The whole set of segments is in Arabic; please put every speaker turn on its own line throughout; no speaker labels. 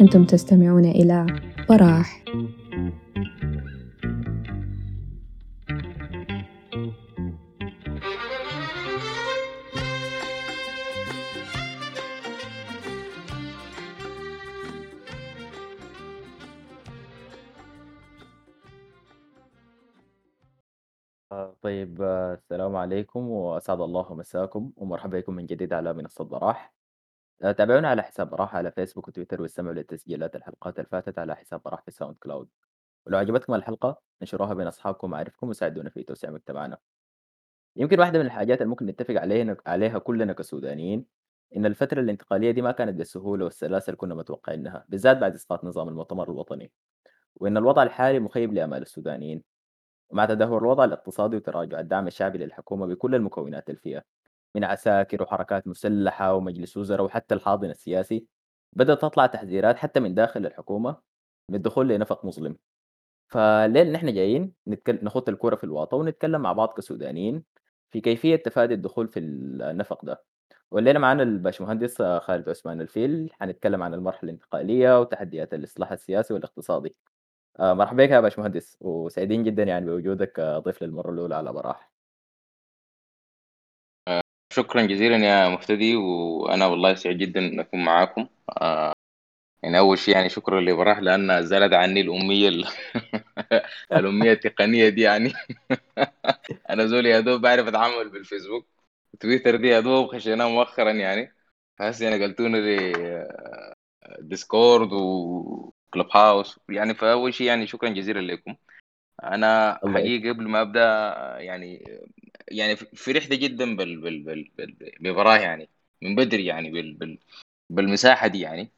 أنتم تستمعون إلى براح
عليكم وأسعد الله مساكم ومرحبا بكم من جديد على منصة براح آه، تابعونا على حساب براح على فيسبوك وتويتر واستمعوا لتسجيلات الحلقات الفاتت على حساب براح في ساوند كلاود. ولو عجبتكم الحلقة انشروها بين أصحابكم ومعارفكم وساعدونا في توسيع مجتمعنا. يمكن واحدة من الحاجات اللي ممكن نتفق عليها عليها كلنا كسودانيين إن الفترة الانتقالية دي ما كانت بالسهولة والسلاسة اللي كنا متوقعينها بالذات بعد إسقاط نظام المؤتمر الوطني. وإن الوضع الحالي مخيب لآمال السودانيين. ومع تدهور الوضع الاقتصادي وتراجع الدعم الشعبي للحكومة بكل المكونات فيها من عساكر وحركات مسلحة ومجلس وزراء وحتى الحاضن السياسي بدأت تطلع تحذيرات حتى من داخل الحكومة من الدخول لنفق مظلم. فالليل نحن جايين نتكلم نخوض الكرة في الواطة ونتكلم مع بعض كسودانيين في كيفية تفادي الدخول في النفق ده. والليلة معانا الباشمهندس خالد عثمان الفيل حنتكلم عن المرحلة الانتقالية وتحديات الإصلاح السياسي والإقتصادي. آه، مرحبا بك يا باشمهندس وسعيدين جدا يعني بوجودك آه، ضيف للمرة الأولى على براح
شكرا جزيلا يا مهتدي وأنا والله سعيد جدا إن أكون معاكم. آه يعني أول شيء يعني شكرا لبراح لأن زالت عني الأمية ال- الأمية التقنية دي يعني. أنا زول يا دوب بعرف أتعامل بالفيسبوك تويتر دي يا دوب خشيناه مؤخرا يعني. هسه قلتونا لي آه، Discord و Clubhouse يعني فأول شيء يعني شكرا جزيلا لكم.
أنا
حقيقه قبل ما أبدأ يعني يعني فرحت جدا بال بال بال بال- ببراه يعني من بدري يعني بال بال بالمساحة دي يعني.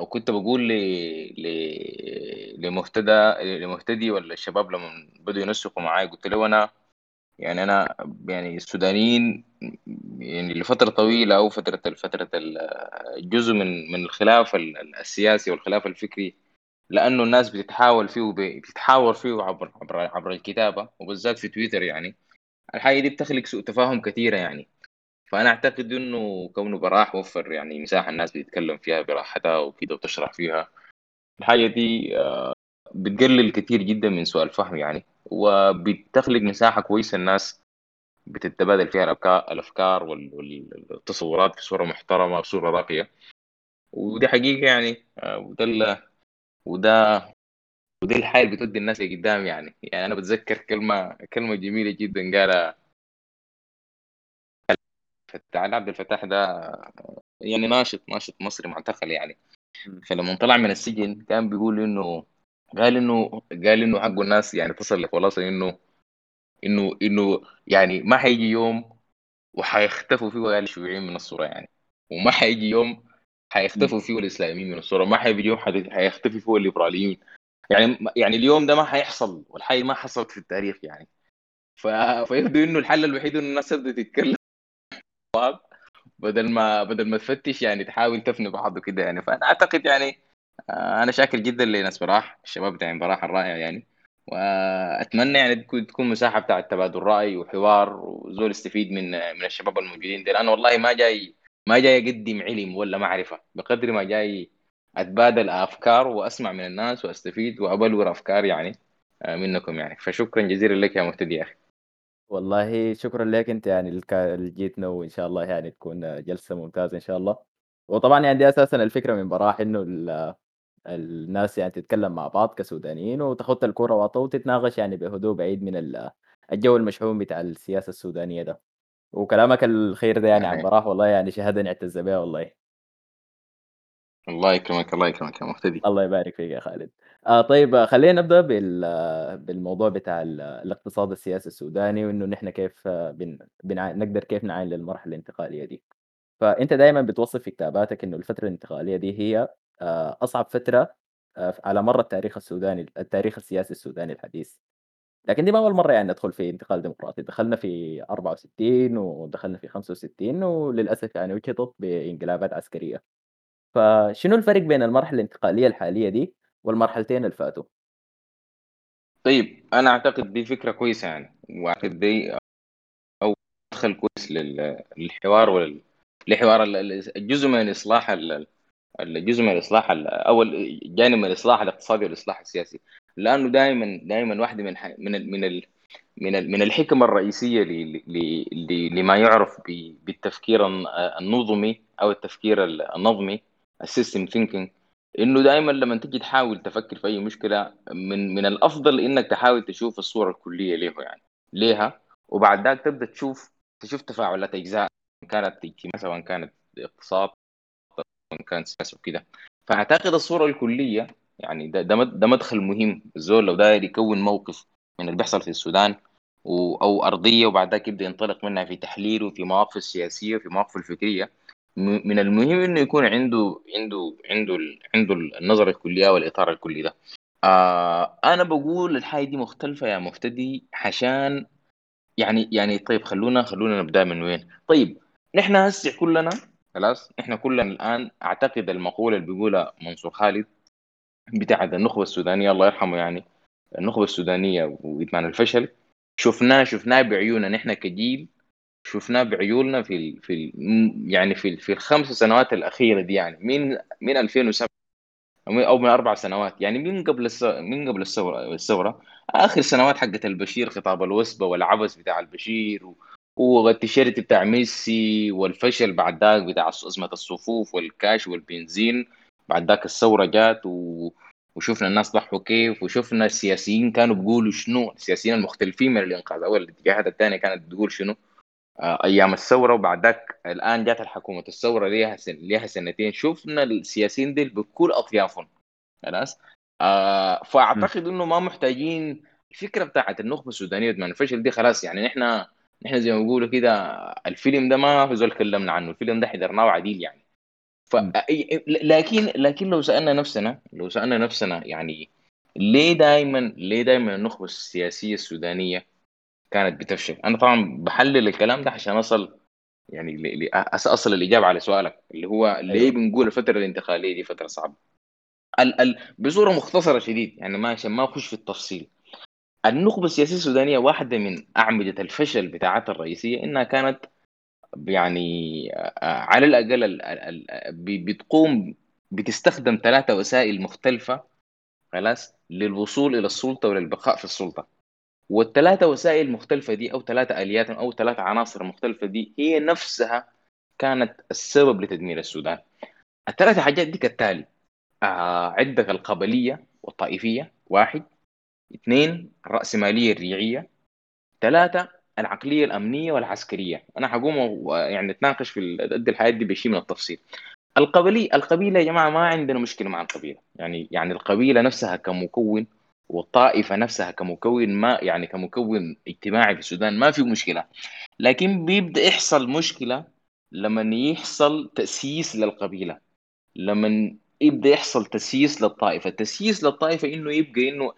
وكنت بقول ل ل لمهتدى لمهتدي ولا الشباب لما بدوا ينسقوا معاي قلت له أنا يعني أنا يعني السودانيين يعني لفترة طويلة أو فترة فترة الجزء من من الخلاف ال- السياسي والخلاف الفكري لأنه الناس بتتحاول فيه بتتحاور فيه عبر عبر عبر الكتابة وبالذات في تويتر يعني. الحاجة دي بتخلق سوء تفاهم كثيره يعني. فأنا أعتقد إنه كونه براح وفر يعني مساحة الناس بتتكلم فيها براحتها وكده وتشرح فيها. الحاجة دي آه، بتقلل كثير جدا من سوء الفهم يعني. وبتخلق مساحة كويسة الناس بتتبادل فيها الافكار الأفكار وال- وال- والتصورات بصورة محترمة بصورة راقية. ودي حقيقة يعني. آه، وده وده ودي اللي بتودي الناس لقدام يعني. يعني أنا بتذكر كلمة كلمة جميلة جدا قالها فتح عبد الفتاح ده. يعني ناشط ناشط مصري معتقل يعني. فلما طلع من السجن كان بيقول إنه قال انه قال إنه حقه الناس يعني تصل لخلاصه انه انه إنه يعني ما حيجي يوم وحيختفوا فيه قال الشيوعيين من الصورة يعني. وما حيجي يوم حيختفوا فيه الإسلاميين من الصورة. ما حيجي يوم حيختفي فيه الليبراليين. يعني يعني اليوم ده ما حيحصل والحي ما حصلت في التاريخ يعني. ف... فيبدو إنه الحل الوحيد إنه الناس تبدأ تتكلم بدل ما بدل ما تفتش يعني تحاول تفني بعض وكده يعني. فأنا أعتقد يعني أنا شاكر جدا لناس براح الشباب بتاع براح الرائع يعني. وأتمنى يعني تكون مساحة بتاع تبادل رأي وحوار وزول يستفيد من من الشباب الموجودين دي لأنه والله ما جاي ما جاي أقدم علم ولا معرفة. بقدر ما جاي أتبادل أفكار وأسمع من الناس وأستفيد وأبلور أفكار يعني آه، منكم يعني. فشكرا جزيلا لك يا مهتدي يا أخي.
والله شكرا لك أنت يعني اللي جيتنا وان شاء الله يعني تكون جلسة ممتازة إن شاء الله. وطبعا يعني دي أساسا الفكرة من براح إنه ال- الناس يعني تتكلم مع بعض كسودانيين وتخط الكرة واطة وتتناقش يعني بهدوء بعيد من ال- الجو المشحون بتاع السياسة السودانية ده. وكلامك الخير ده يعني عن براح والله يعني شهادة نعتز بها والله.
الله يكرمك الله يكرمك يا مهتدي.
الله يبارك فيك يا خالد. آه طيب خلينا نبدأ بال بالموضوع بتاع ال- الاقتصاد السياسي السوداني وإنه نحن كيف بن... بنع... نقدر كيف نعاين للمرحلة الانتقالية دي. فأنت دايما بتوصف في كتاباتك إنه الفترة الانتقالية دي هي آه، أصعب فترة آه، على مر التاريخ السوداني التاريخ السياسي السوداني الحديث. لكن دي ما أول مرة يعني ندخل في انتقال ديمقراطي، دخلنا في 64 ودخلنا في 65 وللأسف يعني وجهت بإنقلابات عسكرية، فشنو الفرق بين المرحلة الانتقالية الحالية دي والمرحلتين اللي فاتوا؟
طيب أنا أعتقد دي فكرة كويسة يعني. وأعتقد دي أو مدخل كويس لل- للحوار لحوار ال- ال- الجزء من الإصلاح ال- الجزء من الإصلاح ال- أو الجانب من الإصلاح الاقتصادي والإصلاح السياسي. لأنه دائما دائما واحدة من من من من ال- من الحكم الرئيسية لما يعرف بالتفكير الن- النظمي أو التفكير ال- النظمي ال system thinking إنه دائما لما تجي تحاول تفكر في أي مشكلة من من الأفضل إنك تحاول تشوف الصورة الكلية له يعني ليها وبعد ذاك تبدأ تشوف تشوف تفاعلات أجزاء كانت اجتماع سواء كانت اقتصاد سواء كانت سياسة وكده. فأعتقد الصورة الكلية يعني ده ده مد- ده مدخل مهم الزول لو داير يكون موقف من اللي بيحصل في السودان أو أرضية وبعد ذاك يبدأ ينطلق منها في تحليله في مواقف السياسيه وفي مواقف الفكرية. من المهم إنه يكون عنده عنده عنده عنده النظرة الكلية والإطار الكلي ده. آه أنا بقول الحاجة دي مختلفة يا مفتدي عشان يعني يعني طيب خلونا خلونا نبدأ من وين؟ طيب نحن هسه كلنا خلاص نحن كلنا الآن أعتقد المقولة اللي بيقولها منصور خالد بتاعت النخبة السودانية الله يرحمه يعني النخبة السودانية وإدمان الفشل شفناه شفناه بعيوننا نحن كجيل شفناه بعيوننا في ال في ال يعني في في الخمس سنوات الأخيرة دي يعني من من 2007 أو من أربع سنوات يعني من قبل. من قبل الثورة الثورة آخر سنوات حقت البشير خطاب الوسبة والعبث بتاع البشير و... والتيشيرت بتاع ميسي والفشل بعد ذاك بتاع أزمة الصفوف والكاش والبنزين. بعد ذاك الثورة جات و... وشفنا الناس ضحوا كيف وشفنا السياسيين كانوا بيقولوا شنو؟ السياسيين المختلفين من الانقاذ. أو الاتجاهات الثانية كانت بتقول شنو؟ آه، أيام الثورة وبعد ذاك الآن جات الحكومة. الثورة ليها سن... ليها سنتين. شفنا السياسيين دي بكل أطيافهم. خلاص؟ آه فأعتقد إنه ما محتاجين الفكرة بتاعت النخبة السودانية. من الفشل دي خلاص يعني نحن نحن زي ما بيقولوا كده الفيلم ده ما في زول كلمنا عنه الفيلم ده حضرناه عديل يعني. ف لكن لكن لو سألنا نفسنا لو سألنا نفسنا يعني ليه دائما ليه دائما النخبة السياسية السودانية كانت بتفشل؟ أنا طبعا بحلل الكلام ده عشان أصل يعني ل- أصل الإجابة على سؤالك اللي هو ليه
أيوه.
بنقول الفترة الانتقالية دي فترة صعبة؟ ال ال بصورة مختصرة شديد يعني ما عشان ما أخش في التفصيل. النخبة السياسية السودانية واحدة من أعمدة الفشل بتاعتها الرئيسية إنها كانت يعني آه، على الأقل ال- ال- ال- ب- بتقوم بتستخدم ثلاثة وسائل مختلفة خلاص للوصول إلى السلطة وللبقاء في السلطة. والثلاثة وسائل المختلفه دي أو ثلاثة آليات أو ثلاثة عناصر مختلفة دي هي نفسها كانت السبب لتدمير السودان. الثلاثة حاجات دي كالتالي آه عندك القبليه والطائفية واحد اثنين الرأسمالية الريعية. ثلاثة العقلية الأمنية والعسكرية. أنا حقوم يعني نتناقش في قد الحياة دي بشيء من التفصيل. القبلية القبيلة يا جماعة ما عندنا مشكلة مع القبيلة. يعني يعني القبيلة نفسها كمكون والطائفة نفسها كمكون ما يعني كمكون اجتماعي في السودان ما في مشكلة. لكن بيبدأ يحصل مشكلة لما يحصل تأسيس للقبيلة. لما يبدأ يحصل تسييس للطائفة. التسييس للطائفة إنه يبقى تت-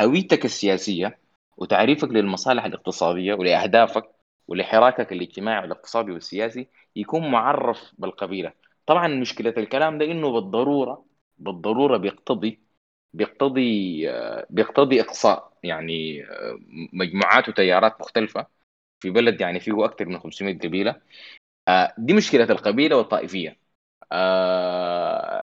هويتك السياسية وتعريفك للمصالح الاقتصادية ولأهدافك ولحراكك الاجتماعي والاقتصادي والسياسي يكون معرف بالقبيلة. طبعا مشكلة الكلام ده إنه بالضرورة بالضرورة بيقتضي بيقتضي آه، بيقتضي إقصاء. يعني آه، مجموعات وتيارات مختلفة في بلد يعني فيه أكثر من 500 قبيلة. آه، دي مشكلة القبيلة والطائفية. آه،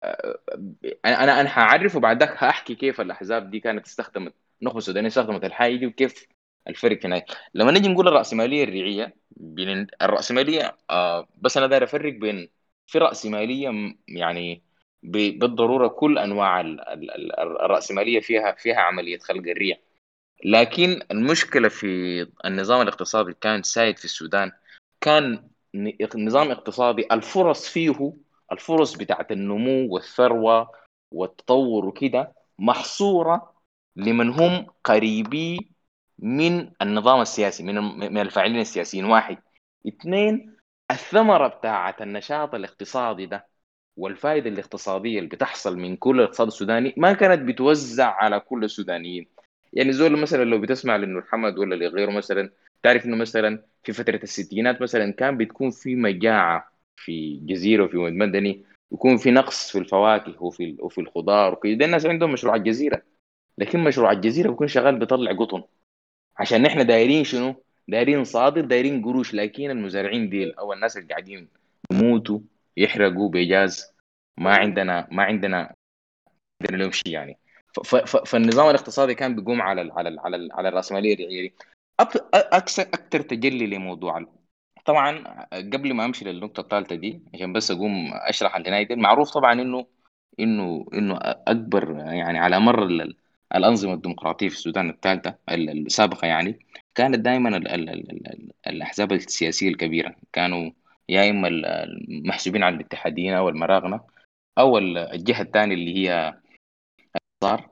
أنا أنا أنا هعرف وبعد ذاك هحكي كيف الأحزاب دي كانت استخدمت النخبه السودانيه استخدمت الحاجة دي وكيف الفرق هناك. لما نيجي نقول الرأسمالية الريعية بين الرأسمالية آه بس أنا داير أفرق بين في رأسمالية يعني بالضرورة كل أنواع ال- ال- ال- الرأسمالية فيها فيها عملية خلق الريع. لكن المشكلة في النظام الاقتصادي اللي كان سائد في السودان. كان نظام اقتصادي الفرص فيه الفرص بتاعت النمو والثروة والتطور وكده محصورة لمن هم قريبي من النظام السياسي من من الفاعلين السياسيين. واحد. اثنين الثمرة بتاعت النشاط الاقتصادي ده والفائدة الاقتصادية اللي بتحصل من كل الاقتصاد السوداني ما كانت بتوزع على كل السودانيين. يعني زول مثلا لو بتسمع لأنه محمد ولا لغيره مثلا تعرف إنه مثلا في فترة الستينات مثلا كان بتكون في مجاعة في جزيرة وفي مد مدني يكون في نقص في الفواكه وفي وفي الخضار ده الناس عندهم مشروع الجزيرة. لكن مشروع الجزيرة بيكون شغال بيطلع قطن. عشان نحن دايرين شنو؟ دايرين صادر دايرين قروش. لكن المزارعين ديل أو الناس اللي قاعدين يموتوا يحرقوا بجاز ما عندنا ما عندنا عندنا لهم شيء يعني. فالنظام الاقتصادي كان بيقوم على ال على ال على على الرأسمالية أكثر أكثر تجلي لموضوع طبعا قبل ما أمشي للنقطة الثالثة دي عشان بس أقوم أشرح الهنايه دي معروف طبعا إنه إنه إنه أكبر يعني على مر الأنظمة الديمقراطية في السودان الثالثة السابقة يعني كانت دائما الأحزاب السياسية الكبيرة. كانوا يا إما المحسوبين على الاتحاديين أو المراغنة أو الجهة الثانية اللي هي صار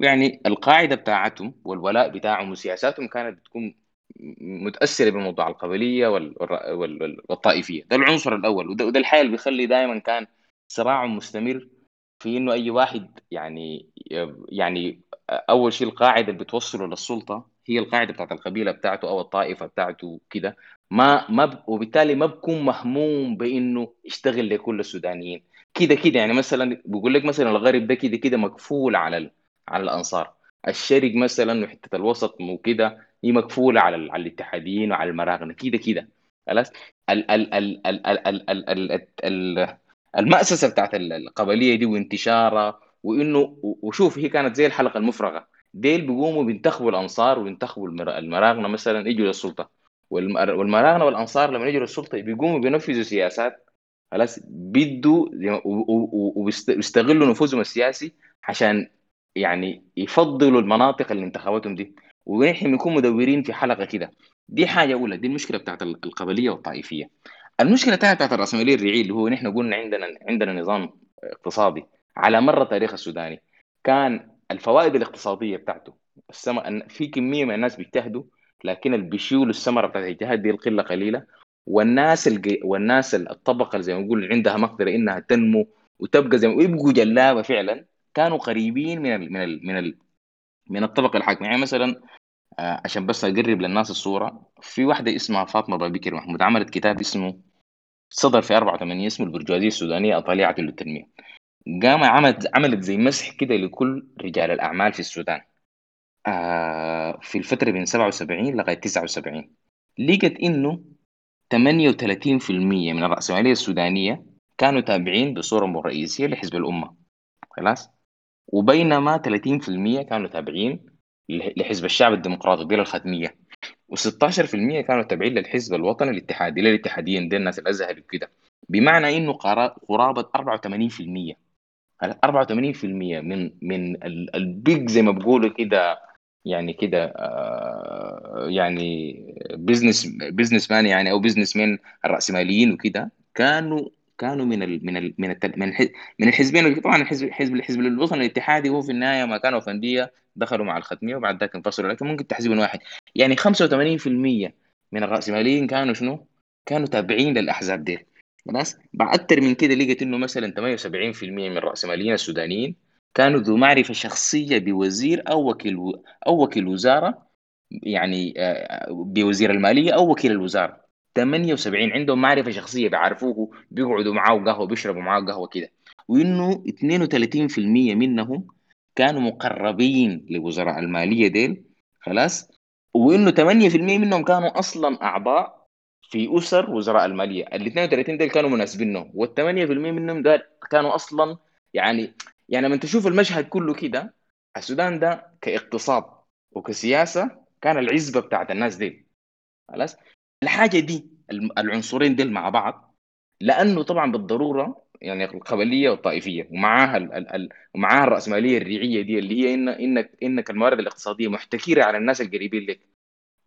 يعني القاعدة بتاعتهم والولاء بتاعهم وسياساتهم كانت بتكون متأثرة بموضوع القبلية والطائفية. ده العنصر الأول وده, الحال اللي بيخلي دائما كان صراع مستمر في إنه أي واحد يعني يعني أول شيء القاعدة اللي بتوصله للسلطة هي القاعدة بتاعت القبيلة بتاعته أو الطائفة بتاعته كده. ما ما ب... وبالتالي ما بكون مهموم بإنه يشتغل لكل السودانيين. كده كده يعني مثلا بيقول لك مثلا الغرب ده كده كده مكفول على ال... على الأنصار. الشرق مثلا وحته الوسط وكده هي مقفوله على على الاتحاديين وعلى المراغنه كده كده خلاص المأسسة بتاعت القبلية دي وانتشارها وانه وشوف هي كانت زي الحلقة المفرغة ديل بيقوموا بينتخبوا الانصار وينتخبوا المراغنة مثلا يجوا للسلطة والمراغنة والانصار لما يجوا للسلطة بيقوموا بينفذوا سياسات خلاص بيدوا وبيستغلوا نفوذهم السياسي عشان يعني يفضلوا المناطق اللي انتخبتهم دي ونحن بنكون مدورين في حلقة كده. دي حاجة أولى دي المشكلة بتاعت القبلية والطائفية. المشكلة الثانية بتاعت الرأسمالية الريعية اللي هو نحن قلنا عندنا عندنا نظام اقتصادي. على مر التاريخ السوداني كان الفوائد الاقتصادية بتاعته السما في كمية من الناس بيجتهدوا لكن اللي بيشيلوا الثمره بتاعت الاجتهاد دي القلة قليلة. والناس الج... والناس الطبقة زي ما نقول عندها مقدرة إنها تنمو وتبقى زي ما ويبقوا جلابة فعلا. كانوا قريبين من ال... من ال... من ال... من الطبقة الحاكمة. يعني مثلا آه، عشان بس أقرب للناس الصورة في واحدة اسمها فاطمة بابكر محمود عملت كتاب اسمه صدر في 84 اسمه البرجوازية السودانية طليعه للتنمية. قام عملت عملت زي مسح كده لكل رجال الأعمال في السودان. آه في الفترة بين 77 لغاية 79 لقت إنه 38% من الرأسمالية السودانية كانوا تابعين بصورة رئيسية لحزب الأمة. خلاص؟ وبينما 30% كانوا تابعين لحزب الشعب الديمقراطي دي الختمية و16% كانوا تابعين للحزب الوطني الاتحادي للاتحاديين دي الناس الأزهري وكده. بمعنى إنه قرابة 84% 84% من من البيج زي ما بقولوا كده يعني كده آه يعني business businessman يعني أو businessman الرأسماليين وكده كانوا كانوا من ال من ال من ال من, من الحزبين طبعا الحزب الحزب الحزب الوطني الاتحادي هو في النهاية ما كانوا فنديه دخلوا مع الختمية وبعد ذاك انفصلوا. لكن ممكن تحزب واحد. يعني 85% من الرأسماليين كانوا شنو؟ كانوا تابعين للأحزاب دي. خلاص؟ بعد أكثر من كده لقيت إنه مثلا 78% من الرأسماليين السودانيين كانوا ذو معرفة شخصية بوزير أو وكيل أو وكيل وزارة يعني آه، بوزير المالية أو وكيل الوزارة. 78 عندهم معرفة شخصية بيعرفوه بيقعدوا معاه قهوه بيشربوا معاه قهوة كده. وإنه 32% منهم كانوا مقربين لوزراء المالية ديل خلاص؟ وإنه 8% منهم كانوا أصلا أعضاء في أسر وزراء المالية. ال 32 ديل كانوا مناسبينه وال 8% منهم دول كانوا أصلا يعني يعني لما تشوف المشهد كله كده السودان ده كاقتصاد وكسياسة كان العزبة بتاعت الناس دي خلاص؟ الحاجة دي العنصرين دول مع بعض لأنه طبعا بالضرورة يعني القبلية والطائفية ومعاها ال ال ال ومعاها الرأسمالية الريعية دي اللي هي إن انك إنك الموارد الاقتصادية محتكرة على الناس القريبين لك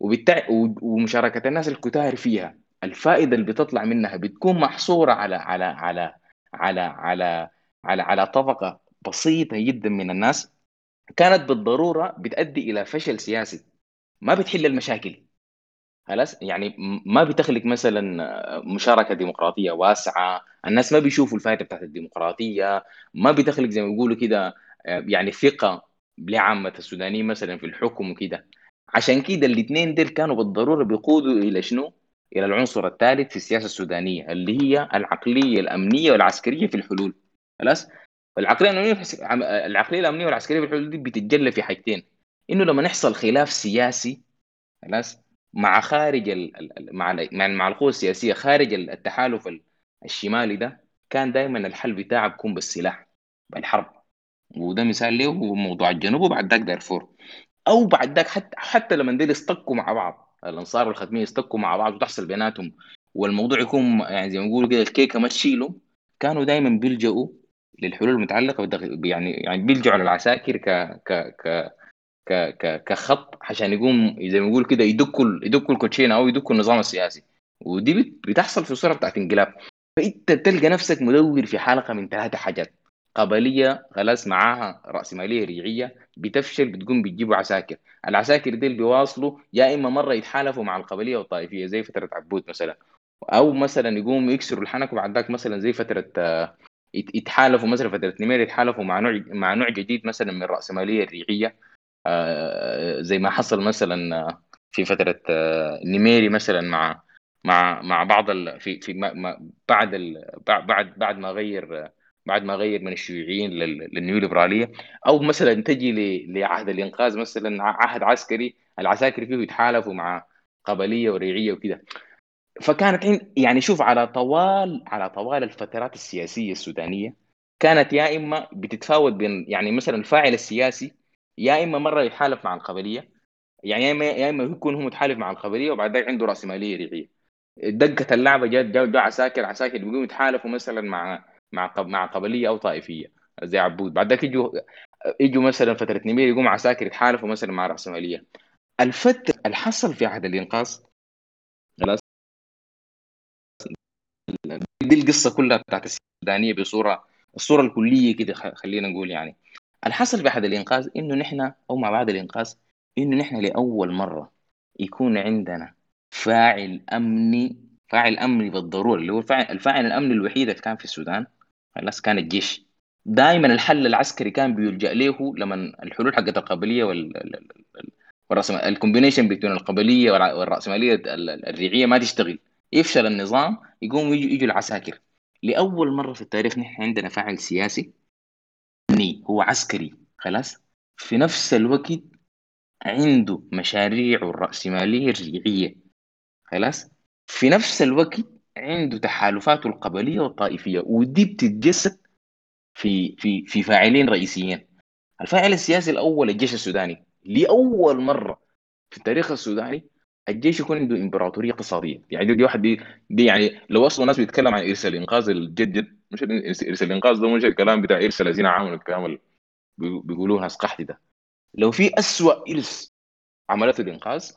وبالتالي ومشاركة الناس الكتار فيها الفائدة اللي بتطلع منها بتكون محصورة على على على على على على على طبقة بسيطة جدا من الناس كانت بالضرورة بتؤدي إلى فشل سياسي ما بتحل المشاكل. خلاص؟ يعني ما بتخلق مثلا مشاركة ديمقراطية واسعة الناس ما بيشوفوا الفائده بتاعت الديمقراطية ما بتخلق زي ما بيقولوا كده يعني ثقة لعامة السودانيين مثلا في الحكم وكده. عشان كده الاثنين دول كانوا بالضرورة بيقودوا إلى شنو؟ إلى العنصر الثالث في السياسة السودانية اللي هي العقلية الأمنية والعسكرية في الحلول. خلاص؟ العقلية الأمنية العقلية الأمنية والعسكرية في الحدود دي بتتجلى في حاجتين. إنه لما يحصل خلاف سياسي خلاص؟ مع خارج ال... ال- ال- مع مع القوى السياسية خارج ال- التحالف ال- الشمالي ده كان دائما الحل بتاعه بيكون بالسلاح بالحرب وده مثال له هو موضوع الجنوب وبعد ذاك دارفور أو بعد ذاك حتى حتى لما ديل يصطكوا مع بعض الأنصار والختميه يصطكوا مع بعض وتحصل بيناتهم والموضوع يكون يعني زي ما بيقولوا كده الكيكة ما تشيله كانوا دائما بيلجأوا للحلول المتعلقة. يعني يعني بيلجأوا على العساكر ك ك ك ك ك كخط عشان يقوم زي ما بيقول كده يدكوا يدكوا الكوتشينه أو يدكوا النظام السياسي ودي بت- بتحصل في الصورة بتاعت انقلاب. فأنت تلقى نفسك مدور في حلقة من ثلاثة حاجات. قبلية خلاص معاها راسماليه ريعية بتفشل بتقوم بتجيبوا عساكر. العساكر دي اللي بيواصلوا يا إما مرة يتحالفوا مع القبلية والطائفية زي فترة عبود مثلا. أو مثلا يقوموا يكسروا الحنك وبعد ذاك مثلا زي فترة يت- يتحالفوا مثلا فترة نمير يتحالفوا مع نوع مع نوع جديد مثلا من الراسماليه الريعيه زي ما حصل مثلا في فترة آه، نميري مثلا مع مع مع بعض ال... في في ما... ما... بعد ال... بعد بعد ما غير بعد ما غير من الشيوعيين لل... للنيو ليبراليه أو مثلا تجي. لعهد الإنقاذ مثلا عهد عسكري العساكر فيه يتحالفوا مع قبلية وريعية وكده فكانت يعني شوف على طوال على طوال الفترات السياسية السودانية كانت يا إما بتتفاوت بين يعني مثلا الفاعل السياسي يا إما مرة يتحالف مع القبليه يعني يا اما يا إما يكون هو متحالف مع القبليه وبعد ذلك عنده راسماليه ريعيه دقة اللعبة جات جو, عساكر عساكر بيقوموا يتحالفوا مثلا مع مع مع قبليه أو طائفية زي عبود. بعد ذلك يجوا يجوا مثلا فترة نمير يقوموا عساكر يتحالفوا مثلا مع راسماليه الفترة اللي حصل في عهد الإنقاذ خلاص؟ دي القصة كلها بتاعت السودانية بصوره الصورة الكلية كده خلينا نقول يعني. الحصل في احد الإنقاذ إنه نحن أو مع بعض الإنقاذ إنه نحن لأول مرة يكون عندنا فاعل امني فاعل امني بالضرورة اللي هو الفاعل, الفاعل الامني الوحيد اللي كان في السودان خلاص كان الجيش. دائما الحل العسكري كان بيلجأ له لما الحلول حقت القبلية وال والرأسم... الكومبينيشن بين القبلية والع- والرأسمالية ال- ال- الريعية ما تشتغل. يفشل النظام يقوم يجوا يجوا العساكر. لأول مرة في التاريخ نحن عندنا فاعل سياسي. امني هو عسكري خلاص. في نفس الوقت عنده مشاريعه الرأسمالية الريعية خلاص. في نفس الوقت عنده تحالفاته القبلية والطائفية ودي بتتجسد في في في فاعلين رئيسيين. الفاعل السياسي الأول الجيش السوداني. لأول مرة في التاريخ السوداني الجيش يكون عنده إمبراطورية اقتصادية. يعني دي, واحد دي, دي يعني لو أصلا الناس بيتكلم عن ارث الانقاذ الجدد مش ارث الإنقاذ ده مش الكلام بتاع ارث الذين عملوا الكلام بيقولوه ناس قحط ده. لو في أسوأ إرث عملته الإنقاذ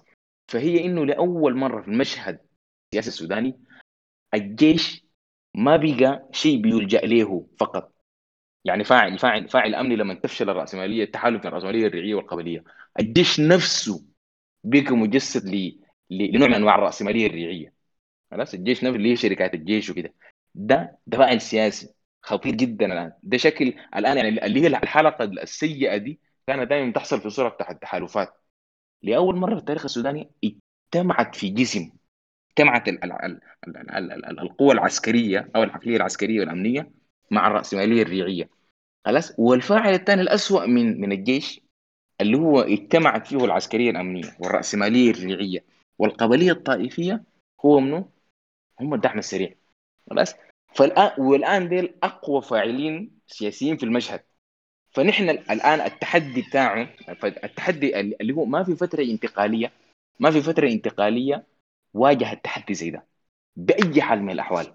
فهي إنه لأول مرة في المشهد السياسي السوداني الجيش ما بقى شيء بيلجأ له فقط. يعني فاعل فاعل فاعل أمني لما تفشل الرأسمالية التحالف بين الرأسمالية الريعية والقبلية. الجيش نفسه بقى مجسد لنوع من أنواع الرأسمالية الريعية. خلاص؟ الجيش نفسه اللي هي شركات الجيش وكده. ده ده فاعل سياسي خطير جدا الآن. ده شكل الآن يعني اللي هي الحلقة السيئة دي كانت دائما تحصل في صورة بتاعت التحالفات لأول مرة في التاريخ السوداني اجتمعت في جسم اجتمعت ال- ال- ال- ال- ال- ال- ال- القوى العسكرية أو العقلية العسكرية والأمنية مع الرأسمالية الريعية. خلاص؟ والفاعل الثاني الأسوأ من من الجيش اللي هو اجتمعت فيه العسكرية الأمنية والرأسمالية الريعية. والقبلية الطائفية هو منه هم الدعم السريع. خلاص؟ فالآن والآن ديل أقوى فاعلين سياسيين في المشهد. فنحن الآن التحدي بتاعه التحدي اللي هو ما في فترة انتقالية ما في فترة انتقالية واجه التحدي زي ده. بأي حال من الأحوال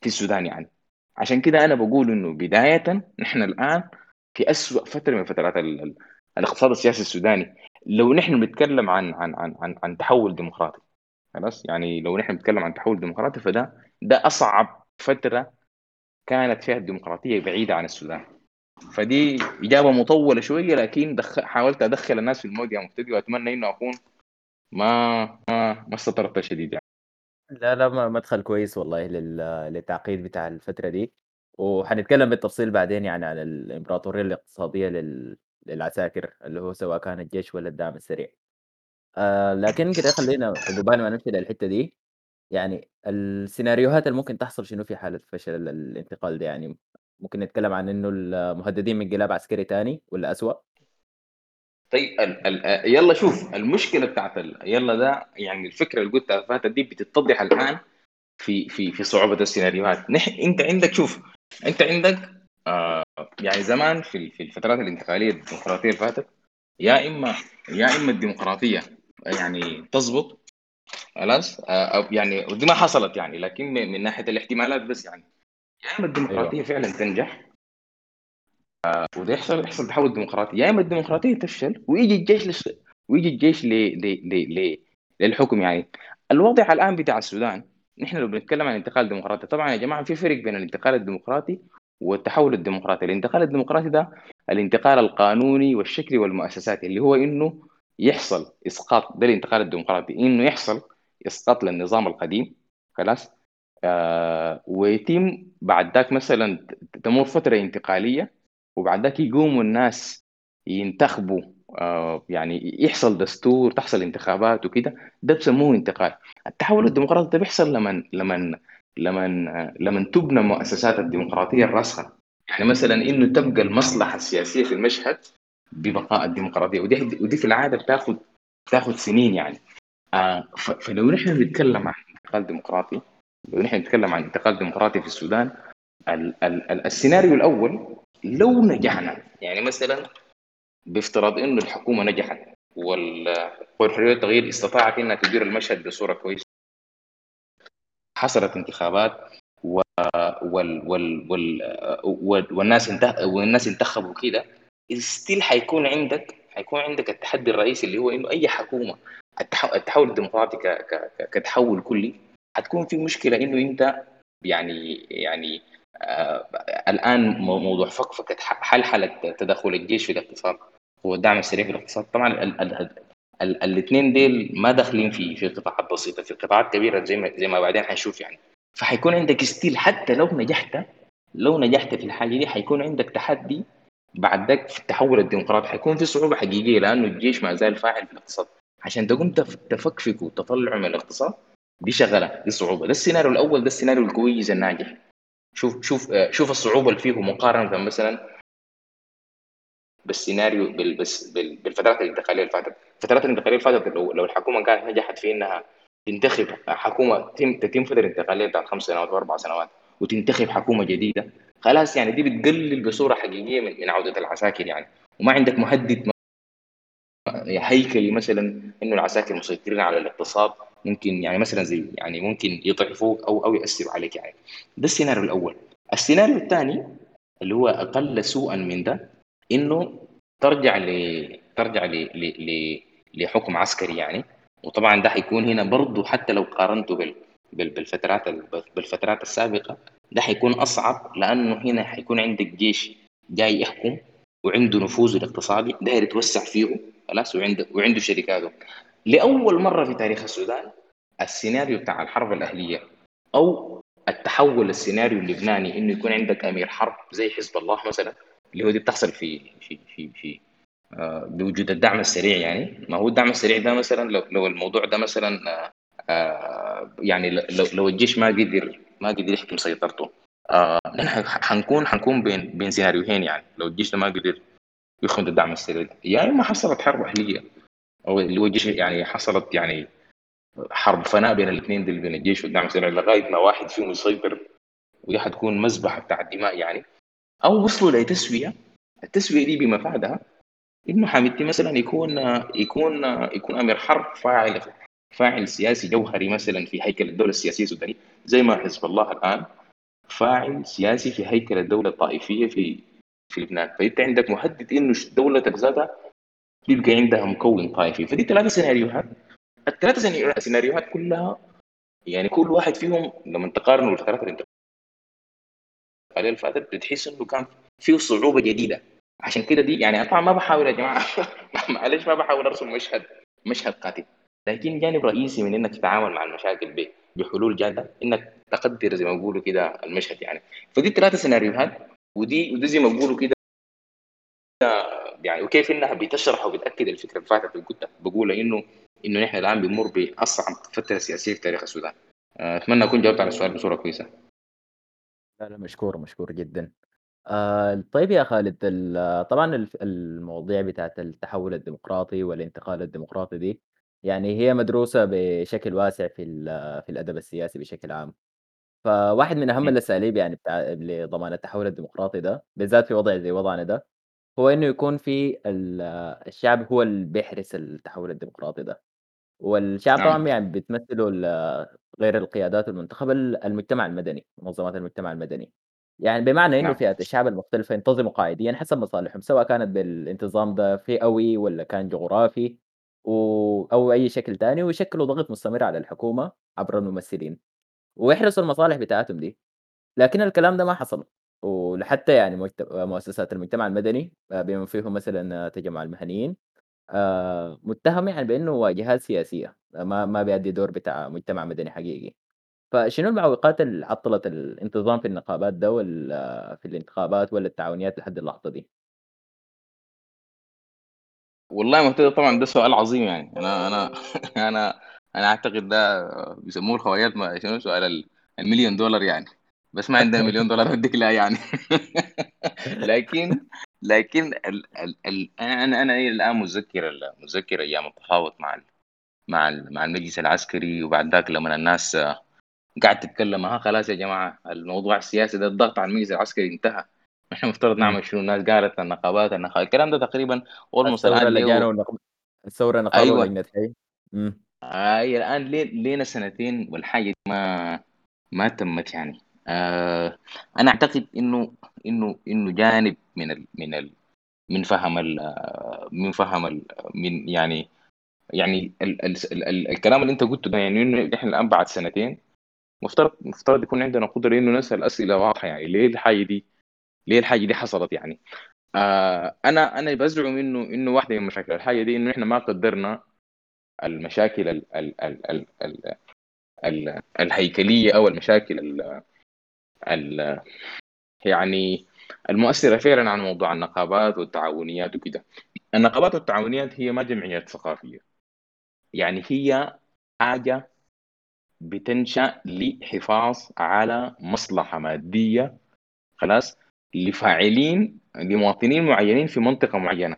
في السودان يعني. عشان كده أنا بقول إنه بداية نحن الآن في أسوأ فترة من فترات ال- ال- الاقتصاد السياسي السوداني. لو نحن بنتكلم عن عن عن عن, عن تحول ديمقراطي خلاص؟ يعني لو نحن بنتكلم عن تحول ديمقراطي فده ده أصعب فترة كانت فيها الديمقراطية بعيدة عن السودان. فدي إجابة مطولة شوية لكن دخ... حاولت أدخل الناس في المود يا مبتدئ وأتمنى إنه أكون ما ما ما استطرت شديد يعني.
لا لا ما مدخل كويس والله لل... للتعقيد بتاع الفترة دي. وحنتكلم بالتفصيل بعدين يعني عن الإمبراطورية الاقتصادية لل... للعساكر اللي هو سواء كان الجيش ولا الدعم السريع. آه لكن كده خلينا قبل ما نمشي للحتة دي. يعني السيناريوهات اللي ممكن تحصل شنو في حالة فشل ال- الانتقال ده يعني ممكن نتكلم عن إنه المهددين من انقلاب عسكري تاني والّا أسوأ؟
طيب ال ال يلا شوف المشكلة بتاعت يلا ده يعني الفكرة اللي قلتها فاتت دي بتتضح الآن في في في صعوبة السيناريوهات نح أنت عندك شوف أنت عندك آه يعني زمان في في الفترات الانتقالية الديمقراطية اللي فاتت يا إما يا إما الديمقراطية يعني تظبط خلاص؟ آه يعني ودي ما حصلت يعني لكن من من ناحية الاحتمالات بس يعني. يا إما الديمقراطية
أيوه.
فعلا تنجح وده يحصل يحصل تحول ديمقراطي. يا إما الديمقراطية تفشل ويجي الجيش لس... ويجي الجيش ل... ل... ل... ل... للحكم يعني. الوضع الآن بتاع السودان نحن لو بنتكلم عن انتقال ديمقراطي طبعا يا جماعة في فرق بين الانتقال الديمقراطي والتحول الديمقراطي. الانتقال الديمقراطي ده الانتقال القانوني والشكلي والمؤسساتي اللي هو إنه يحصل إسقاط ده الانتقال الديمقراطي إنه يحصل إسقاط للنظام القديم خلاص؟ آه ويتم بعد ذاك مثلا تمر فترة انتقالية وبعد ذاك يقوموا الناس ينتخبوا آه يعني يحصل دستور تحصل انتخابات وكده ده بسموه انتقال. التحول الديمقراطي ده بيحصل لما لما لما لما تبنى مؤسسات الديمقراطية الراسخة. يعني مثلا إنه تبقى المصلحة السياسية في المشهد ببقاء الديمقراطية. ودي ودي في العادة بتاخذ بتاخذ سنين يعني. آه فلو نحن بنتكلم عن انتقال ديمقراطي لو نحن نتكلم عن انتقال ديمقراطي في السودان ال ال ال السيناريو الأول لو نجحنا يعني مثلا بافتراض إنه الحكومة نجحت وال- والحريه والتغيير استطاعت إنها تدير المشهد بصورة كويسة حصلت انتخابات و وال وال وال والناس انت والناس انتخبوا كده ستيل حيكون عندك حيكون عندك التحدي الرئيسي اللي هو إنه أي حكومة التح- التحول الديمقراطي كتحول كلي حتكون في مشكلة إنه أنت يعني يعني آه الآن مو- موضوع فكفكة حلحلة تدخل الجيش في الاقتصاد؟ والدعم السريع في الاقتصاد؟ طبعا ال- ال- ال- الاثنين ديل ما داخلين في في قطاعات بسيطة في قطاعات كبيرة زي ما زي ما بعدين حنشوف يعني. فحيكون عندك still حتى لو نجحت لو نجحت في الحاجة دي حيكون عندك تحدي بعد ذاك في التحول الديمقراطي حيكون في صعوبة حقيقية لأنه الجيش ما زال فاعل في الاقتصاد. عشان تقوم تف- تفكفك وتطلعه من الاقتصاد دي شغلة دي صعوبة. ده السيناريو الأول ده السيناريو الكويس الناجح. شوف شوف آه، شوف الصعوبة اللي فيه مقارنة مثلا بالسيناريو بال بالفترات الانتقالية اللي فاتت. الفترات الانتقالية اللي فاتت لو لو الحكومة كانت نجحت في إنها تنتخب حكومة تتم تتم فتره انتقاليه بتاعت خمس سنوات وأربع سنوات وتنتخب حكومة جديدة خلاص يعني دي بتقلل بصوره حقيقية من من عوده العساكر يعني. وما عندك مهدد هيكلي مثلا إنه العساكر مسيطرين على الاقتصاد ممكن يعني مثلا زي يعني ممكن يضعفوك أو أو يأثروا عليك يعني. ده السيناريو الأول. السيناريو الثاني اللي هو أقل سوءا من ده إنه ترجع ل ترجع ل... ل... ل... لحكم عسكري يعني. وطبعا ده حيكون هنا برضه حتى لو قارنته بال... بال... بالفترات ال... بالفترات السابقة ده حيكون أصعب لأنه هنا حيكون عندك جيش جاي يحكم وعنده نفوذ الاقتصادي داير يتوسع فيه خلاص وعنده وعنده شركاته لأول مرة في تاريخ السودان السيناريو بتاع الحرب الأهلية أو التحول السيناريو اللبناني إنه يكون عندك أمير حرب زي حزب الله مثلا اللي هو دي بتحصل في في في في آه، بوجود الدعم السريع يعني. ما هو الدعم السريع ده مثلا لو لو الموضوع ده مثلا آه، آه، يعني لو لو الجيش ما قدر ما قدر يحكم سيطرته. آه، حنكون حنكون بين بين سيناريوهين يعني. لو الجيش ده ما قدر يخرج الدعم السريع ده يا اما حصلت حرب أهلية. أو اللي هو الجيش يعني حصلت يعني حرب فناء بين الاثنين دول بين الجيش والدعم السريع لغاية ما واحد فيهم يسيطر ودي حتكون مذبحة بتاع الدماء يعني. أو وصلوا لتسويه التسوية دي بمفادها انه حميدتي مثلا يكون يكون يكون أمير حرب فاعل فاعل سياسي جوهري مثلا في هيكل الدولة السياسية السودانية زي ما حزب الله الآن فاعل سياسي في هيكل الدولة الطائفية في في لبنان. فأنت عندك مهدد إنه دولتك ذاتها يبقى عندها مكون طائفي. فدي ثلاثة سيناريوهات. الثلاثة سيناريو- سيناريوهات كلها يعني كل واحد فيهم لما تقارنوا الفترات الانتقاليه اللي فاتت بتحس إنه كان فيه صعوبة جديدة. عشان كده دي يعني طبعا ما بحاول يا جماعة معلش ما بحاول أرسم مشهد مشهد قاتل. لكن جانب رئيسي من إنك تتعامل مع المشاكل بحلول جادة إنك تقدر زي ما بيقولوا كده المشهد يعني. فدي ثلاثة سيناريوهات ودي ودي زي ما بيقولوا كده يعني وكيف إنها بتشرح وبتأكد الفكرة اللي فاتت اللي كنت بقول انه إنه نحن الآن بنمر بأصعب فترة سياسية في تاريخ السودان. أتمنى أكون جاوبت على السؤال بصورة كويسة.
لا، لا مشكور، مشكور جدًا. آآ طيب يا خالد ال طبعًا المواضيع بتاعة التحوّل الديمقراطي والانتقال الديمقراطي دي، يعني هي مدروسة بشكل واسع في ال في الأدب السياسي بشكل عام. فواحد من أهم. الأساليب يعني بتاع لضمان التحوّل الديمقراطي ده، بالذات في وضع زي وضعنا ده، هو إنه يكون في ال الشعب هو اللي بيحرس التحوّل الديمقراطي ده، والشعب
نعم
طبعًا يعني بتمثّله ال غير القيادات المنتخبة ال المجتمع المدني، منظمات المجتمع المدني. يعني بمعنى إنه
نعم
فئات الشعب المختلفة ينتظموا قائديًا حسب مصالحهم، سواء كانت بالانتظام ده فئوي والّا كان جغرافي و أو أي شكل تاني، ويشكلوا ضغط مستمر على الحكومة عبر الممثلين، ويحرسوا المصالح بتاعتهم دي. لكن الكلام ده ما حصل، ولحتى يعني مؤسسات المجتمع المدني آآ بما فيهم مثلًا تجمع المهنيين آآ متهم يعني بإنه واجهات سياسية، آه، ما ما بيأدي دور بتاع مجتمع مدني حقيقي. فشنو المعوقات اللي عطّلت الانتظام في النقابات ده وال في الانتخابات والّا التعاونيات لحد اللحظة دي؟
والله مهتدى طبعا ده سؤال عظيم يعني. أنا أنا أنا أنا أعتقد ده بيسموه الخواجات ما شنو سؤال ال- المليون دولار يعني. بس ما عندنا مليون دولار اديك لا يعني. لكن لكن ال ال ال أنا أنا إلى الآن متذكر ال- متذكر أيام التفاوض مع ال مع ال مع المجلس العسكري. وبعد ذاك لما الناس قاعد تتكلم ها خلاص يا جماعة الموضوع السياسي ده الضغط على المجلس العسكري انتهى. إحنا مفترض. نعمل شنو الناس قالت النقابات النقابات الكلام ده تقريبا اولموست الان
اللي جانا
له
والنق الثورة نقابة
أيوه
ولجنة حي. إمم،
آي الآن لي- لينا سنتين والحاجة دي ما ما تمت يعني آه أنا أعتقد إنه إنه إنه جانب من ال من ال من فهم ال من فهم ال من يعني يعني ال ال ال ال الكلام اللي أنت قلته ده يعني إنه إحنا الآن بعد سنتين مفترض مفترض يكون عندنا قدرة إنه نسأل أسئلة واضحة يعني ليه الحاجة دي ليه الحاجة دي حصلت يعني. آه أنا أنا بزعم إنه إنه واحدة من مشاكل الحاجة دي إنه إحنا ما قدرنا المشاكل ال ال ال ال ال ال الهيكلية أو المشاكل ال ال يعني المؤثرة فعلا عن موضوع النقابات والتعاونيات وكده. النقابات والتعاونيات هي ما جمعيات ثقافية. يعني هي حاجة بتنشأ لحفاظ على مصلحة مادية خلاص؟ لفاعلين لمواطنين معينين في منطقة معينة.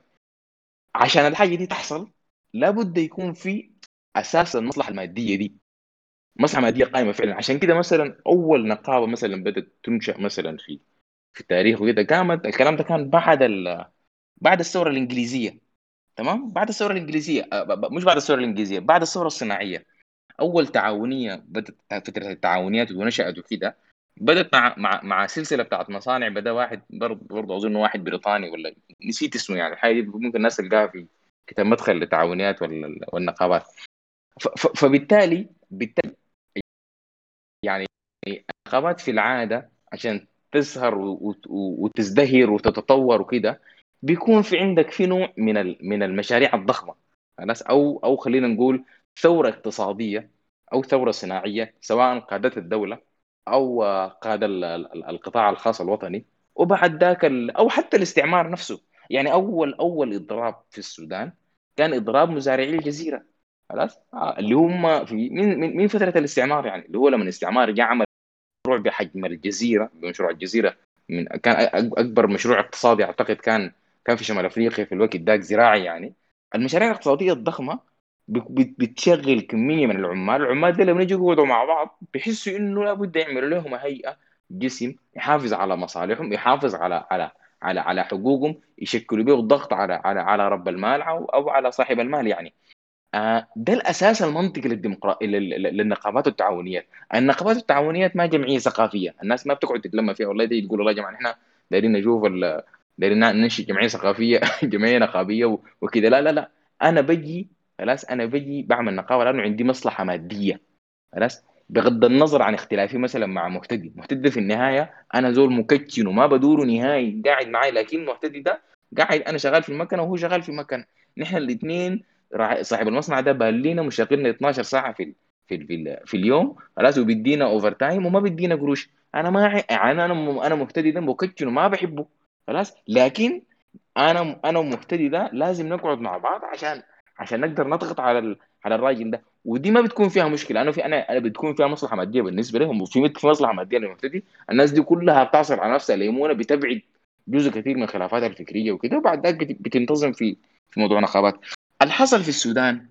عشان الحاجة دي تحصل لابد يكون في أساس المصلحة المادية دي. مصلحة مادية قائمة فعلا. عشان كده مثلا أول نقابة مثلا بدأت تنشأ مثلا في في التاريخ وكده قامت الكلام ده كان بعد ال... بعد الثورة الإنجليزية. تمام؟ بعد الثورة الإنجليزية. ب- مش بعد الثورة الإنجليزية بعد الثورة الصناعية. أول تعاونية بدأت فتره التعاونيات ونشأت وكده. بدأت مع مع مع سلسلة بتاعت مصانع بدأ واحد برضه برضه أظن واحد بريطاني ولا نسيت اسمه يعني الحاجة ممكن الناس تلقاها في كتاب مدخل للتعاونيات والنقابات. فبالتالي بالتالي يعني النقابات في العادة عشان وت- وتزدهر وتتطور وكده بيكون في عندك في نوع من من المشاريع الضخمة. خلاص؟ أو أو خلينا نقول ثورة اقتصادية أو ثورة صناعية سواء قادتها الدولة أو قاد ال- ال- القطاع الخاص الوطني وبعد ذاك أو حتى الاستعمار نفسه. يعني اول أول إضراب في السودان كان إضراب مزارعي الجزيرة. خلاص؟ آه، اللي هم في من من من فترة الاستعمار يعني اللي هو لما الاستعمار جاء عمل مشروع بحجم الجزيرة بمشروع الجزيرة من كان أكبر مشروع اقتصادي أعتقد كان كان في شمال أفريقيا في الوقت ذاك زراعي يعني. المشاريع الاقتصادية الضخمة بتشغل كمية من العمال، العمال دي لما يجوا يقعدوا مع بعض بيحسوا إنه لابد يعملوا لهم هيئة جسم يحافظ على مصالحهم، يحافظ على على على على حقوقهم، يشكلوا به الضغط على على على رب المال أو أو على صاحب المال يعني. آه، ده الأساس المنطقي للديمقراطيه للنقابات التعاونيات، النقابات التعاونيات ما جمعية ثقافية، الناس ما بتقعد تتلمى فيها. والله دي تقول والله يا جماعة إحنا دايرين نشوف دايرين ننشئ جمعية ثقافية جمعية نقابية و- وكده. لا لا لا. أنا بجي خلاص أنا بجي بعمل نقابة لأنه عندي مصلحة مادية. خلاص؟ بغض النظر عن اختلافي مثلا مع مهتدي. مهتدي في النهاية أنا زول مكتشن وما بدوره نهائي قاعد معي لكن مهتدي ده قاعد أنا شغال في المكنة وهو شغال في مكنة. نحن الاثنين صاحب المصنع ده بالينا مشغلنا 12 ساعة في في في, ال في اليوم. خلاص؟ وبيدينا overtime وما بيدينا قروش. أنا ما يعني أنا أنا مهتدي ده مكتشن وما بحبه. خلاص؟ لكن أنا أنا ومهتدي ده لازم نقعد مع بعض عشان عشان نقدر نضغط على ال... على الراجل ده. ودي ما بتكون فيها مشكلة. أنا في أنا أنا بتكون فيها مصلحة مادية بالنسبة لهم وفي في مصلحة مادية للمهتدي الناس دي كلها بتعصر على نفسها ليمونه بتبعد جزء كثير من الخلافات الفكرية وكده وبعد بت- بتنتظم في في موضوع نقابات. اللي حصل في السودان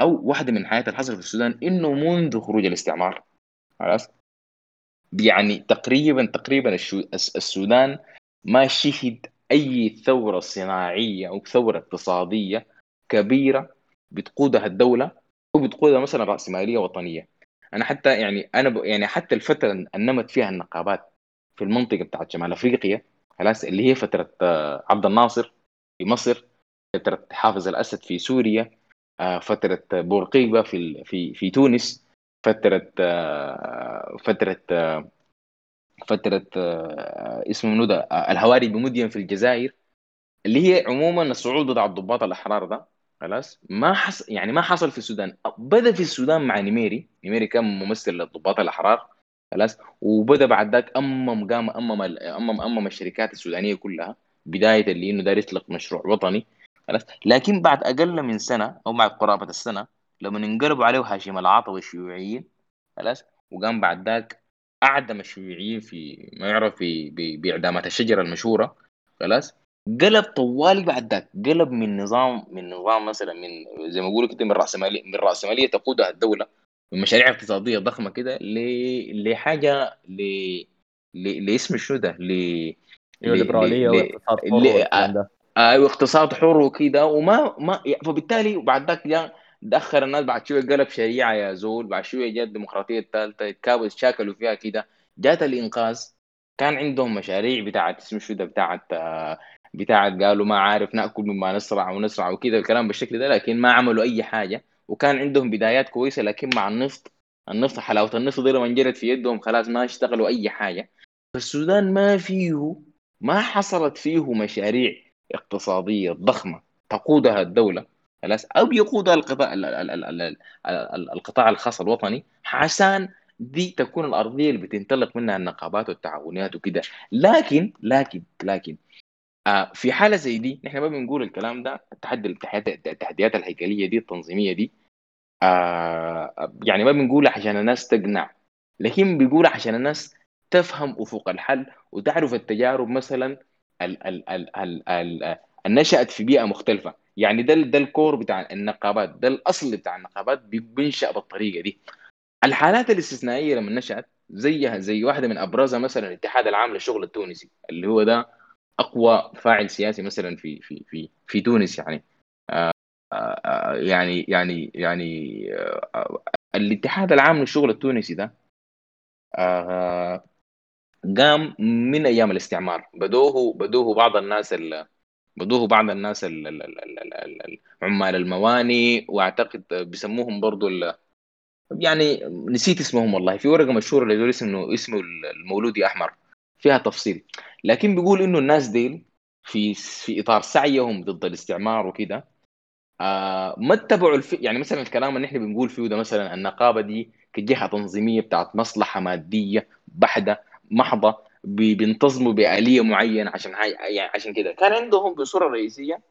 أو واحدة من حياه اللي حصل في السودان إنه منذ خروج الاستعمار خلاص؟ يعني تقريبا تقريبا السودان ما شهد أي ثورة صناعية أو ثورة اقتصادية كبيرة بتقودها الدولة وبتقودها مثلا رأسمالية وطنية. أنا حتى يعني أنا ب... يعني حتى الفترة اللي نمت فيها النقابات في المنطقة بتاعت شمال أفريقيا خلاص اللي هي فترة آه، عبد الناصر في مصر فترة حافظ الأسد في سوريا آه، فترة بورقيبة في في في تونس فترة آه، فترة آه، فترة آه، اسمه منو ده آه، الهواري بومدين في الجزائر اللي هي عموما الصعود ضد الضباط الأحرار ده. خلاص؟ ما حصل يعني ما حصل في السودان. بدأ في السودان مع نميري. نميري كان ممثل للضباط الأحرار. خلاص؟ وبدأ بعد ذاك أمم قام أمم أمم أمم الشركات السودانية كلها. بداية اللي إنه داير يطلق مشروع وطني. خلاص؟ لكن بعد أقل من سنة أو مع قرابة السنة لما انقلبوا عليه هاشم العاطوي الشيوعيين خلاص؟ وقام بعد ذاك أعدم الشيوعيين في ما يعرف في باعدامات الشجرة المشهورة. خلاص؟ قلب طوالي بعد ذاك قلب من نظام من نظام مثلا من زي ما بيقولوا كده من راسماليه من راسماليه تقودها الدولة من مشاريع اقتصادية ضخمة كده ل... لحاجه ل... ل... لاسم شنو ده ل... ل... ليبرالية.
واقتصاد حر
أيوه اقتصاد حر وكده وما ما فبالتالي بعد ذاك جاء دخل الناس بعد شوية قلب شريعة يا زول بعد شوية جت الديمقراطيه الثالثه تكابوا شاكلوا فيها كده جات الإنقاذ كان عندهم مشاريع بتاعت اسمه شو ده بتاعت آه، بتاعت قالوا ما عارف نأكل مما نصرع ونصرع وكده الكلام بالشكل ده لكن ما عملوا أي حاجة. وكان عندهم بدايات كويسة لكن مع النفط النفط حلاوة النفط دي لما جرت في يدهم خلاص ما اشتغلوا أي حاجة. فالسودان ما فيه ما حصلت فيه مشاريع اقتصادية ضخمة تقودها الدولة. خلاص؟ أو يقودها القطاع ال- ال- ال- ال- ال- القطاع الخاص الوطني عشان دي تكون الأرضية اللي بتنطلق منها النقابات والتعاونيات وكده. لكن لكن لكن آه في حالة زي دي نحن ما بنقول الكلام ده التحدي التحديات الهيكلية دي التنظيمية دي آه يعني ما بنقولها عشان الناس تقنع لكن بيقولها عشان الناس تفهم افق الحل وتعرف التجارب مثلا ال ال ال ال ال النشأت في بيئة مختلفة. يعني ده ده الكور بتاع النقابات ده الأصل بتاع النقابات بي- بينشأ بالطريقة دي. الحالات الاستثنائية لما نشأت زيها زي واحدة من أبرزها مثلا الاتحاد العام للشغل التونسي اللي هو ده أقوى فاعل سياسي مثلا في في في في تونس يعني. آه، آه، يعني يعني يعني آه، آه، الاتحاد العام للشغل التونسي ده آه، قام من أيام الاستعمار. بدوه بدوه بعض الناس ال بدوه بعض الناس ال ال ال ال ال ال عمال المواني وأعتقد بيسموهم برضو يعني نسيت اسمهم والله. في ورقة مشهورة اللي اسمه اسمه المولودي أحمر. فيها تفصيل. لكن بيقول إنه الناس ديل في في إطار سعيهم ضد الاستعمار وكده. آه ما اتبعوا الف... يعني مثلا الكلام اللي إحنا بنقول فيه ده مثلا النقابة دي كجهة تنظيمية بتاعت مصلحة مادية بحتة محضة بي- بينتظموا بآلية معينة عشان هاي يعني عشان كده. كان عندهم بصورة رئيسية.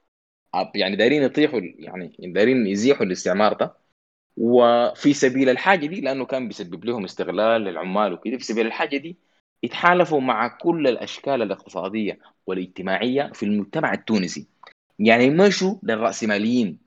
آه، يعني دايرين يطيحوا يعني دايرين يزيحوا الاستعمار ده. وفي سبيل الحاجة دي لأنه كان بيسبب لهم استغلال للعمال وكده في سبيل الحاجة دي يتحالفوا مع كل الأشكال الاقتصادية والاجتماعية في المجتمع التونسي. يعني مشوا للرأسماليين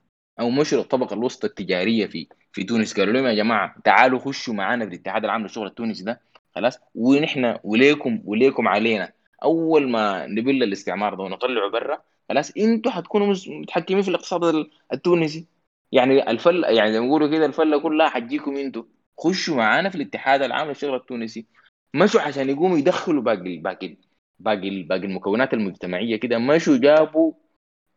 أو مشوا للطبقة الوسطى التجارية في في تونس. قالوا لهم يا جماعة تعالوا خشوا معانا في الاتحاد العام للشغل التونسي ده. خلاص ونحن وليكم وليكم علينا. أول ما نبل الاستعمار ده ونطلعه برا خلاص أنتوا حتكونوا متحكمين في الاقتصاد ال- التونسي. يعني الفل يعني زي ما بيقولوا كده الفلة كلها حتجيكم أنتوا. خشوا معانا في الاتحاد العام للشغل التونسي. مشوا عشان يقوموا يدخلوا باقي باقي باقي باقي المكونات المجتمعية كده. مشوا جابوا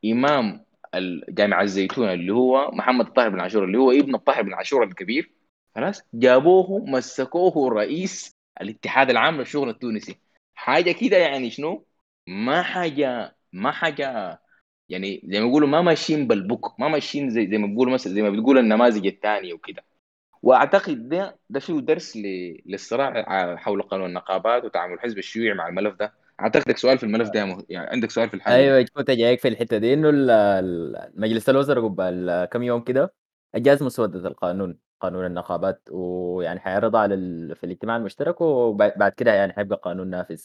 إمام الجامعة الزيتون اللي هو محمد الطاهر بن عاشور اللي هو ابن الطاهر بن عاشور الكبير. خلاص جابوه مسكوه رئيس الاتحاد العام للشغل التونسي. حاجة كده يعني شنو؟ ما حاجة ما حاجة يعني زي ما يقولوا ما ماشيين بالبوك ما ماشيين زي زي ما بيقولوا مثلا زي ما بتقول النماذج الثانية وكده. وأعتقد ده ده فيه درس ل- للصراع حول قانون النقابات وتعامل الحزب الشيوعي مع الملف ده. اعتقد لك سؤال في الملف ده مه... يعني عندك سؤال في الحاله دي
أيوه كنت جايك في الحتة دي إنه ال- ال- مجلس الوزراء قبل كم يوم كده أجاز مسودة القانون قانون النقابات ويعني حيعرضها على ال... في الاجتماع المشترك وبعد كده يعني حيبقى قانون نافذ.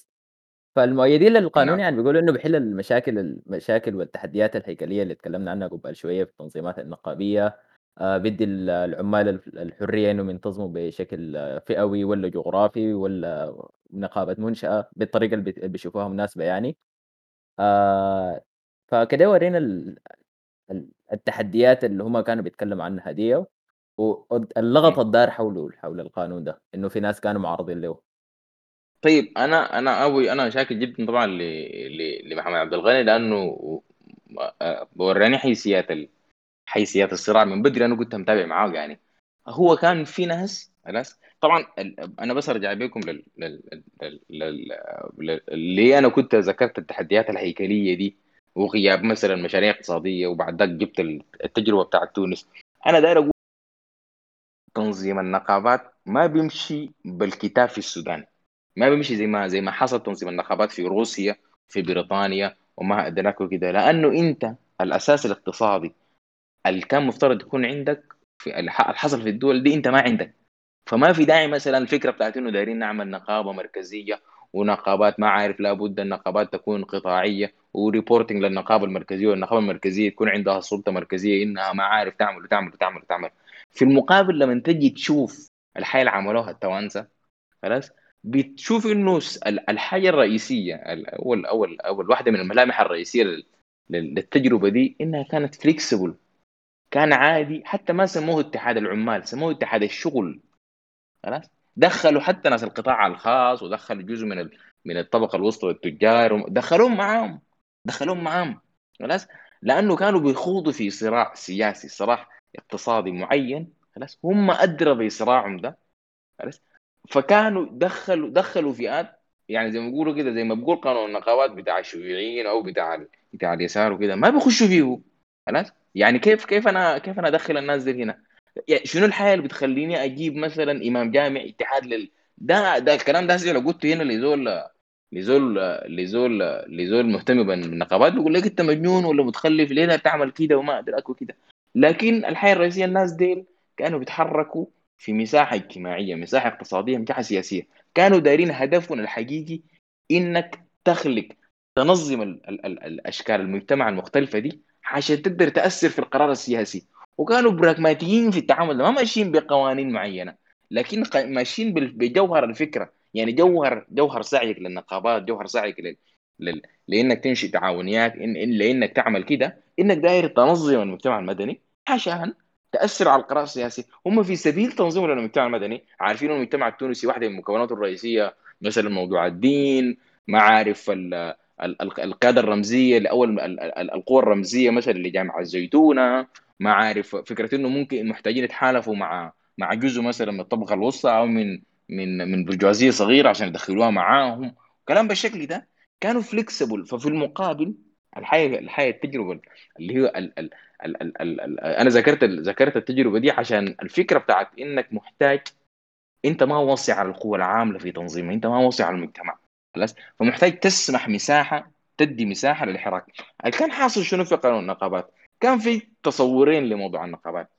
فالمؤيدين للقانون
نعم.
يعني بيقولوا إنه بيحل المشاكل المشاكل والتحديات الهيكلية اللي اتكلمنا عنها قبل شوية في التنظيمات النقابية آآ بيدّي ال العمال الف الحرية إنهم ينتظموا بشكل آه، فئوي والّا جغرافي والّا نقابة منشأة بالطريقة اللي بت بيشوفوها مناسبة يعني. آآ فكده ورّينا ال ال التحديات اللي هم كانوا بيتكلموا عنها ديّة والض اللغط
مم.
الدار حوله حول القانون ده، إنه في ناس كانوا معارضين له.
طيب أنا أنا اوي أنا شاكر جدا طبعا ل... ل... لمحمد عبد الغني لأنه آه، وراني حيثيات. حيثيات الصراع من بدري أنا كنت متابع معاه يعني. هو كان في ناس ناس طبعا أنا بس أرجع بكم لل... لل... لل... لل... لل... اللي أنا كنت ذكرت التحديات الهيكلية دي وغياب مثلا مشاريع اقتصادية وبعد ذاك جبت التجربة بتاعت تونس. أنا داير أقول تنظيم النقابات ما بيمشي بالكتاب في السودان. ما بيمشي زي ما زي ما حصل تنظيم النقابات في روسيا في بريطانيا وما أدراك وكده لأنه أنت الأساس الاقتصادي اللي كان مفترض يكون عندك في اللي حصل في الدول دي انت ما عندك. فما في داعي مثلا الفكرة بتاعت إنه دايرين نعمل نقابة مركزية ونقابات ما عارف لابد النقابات تكون قطاعية وريبورتنج للنقابة المركزية والنقابة المركزية تكون عندها سلطة مركزية إنها ما عارف تعمل وتعمل وتعمل وتعمل. في المقابل لما تجي تشوف الحياة اللي عملوها التوانسة خلاص؟ بتشوف إنه الحاجة الرئيسية اول اول أول واحدة من الملامح الرئيسية لل- لل- للتجربة دي إنها كانت فليكسبل كان عادي حتى ما سموه اتحاد العمال سموه اتحاد الشغل. خلاص؟ دخلوا حتى ناس القطاع الخاص ودخلوا جزء من ال- من الطبقة الوسطى والتجار دخلوهم معاهم دخلوهم معاهم. خلاص؟ لأنه كانوا بيخوضوا في صراع سياسي صراع اقتصادي معين. خلاص؟ هم ادرى بصراعهم ده. خلاص؟ فكانوا دخلوا دخلوا فئات يعني زي ما بيقولوا كده زي ما بقول قانون النقابات بتاع الشيوعيين أو بتاع بتاع اليسار وكده ما بيخشوا فيه خلاص؟ يعني كيف كيف أنا كيف أنا أدخل الناس دي هنا؟ يعني شنو الحاجة اللي بتخليني أجيب مثلا إمام جامع اتحاد لل ده ده الكلام ده لو قلت هنا لزول لزول لزول لزول مهتم بالنقابات بيقول لك أنت مجنون ولا متخلف ليه تعمل كده وما ادرك وكده لكن الحياة الرئيسية الناس ديل كانوا بيتحركوا في مساحة اجتماعية مساحة اقتصادية مساحة سياسية. كانوا دايرين هدفهم الحقيقي إنك تخلق تنظم ال ال ال الأشكال المجتمع المختلفة دي عشان تقدر تأثر في القرار السياسي. وكانوا براغماتيين في التعامل ما ماشيين بقوانين معينة لكن ماشيين بجوهر الفكرة. يعني جوهر جوهر سعيك للنقابات جوهر سعيك لل... لل... لإنك تنشئ تعاونيات إن... إن... لإنك تعمل كده إنك داير تنظم المجتمع المدني عشان تأثر على القرار السياسي. هم في سبيل تنظيم المجتمع المدني. عارفين المجتمع التونسي واحدة من مكوناته الرئيسية مثلا موضوع الدين ما عارف ال... ال- ال- القياده الرمزية لاول ال- ال- القوى الرمزية مثلا لجامعه الزيتونة ما عارف فكرة إنه ممكن محتاجين يتحالفوا مع مع جزء مثلا من الطبقة الوسطى أو من من من برجوازيه صغيرة عشان يدخلوها معاهم. كلام بالشكل ده كانوا فليكسبل ففي المقابل الحياة الحياة التجربة اللي هي ال ال ال ال ال ال أنا ذكرت ذكرت التجربة دي عشان الفكرة بتاعت إنك محتاج أنت ما واصي على القوى العاملة في تنظيمها أنت ما واصي على المجتمع. خلاص؟ فمحتاج تسمح مساحة تدي مساحة للحراك. كان حاصل شنو في قانون النقابات؟ كان في تصورين لموضوع النقابات.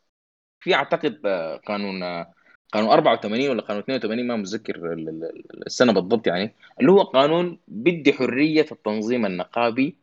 في أعتقد آه، قانون آه، قانون 84 ولا قانون 82 ما متذكر ال- ال- السنة بالضبط يعني اللي هو قانون بدي حرية التنظيم النقابي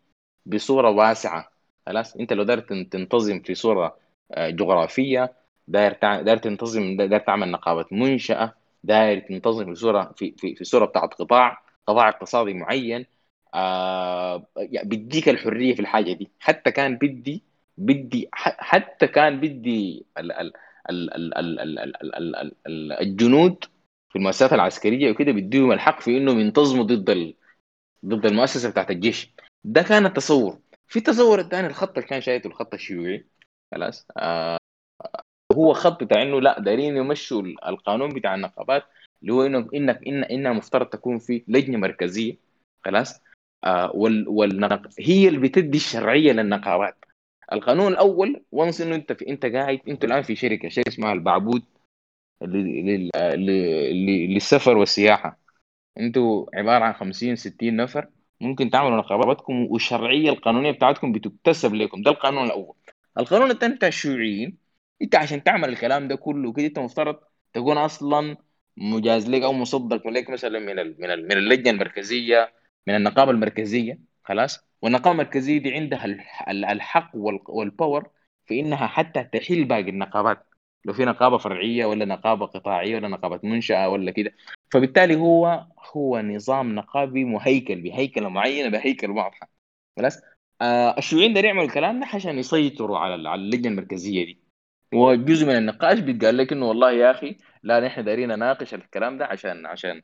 بصورة واسعة. خلاص؟ أنت لو داير تن- تنتظم في صورة آه، جغرافية داير داير تنتظم داير تعمل نقابة منشأة داير تنتظم في صوره في في في صورة بتاعت قطاع قطاع اقتصادي معين آه يعني بديك الحريه في الحاجة دي حتى كان بدي بدي حتى كان بدي ال ال ال ال ال ال ال ال ال ال ال الجنود في المؤسسات العسكريه وكده بديهم الحق في انهم ينتظموا ضد ال ضد المؤسسه بتاعت الجيش ده كان التصور في التصور الثاني الخط اللي كان شايفه الخط الشيوعي خلاص آه هو خط بتاع انه لا دايرين يمشوا ال- القانون بتاع النقابات اللي هو انه انك إن إنها مفترض تكون في لجنة مركزية خلاص؟ آه وال والنق... هي اللي بتدي الشرعية للنقابات. القانون الأول وانس إنه أنت في أنت قاعد أنت الآن في شركة شركة اسمها البعبود لل- لل- للسفر والسياحة. أنتوا عبارة عن 50 60 نفر ممكن تعملوا نقاباتكم والشرعية القانونية بتاعتكم بتكتسب لكم. ده القانون الأول. القانون الثاني بتاع الشيوعيين أنت عشان تعمل الكلام ده كله كده أنت مفترض تكون أصلا مجاز لك أو مصدق لك مثلا من ال من ال من اللجنة المركزية من النقابة المركزية خلاص؟ والنقابة المركزية دي عندها الحق والباور في إنها حتى تحل باقي النقابات. لو في نقابة فرعية ولا نقابة قطاعية ولا نقابة منشأة ولا كده. فبالتالي هو هو نظام نقابي مهيكل بهيكلة معينة بهيكل واضحة. خلاص؟ آه الشيوعيين ده يعملوا الكلام ده عشان يسيطروا على اللجنة المركزية دي. وجزء من النقاش بيتقال لك إنه والله يا أخي لا نحن دايرين نناقش الكلام ده عشان عشان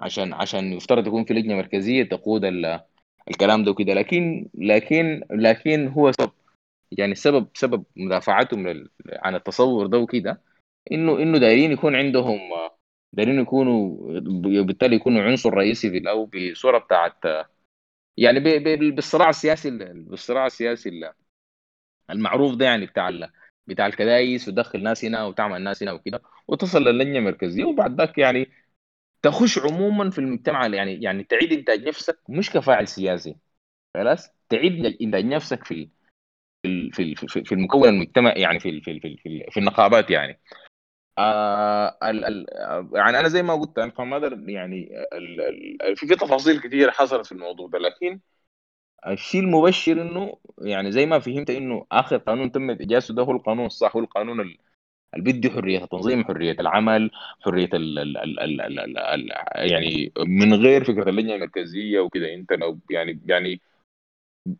عشان عشان يفترض يكون في لجنة مركزية تقود الكلام ده وكده. لكن لكن لكن هو سبب يعني السبب سبب مدافعتهم عن التصور ده وكده إنه إنه دايرين يكون عندهم دايرين يكونوا بالتالي يكونوا عنصر رئيسي في أو بصوره بتاعت يعني بالصراع السياسي بالصراع السياسي المعروف ده يعني بتاع بتاع الكدايس وتدخل ناس هنا وتعمل ناس هنا وكده وتصل للجنه المركزيه وبعد ذاك يعني تخش عموما في المجتمع يعني يعني تعيد انتاج نفسك مش كفاعل سياسي خلاص تعيد انتاج نفسك في في في في المكون المجتمعي يعني في في في في, في النقابات يعني آه يعني أنا زي ما قلت أنا ما يعني في في تفاصيل كثيره حصلت في الموضوع ده لكن الشيء المبشر إنه يعني زي ما فهمت إنه آخر قانون تم اجازته ده هو القانون الصح هو القانون اللي بيدي حرية التنظيم حرية العمل حرية ال ال ال ال ال ال يعني من غير فكرة اللجنة المركزية وكده. أنت لو يعني يعني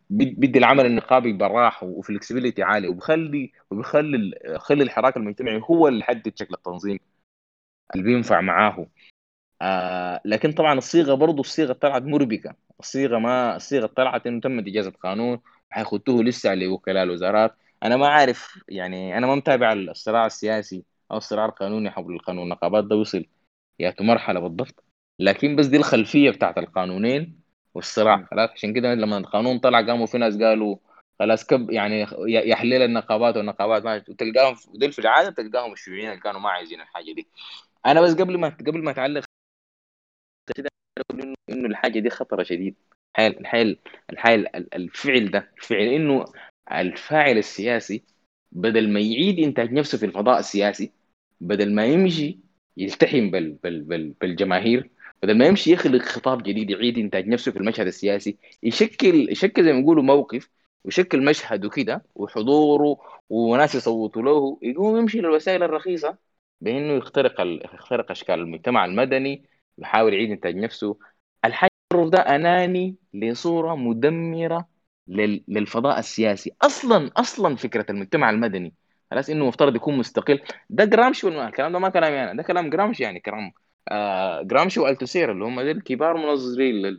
بيدي العمل النقابي براح وفلكسبيليتي عالي وبخلي وبخلي خلي الحراك المجتمعي هو اللي يحدد شكل التنظيم اللي بينفع معاه. آه لكن طبعا الصيغة برضه الصيغة طلعت مربكة. الصيغة ما الصيغة طلعت إنه تمت اجازه قانون حيخطوه لسه لوكلاء الوزارات. أنا ما عارف يعني أنا ما متابع الصراع السياسي أو الصراع القانوني حول القانون. النقابات ده وصل يا مرحلة بالضبط. لكن بس دي الخلفية بتاعت القانونين والصراع خلاص. عشان كده لما القانون طلع قاموا في ناس قالوا خلاص كب يعني يحلل النقابات والنقابات ما تلقاهم دول في العاده تلقاهم الشيوعيين اللي كانوا ما عايزين الحاجة دي. أنا بس قبل ما قبل ما أتعلق كده انه إنه الحاجة دي خطرة شديد. الحال الحال الحال الفعل ده الفعل إنه الفاعل السياسي بدل ما يعيد إنتاج نفسه في الفضاء السياسي بدل ما يمشي يلتحم بال بال بال بالجماهير بدل ما يمشي يخلق خطاب جديد يعيد إنتاج نفسه في المشهد السياسي يشكل يشكل زي ما يقولوا موقف ويشكل مشهد وكده وحضوره وناس يصوتوا له يقوم يمشي للوسائل الرخيصة بإنه يخترق ال... يخترق أشكال المجتمع المدني يحاول يعيد انتاج نفسه. الحجر ده أناني لصورة مدمرة لل... للفضاء السياسي. أصلا أصلا فكرة المجتمع المدني. خلاص إنه مفترض يكون مستقل. ده جرامشي الكلام ده ما كلامي أنا ده كلام جرامشي يعني كلام آه جرامشي والتوسير اللي هم دول كبار منظرين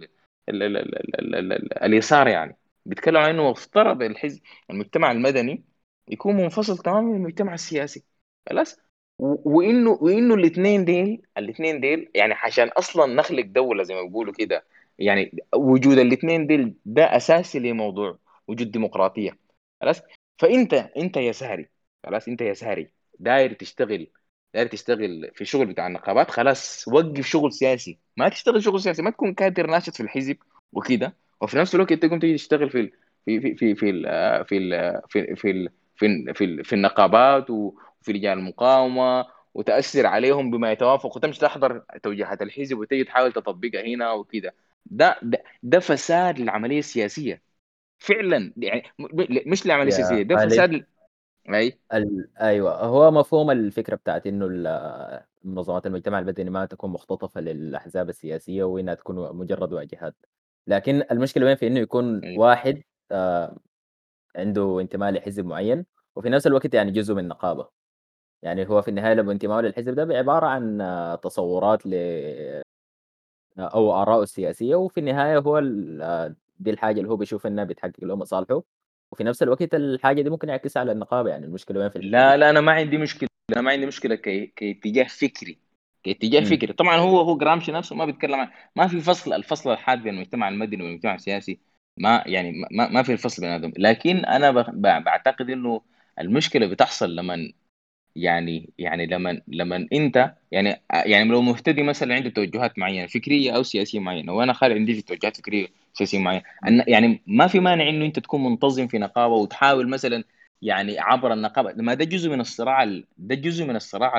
اليسار يعني. بيتكلموا عن إنه مفترض الحزب المجتمع المدني يكون منفصل تماما من المجتمع السياسي. خلاص وانه وإنه الاثنين ديل الاثنين ديل يعني عشان أصلا نخلق دولة زي ما بيقولوا كده يعني وجود الاثنين ديل ده أساسي لموضوع وجود ديمقراطية. خلاص؟ فأنت أنت يا سهري خلاص؟ أنت يا سهري داير تشتغل داير تشتغل في شغل بتاع النقابات خلاص؟ وقف شغل سياسي. ما تشتغل شغل سياسي ما تكون كادر ناشط في الحزب وكده. وفي نفس الوقت تقوم تيجي تشتغل في في في في في في في في, في, في النقابات و... وفي رجال المقاومة وتأثر عليهم بما يتوافق وتمشي تحضر توجيهات الحزب وتيجي تحاول تطبقها هنا وكده ده, ده ده فساد للعملية السياسية. فعلا يعني مش للعملية السياسية ده فساد أي؟
ال... أيوه. هو مفهوم الفكرة بتاعت إنه منظمات المجتمع المدني ما تكون مختطفة للأحزاب السياسية وإنها تكون مجرد واجهات. لكن المشكلة وين؟ في إنه يكون. واحد آه عنده انتماء لحزب معين وفي نفس الوقت يعني جزء من النقابه يعني هو في النهاية لما انتمائه للحزب ده بعباره عن تصورات ل أو اراءه السياسيه وفي النهاية هو دي الحاجة اللي هو بيشوف إنها بتحقق له مصالحه. وفي نفس الوقت الحاجة دي ممكن يعكسها على النقابه يعني المشكلة وين في
لا لا أنا ما عندي مشكلة أنا ما عندي مشكلة كي... كاتجاه فكري كاتجاه فكري. طبعا هو هو جرامشي نفسه ما بيتكلم عن ما في فصل الفصل الحاد بين المجتمع المدني والمجتمع السياسي ما يعني ما, ما في الفصل بينهم لكن أنا بعتقد إنه المشكلة بتحصل لما يعني يعني لما لما انت يعني يعني لو مهتدي مثلا عنده توجهات معينة فكرية أو سياسية معينة وأنا خالد عندي توجهات فكرية سياسية معينة يعني ما في مانع إنه أنت تكون منتظم في نقابة وتحاول مثلا يعني عبر النقابة. ما ده جزء من الصراع ده جزء من الصراع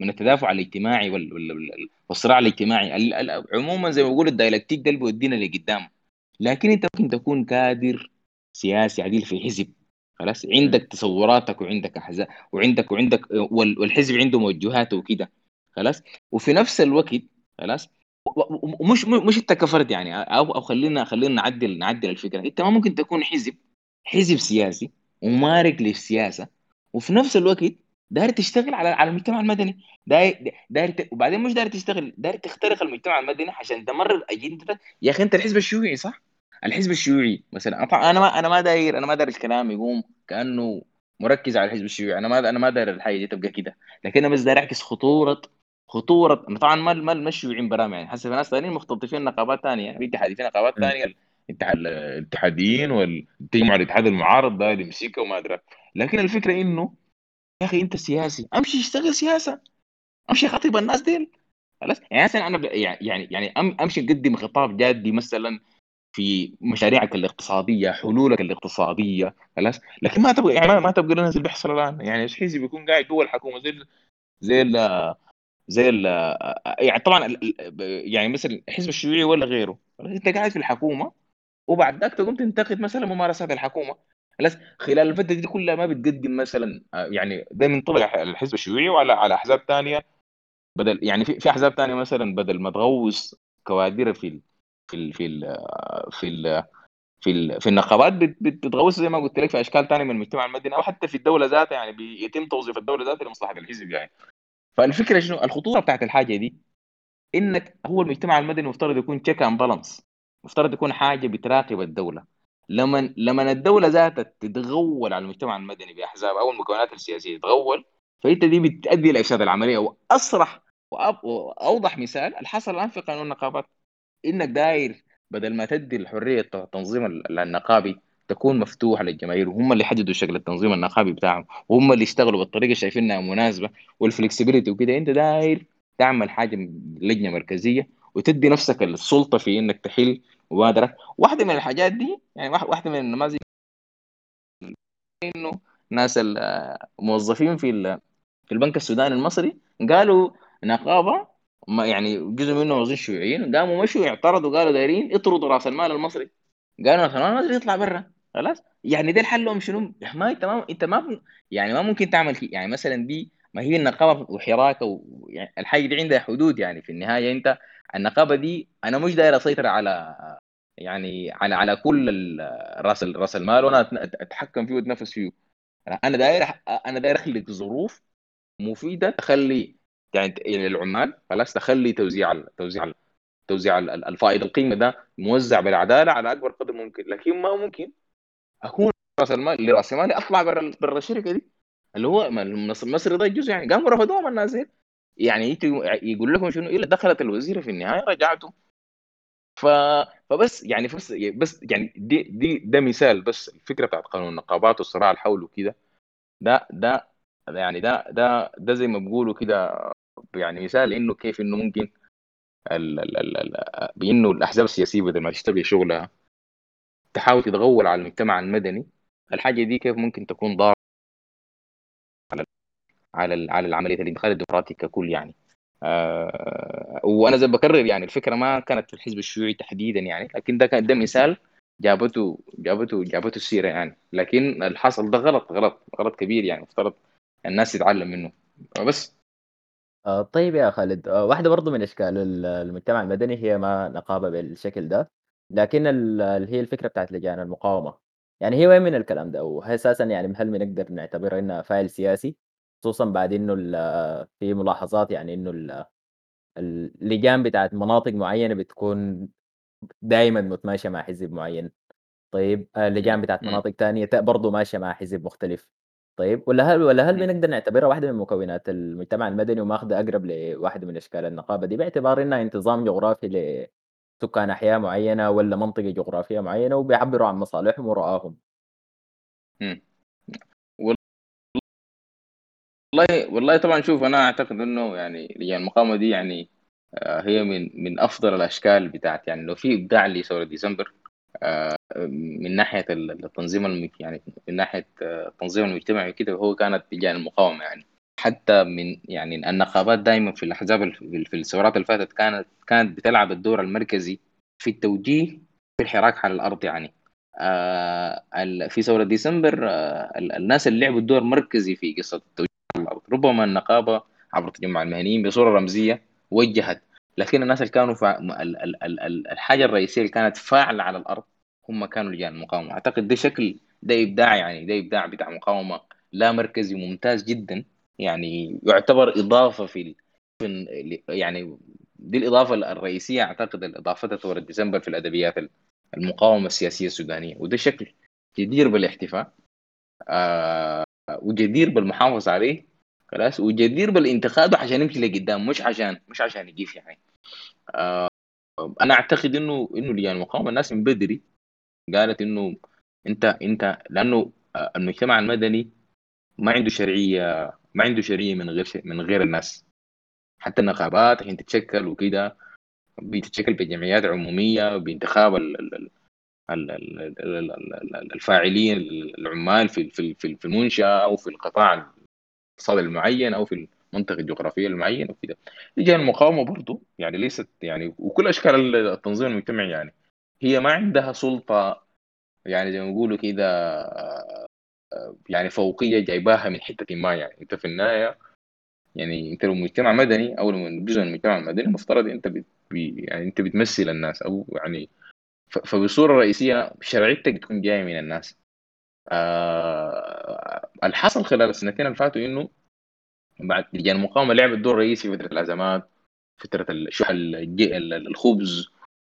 من التدافع الاجتماعي وال- وال- وال- والصراع الاجتماعي. ال- ال- عموما زي ما بقول الدايلكتيك ده اللي بيودينا لقدام. لكن أنت ممكن تكون كادر سياسي عديل في حزب. خلاص. عندك تصوراتك وعندك احزاب وعندك وعندك وال- والحزب عنده موجهاته وكده. خلاص. وفي نفس الوقت خلاص ومش مش انت كفرد يعني أو أو خلينا خلينا نعدل نعدل الفكرة. انت ما ممكن تكون حزب حزب سياسي ومارق للسياسة وفي نفس الوقت داير تشتغل على على المجتمع المدني. داير داير ت- وبعدين مش داير تشتغل داير تخترق المجتمع المدني عشان تمرر أجندتك. يا أخي انت الحزب الشيوعي صح؟ الحزب الشيوعي مثلا. أنا ما أنا ما داير أنا ما داير الكلام يقوم كأنه مركز على الحزب الشيوعي. أنا ما أنا ما داير الحاجة دي تبقى كده. لكن أنا بس داير اعكس خطورة خطورة. طبعا ما ما الشيوعيين برام يعني. حسب ناس ثانيين مختلطين نقابات ثانية في اتحادي في نقابات. ثانية الاتحاد الاتحاديين والتجمع الاتحاد المعارض ده اللي يمسكه وما أدري. لكن الفكرة إنه يا أخي أنت سياسي. أمشي اشتغل سياسة. أمشي خاطب الناس ديل. خلاص؟ يعني مثلا أنا يعني يعني أمشي أقدم خطاب جادي مثلا في مشاريعك الاقتصادية حلولك الاقتصادية خلاص؟ لكن ما تبغى يعني ما, تبغى لنا اللي بيحصل الآن. يعني إيش حزب بيكون قاعد جوا الحكومة؟ زي زي ال زي ال يعني طبعا يعني مثلا الحزب الشيوعي ولا غيره. أنت قاعد في الحكومة وبعد ذاك تقوم تنتقد مثلا ممارسات الحكومة. خلاص؟ خلال الفترة دي كلها ما بتقدم مثلا يعني ده منطبق على الحزب الشيوعي وعلى على أحزاب ثانية بدل يعني في في أحزاب ثانية مثلا بدل ما تغوص كوادر في في ال في ال في ال في, ال في النقابات بت- بت- بتغوص زي ما قلت لك في أشكال ثانية من المجتمع المدني أو حتى في الدولة ذاتها يعني بيتم توظيف الدولة ذاتها لمصلحة الحزب يعني. فالفكرة شنو؟ الخطورة بتاعت الحاجة دي إنك هو المجتمع المدني مفترض يكون check and balance مفترض يكون حاجة بتراقب الدولة. لما لما الدولة ذاتها تتغول على المجتمع المدني بأحزاب أو المكونات السياسية تتغول فإنت دي بتؤدي إلى إفساد العملية. وأصرح وأب- وأوضح مثال الحصل الان في قانون النقابات. إنك داير بدل ما تدي الحرية التنظيم ال- النقابي تكون مفتوحة للجماهير وهم اللي يحددوا شكل التنظيم النقابي بتاعهم وهم اللي يشتغلوا بالطريقة شايفينها مناسبة والفلكسبيليتي وكده. أنت داير تعمل حاجة لجنة مركزية وتدي نفسك السلطة في إنك تحل مبادرة. واحدة من الحاجات دي يعني واحد- واحدة من النماذج إنه ناس الموظفين في في البنك السوداني المصري قالوا نقابة ما يعني جزء منهم موظفين شيوعيين قاموا مشوا اعترضوا قالوا دايرين اطردوا رأس المال المصري قالوا رأس المال المصري يطلع برا خلاص يعني ده الحل لهم شنو؟ ما أنت ما أنت ما يعني ما ممكن تعمل كي. يعني مثلا دي ما هي النقابة وحراكة و... يعني الحاجة دي عندها حدود يعني في النهاية أنت النقابة دي أنا مش داير أسيطر على يعني على على كل رأس رأس المال وأنا أتحكم فيه وأتنافس فيه أنا داير أنا داير أخلق ظروف مفيدة تخلي يعني يعني العمال خلاص تخلي توزيع ال- توزيع ال- توزيع ال- ال- الفائض القيمة ده موزع بالعدالة على أكبر قدر ممكن. لكن ما ممكن أكون رأس المال لرأس مالي أطلع برا برا الشركة دي. اللي هو المصري ده جزء يعني. قاموا رفضوهم الناس. يعني يقول لكم شنو؟ إلا دخلت الوزيره في النهاية رجعته ف... فبس يعني بس بس يعني دي دي ده مثال. بس الفكرة بتاعت قانون النقابات والصراع الحول وكده ده ده يعني ده ده ده زي ما بيقولوا كده يعني مثال إنه كيف إنه ممكن ال ال ال ال بإنه الأحزاب السياسية بدل ما تشتغل شغلها تحاول تتغول على المجتمع المدني الحاجة دي كيف ممكن تكون ضارة على على على العملية الانتقال الديمقراطي ككل يعني. آه وأنا زي بكرر يعني الفكرة ما كانت في الحزب الشيوعي تحديدا يعني لكن ده كان ده مثال جابته جابته جابته السيرة يعني. لكن الحصل ده غلط غلط غلط كبير يعني مفترض الناس تتعلم منه. بس
آه، طيب يا خالد آه، واحدة برضو من أشكال ال- المجتمع المدني هي ما نقابة بالشكل ده لكن ال- اللي هي الفكرة بتاعت لجان المقاومة يعني هي وين من الكلام ده وهي أساسا يعني هل بنقدر نعتبرها إنها فاعل سياسي خصوصا بعد إنه ال- في ملاحظات يعني إنه ال- اللجان بتاعت مناطق معينة بتكون دائما متماشية مع حزب معين طيب آه، اللجان بتاعت
مم.
مناطق تانية برضه ماشية مع حزب مختلف. طيب والّا هل والّا هل. بنقدر نعتبرها واحدة من مكونات المجتمع المدني وماخدة أقرب لواحدة من أشكال النقابة دي، باعتبار إنها انتظام جغرافي لسكان أحياء معينة والّا منطقة جغرافية معينة وبيعبّروا عن مصالحهم ورؤاهم؟
مم. والله والله طبعا شوف أنا أعتقد إنه يعني لجان المقاومة دي يعني آه، هي من من أفضل الأشكال بتاعت يعني لو في إبداع لثوره ديسمبر من ناحية التنظيم يعني من ناحية آه، التنظيم المجتمعي كده هو كانت لجان المقاومة يعني. حتى من يعني النقابات دائما في الأحزاب في الثورات اللي فاتت كانت كانت بتلعب الدور المركزي في التوجيه في الحراك على الأرض يعني. آه في ثورة ديسمبر آه الناس اللي لعبوا الدور مركزي في قصة التوجيه على الأرض. ربما النقابة عبر تجمع المهنيين بصورة رمزية وجهت لكن الناس اللي كانوا. ال... ال... ال... الحاجة الرئيسية اللي كانت فاعلة على الأرض هم كانوا لجان المقاومة. أعتقد ده شكل ده إبداع يعني ده إبداع بتاع مقاومة لا مركزي ممتاز جدا. يعني يعتبر إضافة في يعني دي الإضافة الرئيسية أعتقد إضافتها ثوره ديسمبر في الأدبيات المقاومة السياسية السودانية. وده شكل جدير بالاحتفاء آه وجدير بالمحافظة عليه خلاص وجدير بالانتقاد عشان يمشي لقدام مش عشان مش عشان يقيف يعني. أنا اعتقد انه انه لجان المقاومه الناس من بدري قالت انه انت انت لأنه المجتمع المدني ما عنده شرعيه ما عنده شرعيه من غير من غير الناس حتى النقابات عشان تتشكل وكده بتتشكل بجمعيات عموميه بانتخاب الفاعلين العمال في في المنشاه أو في القطاع الاقتصادي المعين أو في المنطقة الجغرافيه المعينه وكده. لجان المقاومة برضه يعني ليست يعني وكل أشكال التنظيم المجتمعي يعني هي ما عندها سلطة يعني زي ما بيقولوا كده يعني فوقية جايباها من حتة ما يعني. أنت في النهاية يعني أنت لو مجتمع مدني أو لو جزء من المجتمع المدني مفترض أنت بت يعني أنت بتمثل الناس أو يعني فبصورة رئيسية شرعيتك تكون جاية من الناس. آه الحصل خلال السنتين اللي فاتوا إنه بعد يعني المقاومه لعبت دور رئيسي في فترة الأزمات فترة الخبز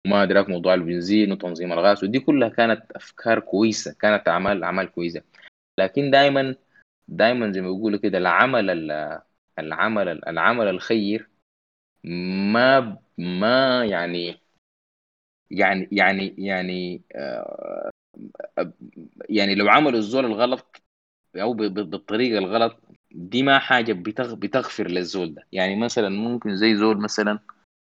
وما أدراك موضوع البنزين وتنظيم الغاز ودي كلها كانت أفكار كويسة كانت اعمال أعمال كويسة. لكن دائما دائما زي ما بيقولوا كده العمل العمل العمل الخير ما ما يعني يعني يعني يعني آه يعني لو عملوا الزول الغلط أو بالطريقة الغلط دي ما حاجة بتغفر للزول ده. يعني مثلا ممكن زي زول مثلا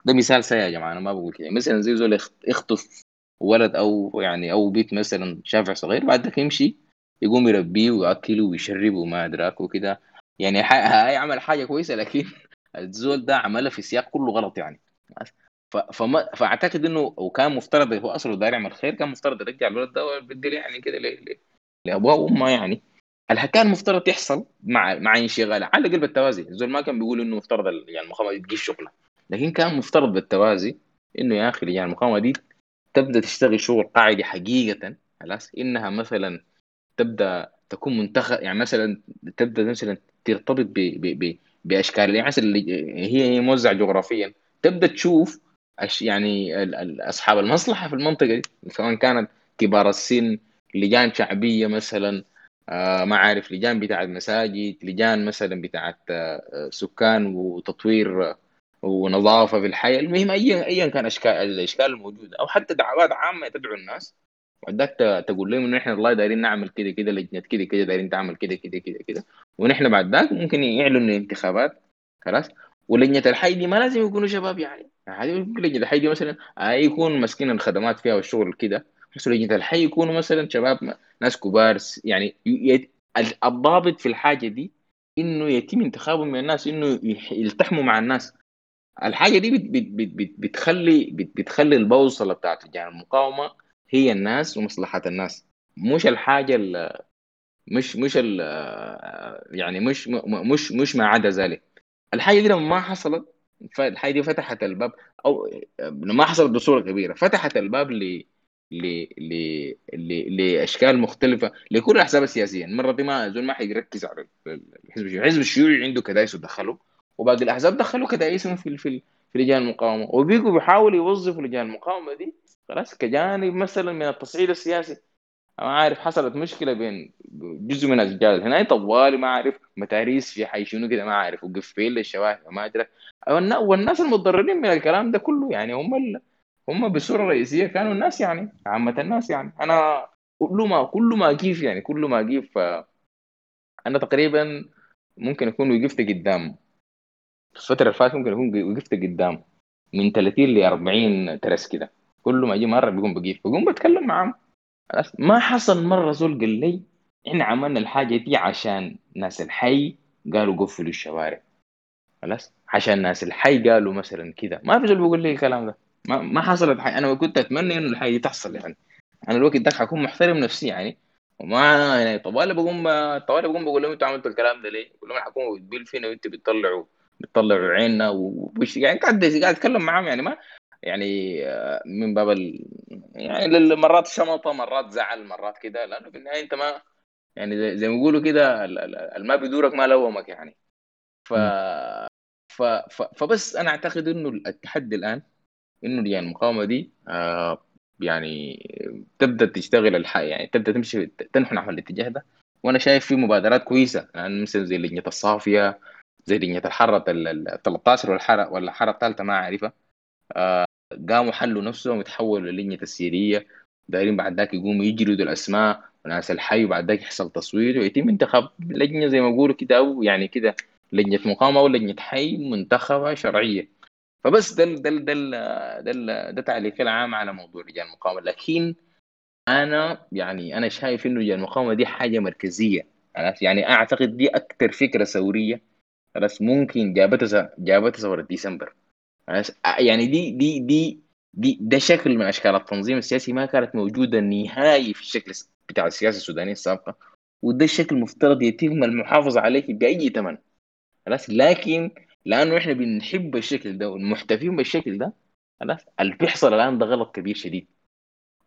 ده مثال سيء يا جماعة أنا ما بقول كده. مثلا زي زول يخطف ولد أو يعني أو بيت مثلا شافع صغير بعد ذاك يمشي يقوم يربيه ويأكله ويشربه وما أدراك وكده. يعني هاي عمل حاجة كويسة لكن الزول ده عملها في سياق كله غلط يعني. فما فأعتقد إنه وكان مفترض هو أصله داير يعمل خير كان مفترض يرجع الولد ده يعني كده لأبوه وأمه يعني. الحكاية المفترض تحصل مع مع انشغال. على قلب التوازي. الزول ما كان بيقول إنه مفترض يعني المقاومة تجيب شغلة. لكن كان مفترض بالتوازي إنه يا أخي يعني المقاومة دي تبدأ تشتغل شغل قاعدي حقيقة خلاص. إنها مثلا تبدأ تكون منتخب يعني مثلا تبدأ مثلا ترتبط ب ب ب بأشكال. يعني مثلا هي هي موزعة جغرافيا. تبدأ تشوف يعني أصحاب المصلحة في المنطقة دي. سواء كانت كبار السن لجان شعبية مثلا ما عارف لجان بتاعت مساجد لجان مثلا بتاعت آه سكان وتطوير ونظافة في الحياة المهم ايا ايا كان أشكال الأشكال الموجودة. أو حتى دعوات عامة تدعو الناس. وعندك تقول لهم إنه إحنا والله دايرين نعمل كده كده لجنة كده كده دايرين تعمل كده كده كده كده. ونحن بعد ذاك ممكن يعلنوا انتخابات خلاص. ولجنة الحي دي ما لازم يكونوا شباب يعني. هذه لجنة الحي دي مثلا يكون ماسكين الخدمات فيها والشغل كده. لجنه الحي يكونوا مثلا شباب ناس كبار يعني الضابط في الحاجة دي إنه يتم انتخابهم من الناس إنه يلتحموا مع الناس. الحاجة دي بت بت بت بتخلي بت بتخلي البوصلة بتاعت يعني المقاومة هي الناس ومصلحة الناس. مش الحاجة مش مش يعني مش مش مش ما عدا ذلك. الحاجة دي لما ما حصلت الحاجة دي فتحت الباب أو لما حصلت بصورة كبيرة فتحت الباب ل ل ل ل لأشكال مختلفة لكل الاحزاب السياسيه المرة دي ما زول ما حيركز على الحزب الشيوعي. الحزب الشيوعي عنده كدايس دخله وباقي الأحزاب دخلوا كدايسهم في في في لجان المقاومة. وبيقوا بيحاولوا يوظفوا لجان المقاومة دي خلاص كجانب مثلا من التصعيد السياسي. ما عارف حصلت مشكلة بين جزء من الرجال هنا. طوالي ما عارف متاريس في حي شنو كده ما عارف وقفين للشواهد ما أدري. والناس المتضررين من الكلام ده كله يعني هم. هم بصورة رئيسية كانوا الناس يعني عامة الناس يعني. أنا كل ما كل ما كيف يعني كل ما كيف أنا تقريبا ممكن اكون وقفت قدام. الفترة اللي فاتت ممكن اكون وقفت قدام. من 30 ل 40 ترس كده. كل ما أجي مرة بيقوم بقيف. بقوم بتكلم معاهم. ما حصل مرة زول قال لي إحنا عملنا الحاجة دي عشان ناس الحي قالوا قفلوا الشوارع. خلاص. عشان الناس الحي قالوا مثلا كده. ما في زول بيقول لي الكلام ده. ما, ما حصلت أنا كنت أتمنى إنه الحاجة دي تحصل يعني. أنا الوقت ده حكون محترم نفسي يعني. وما يعني طوالي بقوم طوالي بقوم بقول لهم أنتوا عملتوا الكلام ده ليه؟ بقول لهم الحكومة بتبيل فينا وأنتوا بتطلعوا بتطلعوا عيننا وش يعني قاعد قاعد أتكلم معاهم يعني ما يعني آه، من باب ال... يعني مرات شمطة مرات زعل مرات كده. لأنه في النهاية أنت ما يعني زي, زي ما بيقولوا كده الما بيدورك ما لومك يعني. ف... ف... ف... فبس أنا أعتقد إنه التحدي الآن إنه يعني المقاومة دي آه يعني تبدأ تشتغل الح... يعني تبدأ تمشي تنحو نحو الاتجاه ده. وأنا شايف في مبادرات كويسة يعني مثل زي لجنة الصافية زي لجنة الحره ال 13 والحارة ولا الحاره الثالثة ما أعرفها. آه قاموا حلوا نفسهم وتحولوا للجنة السيرية. دايرين بعد ذاك يقوموا يجردوا الأسماء وناس الحي وبعد ذاك يحصل تصويت ويتم انتخاب لجنة زي ما بيقولوا كده أو يعني كده لجنة مقاومة أو لجنة حي منتخبة شرعية. فبس ده ده ده ده, ده تعليق العام على موضوع لجان المقاومة. لكن أنا يعني أنا شايف إنه لجان المقاومة دي حاجة مركزية يعني أعتقد دي أكثر فكرة ثوريه خلاص؟ ممكن جابتها جابتها ثوره ديسمبر يعني دي دي دي دي ده شكل من أشكال التنظيم السياسي ما كانت موجودة نهائي في الشكل بتاع السياسة السودانية السابقة وده الشكل المفترض يتم المحافظة عليه بأي ثمن خلاص؟ لكن لأنه إحنا بنحب الشكل ده والمحتفين بالشكل ده خلاص. اللي بيحصل الآن ده غلط كبير شديد.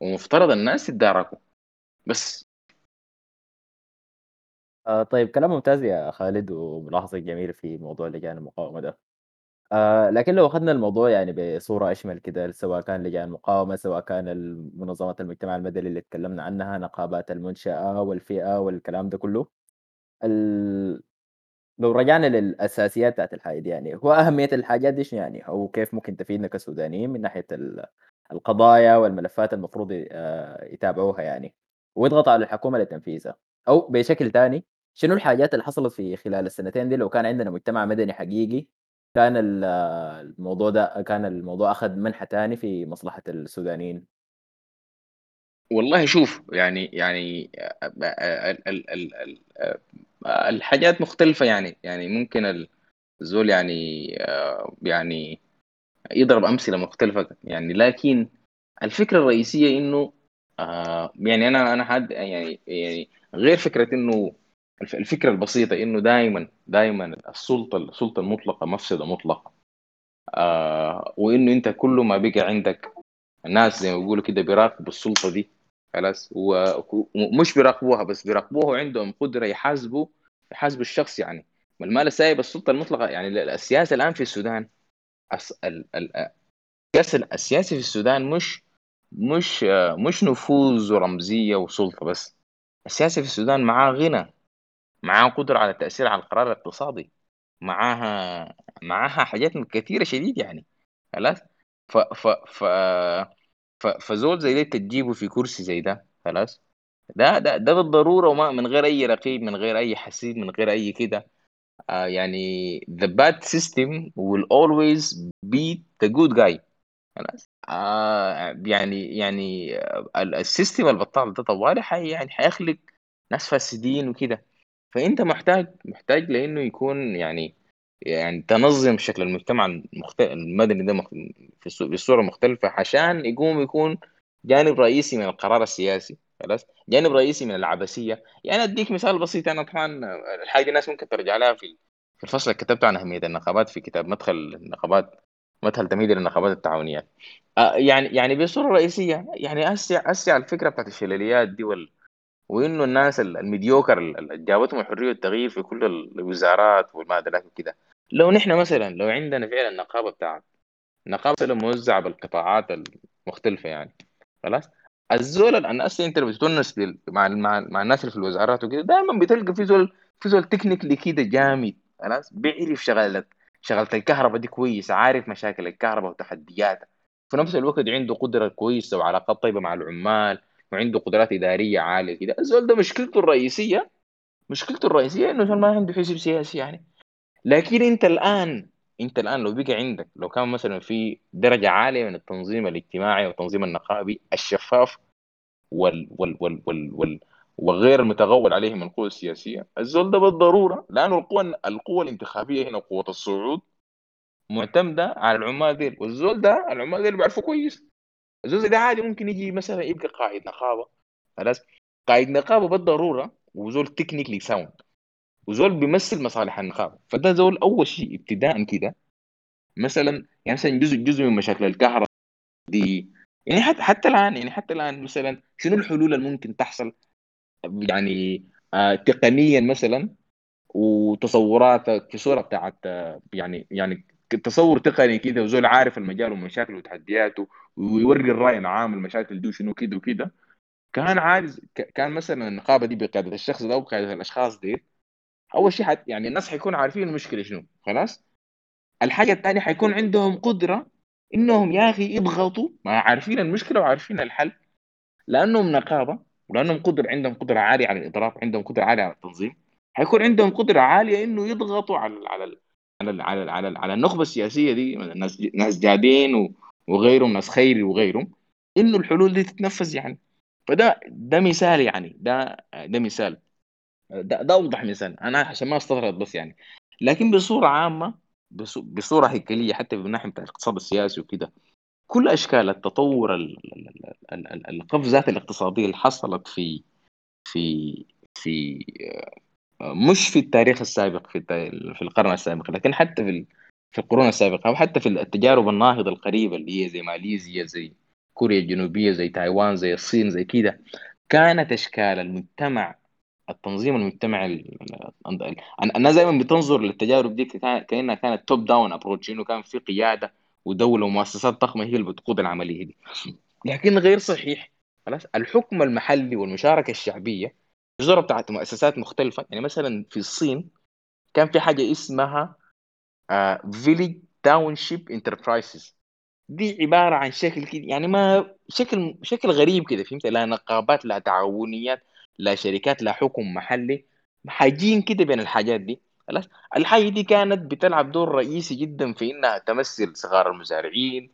ومفترض الناس يتداركوا بس.
آه طيب كلام ممتاز يا خالد وملاحظة جميلة في موضوع لجان المقاومة ده. آه لكن لو أخذنا الموضوع يعني بصورة أشمل كده سواء كان لجان المقاومة سواء كان منظمات المجتمع المدني اللي اتكلمنا عنها نقابات المنشأة والفئة والكلام ده كله. لو رجعنا للأساسيات بتاعت الحاجة دي يعني هو أهمية الحاجات دي يعني؟ أو كيف ممكن تفيدنا كسودانيين من ناحية القضايا والملفات المفروض آه، يتابعوها يعني. ويضغط على الحكومة لتنفيذها. أو بشكل ثاني شنو الحاجات اللي حصلت في خلال السنتين دي؟ لو كان عندنا مجتمع مدني حقيقي كان الموضوع ده كان الموضوع أخذ منحى ثاني في مصلحة السودانيين.
والله شوف يعني يعني ال ال الحاجات مختلفة يعني يعني ممكن الزول يعني يعني يضرب أمثلة مختلفة يعني لكن الفكرة الرئيسية إنه يعني أنا أنا حد يعني يعني غير فكرة إنه الفكرة البسيطة إنه دائما دائما السلطة السلطة المطلقة مفسدة مطلقة وإنه أنت كل ما بقى عندك الناس زي ما بيقولوا كده بيراقبوا السلطة دي خلاص. ومش بيراقبوها بس بيراقبوها وعندهم قدرة يحاسبوا يحاسبوا الشخص يعني. المال سايب السلطة المطلقة؟ يعني السياسة الآن في السودان السياسة السياسي في السودان مش مش مش نفوذ ورمزية وسلطة بس. السياسة في السودان معاه غنى معاه قدرة على التاثير على القرار الاقتصادي معاها معاها حاجات كثيرة شديد يعني. خلاص؟ ف ف ف فزول زي ده تجيبه في كرسي زي ده خلاص؟ ده ده ده بالضرورة وما من غير أي رقيب من غير أي حسيب من غير أي كده. آه يعني the bad system will always be the good guy. خلاص؟ آه يعني يعني السيستم البطال ده طوالي حي يعني حيخلق ناس فاسدين وكده. فأنت محتاج محتاج لإنه يكون يعني يعني تنظم شكل المجتمع المدني ده بصوره مختلفة عشان يقوم يكون جانب رئيسي من القرار السياسي خلاص؟ جانب رئيسي من العبثيه يعني أديك مثال بسيط أنا طبعا الحاجة دي الناس ممكن ترجع لها في في الفصل اللي كتبته عن أهمية النقابات في كتاب مدخل النقابات مدخل تمهيدي للنقابات التعاونيات آه يعني يعني بصورة رئيسية يعني اسيا اسيا الفكرة بتاعت الشلاليات دي وال وإنه الناس الميديوكر اللي جابتهم الحريه والتغيير في كل الوزارات وما أدري وكده لو نحن مثلا لو عندنا فعلا نقابة بتاعت نقابة موزعة بالقطاعات المختلفة يعني خلاص؟ الزول الناس أنت اللي بتونس مع مع, مع الناس اللي في الوزارات وكده دائما بتلقى في زول في زول تكنيكلي كده جامد خلاص؟ بيعرف شغلة شغلة الكهرباء دي كويس عارف مشاكل الكهرباء وتحدياتها. في نفس الوقت عنده قدرة كويسة وعلاقات طيبة مع العمال وعنده قدرات إدارية عالية كده. الزول ده مشكلته الرئيسية مشكلته الرئيسية إنه ما عنده حزب سياسي يعني. لكن أنت الآن أنت الآن لو بقى عندك لو كان مثلا في درجة عالية من التنظيم الاجتماعي والتنظيم النقابي الشفاف وال وال وال وال, وال وغير المتغول عليه من القوى السياسية الزول ده بالضرورة لأنه القوى القوى الانتخابية هنا قوة الصعود معتمدة على العمال ديل. والزول ده العمال ديل بيعرفوا كويس. الزول ده عادي ممكن يجي مثلا يبقى قائد نقابة خلاص؟ قائد نقابة بالضرورة وزول technically sound وزول بيمثل مصالح النقابة. فده زول أول شيء ابتداء كده مثلا يعني مثلا جزء جزء من مشاكل الكهرباء دي. يعني حتى حتى الآن يعني حتى الآن مثلا شنو الحلول اللي ممكن تحصل؟ يعني آه تقنيا مثلا وتصوراتك في صورة بتاعت آه، يعني يعني تصور تقني كده وزول عارف المجال ومشاكله وتحدياته ويوري الرأي العام المشاكل دي شنو كده وكده. كان عايز كان مثلا النقابة دي بقياده الشخص ده وبقياده الأشخاص دي. أول شيء حت يعني الناس حيكونوا عارفين المشكلة شنو خلاص؟ الحاجة الثانية حيكون عندهم قدرة إنهم يا أخي يضغطوا ما عارفين المشكلة وعارفين الحل. لأنهم نقابة ولأنهم قدر عندهم قدرة عالية على الاضراب عندهم قدرة عالية على التنظيم. حيكون عندهم قدرة عالية إنه يضغطوا على على على على على, على النخبة السياسية دي. ناس ناس جادين وغيرهم ناس خيري وغيرهم إنه الحلول دي تتنفذ يعني. فده ده مثال يعني. ده ده مثال. ده, ده أوضح مثال. أنا عشان ما أستطرد بس يعني. لكن بصورة عامة بصورة هيكليه حتى من ناحية الاقتصاد السياسي وكده كل أشكال التطور القفزات الاقتصادية اللي حصلت في في في مش في التاريخ السابق في في القرن السابق لكن حتى في في القرون السابقة أو حتى في التجارب الناهضة القريبة اللي هي زي ماليزيا زي كوريا الجنوبية زي تايوان زي الصين زي كده. كانت إشكال المجتمع التنظيم المجتمعي الناس دائما بتنظر للتجارب دي كأنها كانت top-down approach إنه كان في قيادة ودولة ومؤسسات ضخمة هي اللي بتقود العملية دي. لكن غير صحيح خلاص الحكم المحلي والمشاركة الشعبية الجزر بتاعت مؤسسات مختلفة. يعني مثلا في الصين كان في حاجة اسمها village township enterprises دي عبارة عن شكل كده يعني ما شكل شكل غريب كده فهمت؟ لا نقابات لا تعاونيات لا شركات لا حكم محلي. حاجة بين كده بين الحاجات دي خلاص؟ الحاجة دي كانت بتلعب دور رئيسي جدا في إنها تمثل صغار المزارعين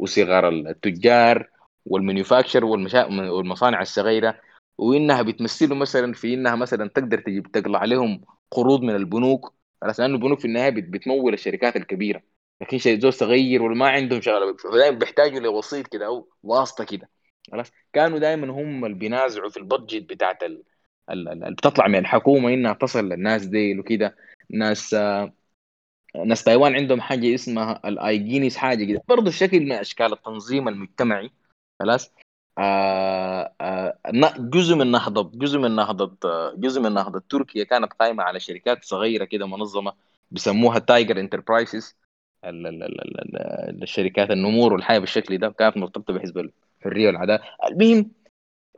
وصغار التجار وال manufacture والمصانع الصغيرة وإنها بتمثله مثلا في إنها مثلا تقدر تجيب تقلع عليهم قروض من البنوك. خلاص لأنه البنوك في النهاية بتمول الشركات الكبيرة. لكن شيء زول صغير وما عندهم شغله دائما بيحتاجوا لوسيط كده أو واسطة كده. خلاص؟ كانوا دائما هم اللي بينازعوا في ال budget بتاعت اللي بتطلع من الحكومة إنها تصل للناس دي وكده. ناس ناس تايوان عندهم حاجة اسمها ال agencies حاجة كده. برضه الشكل من أشكال التنظيم المجتمعي. خلاص؟ آه آه جزء من نهضة جزء من نهضة جزء من نهضة تركيا كانت قائمه على شركات صغيرة كده منظمة بيسموها tiger enterprises الشركات النمور والحاجات بالشكل ده كانت مرتبطة بحزب الحرية والعدالة. المهم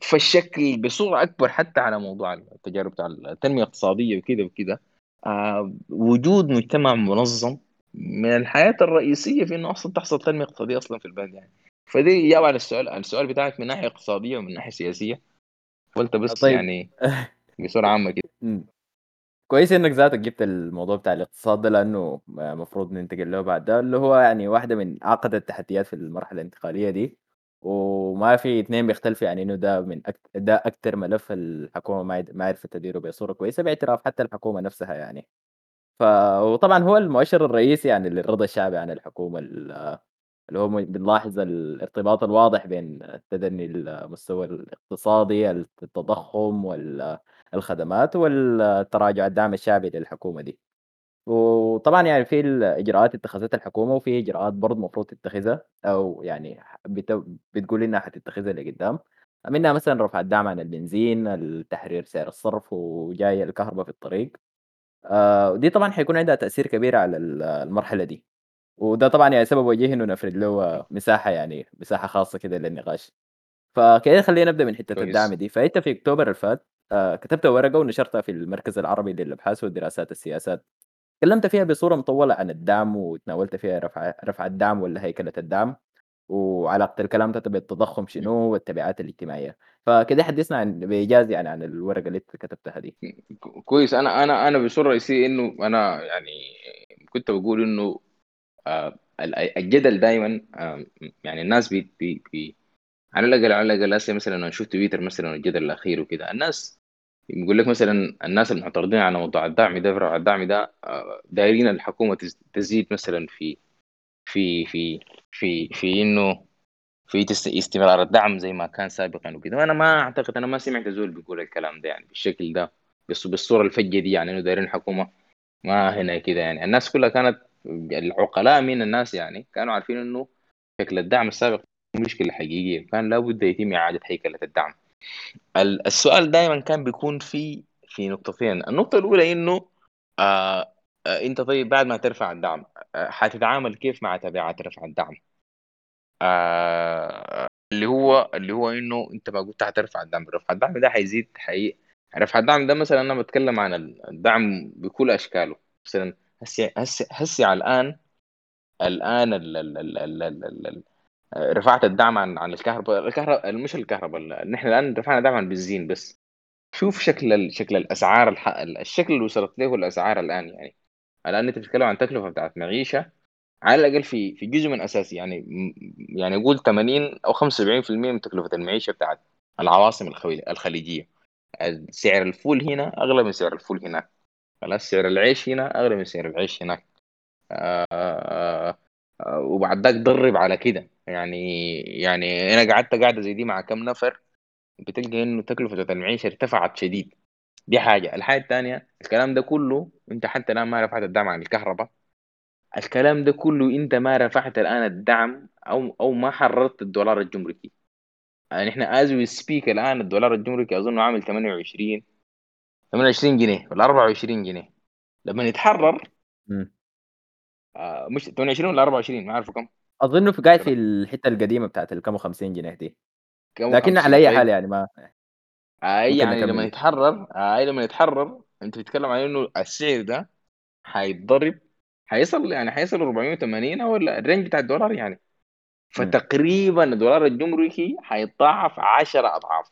فالشكل بصورة أكبر حتى على موضوع التجارب بتاع التنمية الاقتصادية وكذا وكذا آه وجود مجتمع منظم من الحاجات الرئيسية في إنه أصلا تحصل تنمية اقتصادية أصلا في البلد يعني. فدي إجابة على السؤال السؤال بتاعك من ناحية اقتصادية ومن ناحية سياسية. قلت بس طيب. يعني بصورة عامة كده.
كويس إنك ذاتك جبت الموضوع بتاع الاقتصاد ده لأنه المفروض ننتقل له بعد ده اللي هو يعني واحدة من أعقد التحديات في المرحلة الانتقالية دي. وما في اثنين بيختلفوا يعني إنه ده من أكت... ده أكثر ملف الحكومة ما ما عرفت تديره بصورة كويسة باعتراف حتى الحكومة نفسها يعني. ف وطبعا هو المؤشر الرئيسي يعني للرضا الشعبي عن الحكومة اللي هو بنلاحظ الارتباط الواضح بين تدني المستوى الاقتصادي التضخم والخدمات والتراجع الدعم الشعبي للحكومة دي. وطبعا يعني في الإجراءات اتخذتها الحكومة وفي إجراءات برضه المفروض تتخذها أو يعني بت... بتقول إنها حتتخذها لقدام. منها مثلا رفع الدعم عن البنزين التحرير سعر الصرف وجاي الكهرباء في الطريق. آه دي طبعا حيكون عندها تأثير كبير على المرحلة دي. وده طبعا يعني سبب وجيه إنه نفرد له مساحة يعني مساحة خاصة كده للنقاش. فكده خلينا نبدأ من حتة الدعم دي. فأنت في أكتوبر اللي فات آه كتبت ورقة ونشرتها في المركز العربي للأبحاث والدراسات السياسات تكلمت فيها بصورة مطولة عن الدعم وتناولت فيها رفع رفع الدعم ولا هيكلة الدعم وعلاقة الكلام ده بالتضخم شنو والتبعات الاجتماعية. فكده حدثنا عن بإيجاز يعني عن الورقة اللي كتبتها دي.
كويس. أنا أنا أنا بصوره رئيسيه إنه أنا يعني كنت بقول إنه الجدل دائما آه يعني الناس بي بي بي على الأقل على الأقل هسه مثلا شفت تويتر مثلا الجدل الأخير وكده الناس بيقول لك مثلا الناس المعترضين على موضوع الدعم ده فرع الدعم ده آه، دايرين الحكومة تز- تزيد مثلا في في في في في إنه في استمرار الدعم زي ما كان سابقا وكده. وأنا ما أعتقد أنا ما سمعت زول بيقول الكلام ده يعني بالشكل ده بالصورة الفجة دي يعني إنه دايرين الحكومة ما هنا كده يعني. الناس كلها كانت العقلاء من الناس يعني كانوا عارفين إنه شكل الدعم السابق مشكله حقيقيه كان لابد يتم إعادة هيكلة الدعم. ال- السؤال دائما كان بيكون في في نقطتين. النقطة الأولى إنه آه آه أنت طيب بعد ما ترفع الدعم آه حتتعامل كيف مع تبعات رفع الدعم؟ آه اللي هو اللي هو إنه أنت ما قلت حترفع الدعم. رفع الدعم ده حيزيد حي رفع الدعم ده مثلا أنا بتكلم عن الدعم بكل أشكاله. مثلا هسي هسي هسي على الآن الآن ال ال ال ال ال ال ال رفعت الدعم عن عن الكهرباء. الكهرباء مش الكهرباء ال- نحن الآن رفعنا دعم عن البنزين بس. شوف شكل شكل الأسعار الح... الشكل اللي وصلت له الأسعار الآن يعني. الآن أنت بتتكلم عن تكلفة بتاعت معيشة على الأقل في في جزء من أساسي يعني يعني قول 80 أو 75% من تكلفة المعيشة بتاعت العواصم الخليجية. سعر الفول هنا أغلى من سعر الفول هناك. خلاص سعر العيش هنا أغلى من سعر العيش هناك. آه، آه، آه، وبعد ذاك ضرب على كده. يعني يعني أنا قعدت قاعدة زي دي مع كم نفر بتلقى إنه تكلفة المعيشه ارتفعت شديد. دي حاجة. الحاجة الثانية الكلام ده كله أنت حتى الآن ما رفعت الدعم عن الكهرباء. الكلام ده كله أنت ما رفعت الآن الدعم أو أو ما حررت الدولار الجمركي. يعني إحنا as we speak الآن الدولار الجمركي اظن عامل 28 28 جنيه ولا 24 جنيه. لما يتحرر. آه، مش 28 ولا 24 ما اعرف كم
اظنه في قاعد في الحتة القديمة بتاعت الكم 50 جنيه دي. لكن
50
على
أي
حال يعني ما
أي
ممكن
يعني لما يتحرر أي لما يتحرر أنت بتتكلم عن إنه السعر ده حيتضرب حيصل يعني حيصل 480 أو ال- ال range بتاع الدولار يعني. فتقريبا الدولار الجمركي حيتضاعف 10 أضعاف.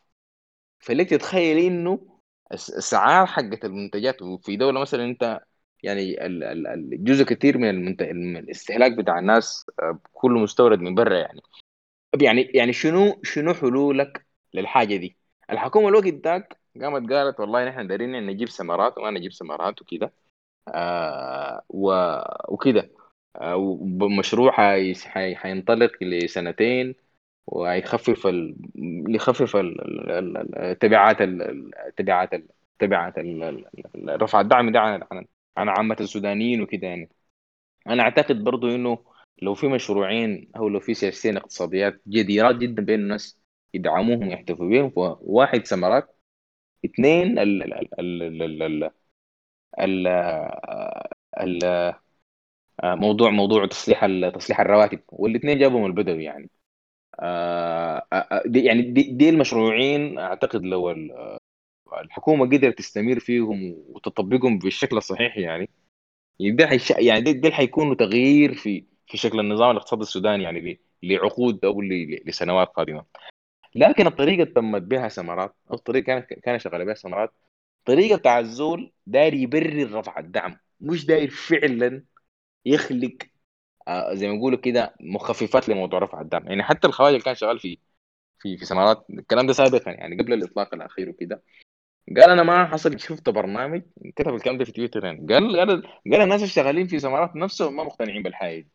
فليك تتخيل إنه الاسعار حقت المنتجات. وفي دولة مثلا أنت يعني ال- ال- ال- جزء كثير من المنت... من الاستهلاك بتاع الناس آه، كله مستورد من برا يعني. يعني يعني شنو شنو حلولك للحاجة دي؟ الحكومة الوقت ذاك قامت قالت والله نحن دايرين نجيب ثمرات وما نجيب ثمرات وكده آه و... وكده آه ومشروع حي... حي... حينطلق لسنتين. وهيخفف ال... يخفف التبعات التبعات تبعات رفع الدعم ده عن عن عامه السودانيين وكده يعني أنا اعتقد برضو انه لو في مشروعين أو لو في سياستين اقتصاديات جديرات جدا بين الناس يدعموهم ويحتفوا بهم واحد سمرات اثنين ال ال ال ال ال ال ال موضوع موضوع تصليح تصليح الرواتب والاثنين جابهم البدوي يعني دي يعني دي, دي المشروعين أعتقد لو ال- الحكومة قدرت تستمر فيهم وتطبقهم بالشكل الصحيح يعني يعني ده حيش... يعني ده, ده حيكونوا تغيير في في شكل النظام الاقتصادي السوداني يعني لعقود أو لسنوات قادمة. لكن الطريقة تمت بها ثمرات أو الطريقة كانت كان شغالة بها ثمرات طريقة بتاع الزول داير يبرر رفع الدعم مش داير فعلا يخلق آه زي ما يقولوا كده مخففات لموضوع رفع الدعم يعني حتى الخواجة اللي كان شغال في في في ثمرات الكلام ده سابقا يعني قبل الإطلاق الأخير وكده. قال أنا ما حصل شفت برنامج كتب الكلام ده في تويتر. يعني قال قال قال الناس اللي شغالين في ثمرات نفسهم ما مقتنعين بالحاجة دي.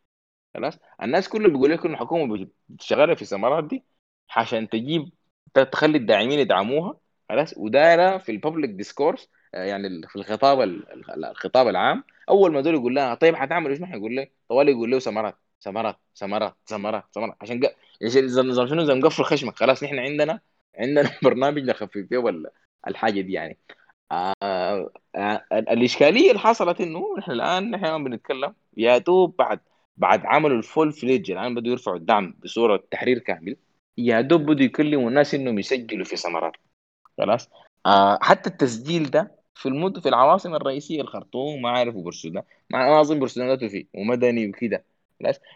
خلاص؟ الناس كلهم بيقول لك ان الحكومة شغاله في الثمرات دي عشان تجيب تخلي الداعمين يدعموها. خلاص؟ ودايرة في الببليك ديسكورس يعني ال- في الخطاب ال- ال- الخطاب العام أول ما دول يقول لها طيب حتعملوا شنو حيقول ليه طوالي يقول له ثمرات ثمرات ثمرات ثمرات ثمرات. عشان إيش نظام شنو زي مقفل خشمك؟ خلاص نحن عندنا عندنا برنامج نخفف بيه ولا الحاجة دي يعني. آه آه الإشكالية اللي حصلت إنه نحن الآن نحن بنتكلم يا دوب بعد بعد عملوا الفول فليج الآن بدوا يرفعوا الدعم بصورة تحرير كامل يا دوب بدوا يكلموا الناس إنهم يسجلوا في ثمرات. خلاص؟ آه حتى التسجيل ده في المد في العواصم الرئيسية الخرطوم ما عارف وبرسودان ما ما أظن ذاته فيه ومدني وكده.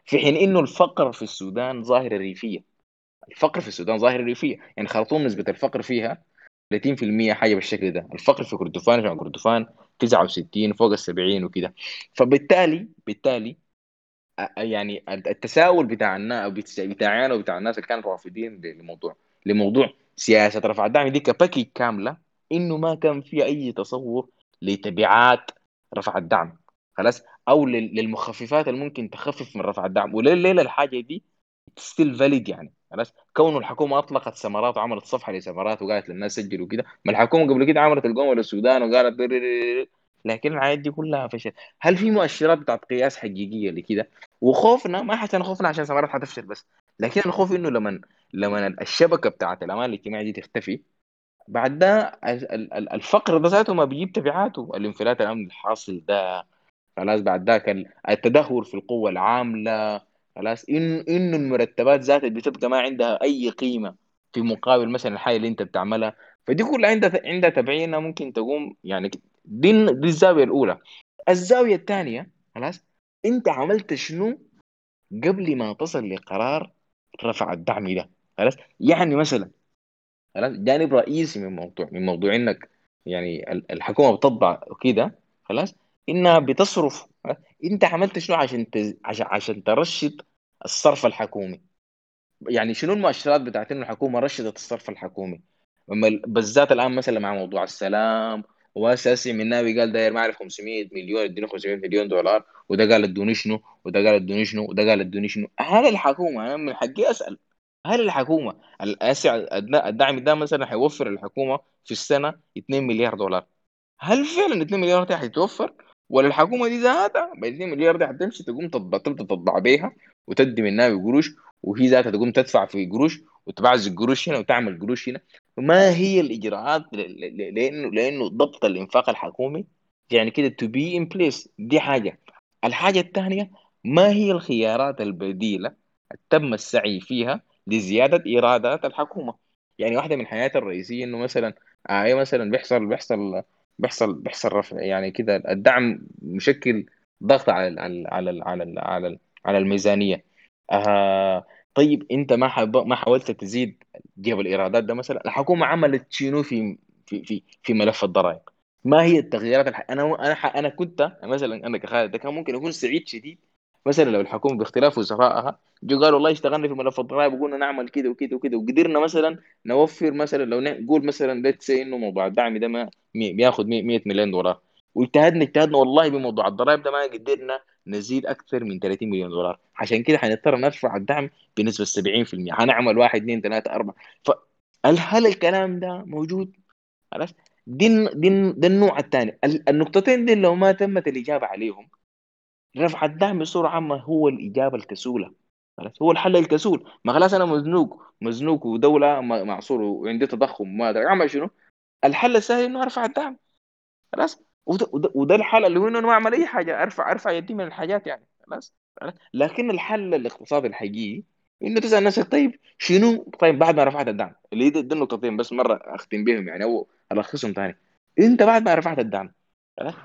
في حين إنه الفقر في السودان ظاهرة ريفية. الفقر في السودان ظاهرة ريفية. يعني خرطوم نسبة الفقر فيها 30% حاجة بالشكل ده. الفقر في كردفان في كردفان 69 فوق ال 70 وكده. فبالتالي بالتالي يعني التساؤل بتاع الناس بتاعنا وبتاع الناس اللي كانوا رافضين لموضوع لموضوع سياسة رفع الدعم دي كباكي كاملة. إنه ما كان في أي تصور لتبعات رفع الدعم. خلاص؟ أو للمخففات اللي ممكن تخفف من رفع الدعم. وليلة الحاجة دي ستيل فاليد يعني. خلاص؟ كونه الحكومة أطلقت ثمرات وعملت صفحة لثمرات وقالت للناس سجلوا كده. ما الحكومة قبل كده عملت القوم للسودان وقالت لكن الحاجات دي كلها فشل هل في مؤشرات بتاعت قياس حقيقية لكده؟ وخوفنا ما عشان خوفنا عشان ثمرات حتفشل بس. لكن الخوف إنه لما لما الشبكة بتاعت الأمان الاجتماعي دي تختفي بعد ده الفقر ده ذاته ما بيجيب تبعاته. الانفلات الامني الحاصل ده خلاص بعد ذاك التدهور في القوة العاملة خلاص. إن انه المرتبات ذاتها بتبقى ما عندها أي قيمة في مقابل مثلا الحاجة اللي أنت بتعملها فدي كلها عندها عندها تبعينها ممكن تقوم يعني دي دي الزاوية الأولى. الزاوية الثانية خلاص أنت عملت شنو؟ قبل ما تصل لقرار رفع الدعم ده خلاص. يعني مثلا خلاص؟ جانب رئيسي من موضوع من موضوع إنك يعني الحكومة بتطبع كده خلاص؟ إنها بتصرف أنت عملت شنو عشان تز... عشان عشان ترشد الصرف الحكومي؟ يعني شنو المؤشرات بتاعت إنه الحكومة رشدت الصرف الحكومي؟ بالذات الآن مثلا مع موضوع السلام وأساسي من ناوي قال داير ما أعرف 500 مليون اديني 500 مليون دولار وده قال ادوني شنو؟ وده قال ادوني شنو؟ وده قال ادوني شنو؟ هل الحكومة أنا من حقي أسأل. هل الحكومة الدعم ده مثلا حيوفر الحكومة في السنة 2 مليار دولار؟ هل فعلا 2 مليار دي حيتوفر ولا الحكومة دي ذاتها ب 2 مليار دي حتمشي تقوم تطبع بيها وتدي منها بقروش وهي ذاتها تقوم تدفع في قروش وتبعزق قروش هنا وتعمل قروش هنا؟ ما هي الإجراءات لأنه لأنه ضبط الإنفاق الحكومي؟ يعني كده to be in place دي حاجة. الحاجة الثانية ما هي الخيارات البديلة تم السعي فيها لزيادة إيرادات الحكومة. يعني واحدة من الحاجات الرئيسية إنه مثلا آه مثلا بيحصل بيحصل بيحصل بيحصل رفع يعني كده الدعم مشكل ضغط على على على على على, على الميزانية. آه طيب أنت ما حب... ما حاولت تزيد جيب الايرادات ده مثلا؟ الحكومة عملت شنو في في في في ملف الضرائب؟ ما هي التغييرات الح... أنا أنا أنا كنت مثلا أنا كخالد كان ممكن اكون سعيد شديد مثلا لو الحكومة باختلاف وزرائها جو قالوا والله اشتغلنا في ملف الضرائب وقلنا نعمل كده وكده وكده وقدرنا مثلا نوفر مثلا لو نقول مثلا let's say إنه موضوع الدعم ده ما بياخذ 100 مليون دولار. واجتهدنا اجتهدنا والله بموضوع الضرائب ده ما قدرنا نزيد أكثر من 30 مليون دولار. عشان كده حنضطر نرفع الدعم بنسبة 70% حنعمل 1 2 3 4 فهل الكلام ده موجود؟ خلاص دي دي ده النوع الثاني. النقطتين دي لو ما تمت الإجابة عليهم رفع الدعم بصورة عامة هو الإجابة الكسولة. هو الحل الكسول. ما خلاص أنا مزنوق. مزنوق ودولة معصور وعندي تضخم ما أعمل شنو؟ الحل السهل إنه أرفع الدعم خلاص؟ وده, وده الحل اللي هو إنه ما أعمل أي حاجة. أرفع أرفع يدي من الحاجات يعني. خلاص؟ لكن الحل الاقتصادي الحقيقي إنه تسأل نفسك طيب شنو؟ طيب بعد ما رفعت الدعم اللي دي النقطتين بس مرة أختم بهم يعني أو ألخصهم ثاني أنت بعد ما رفعت الدعم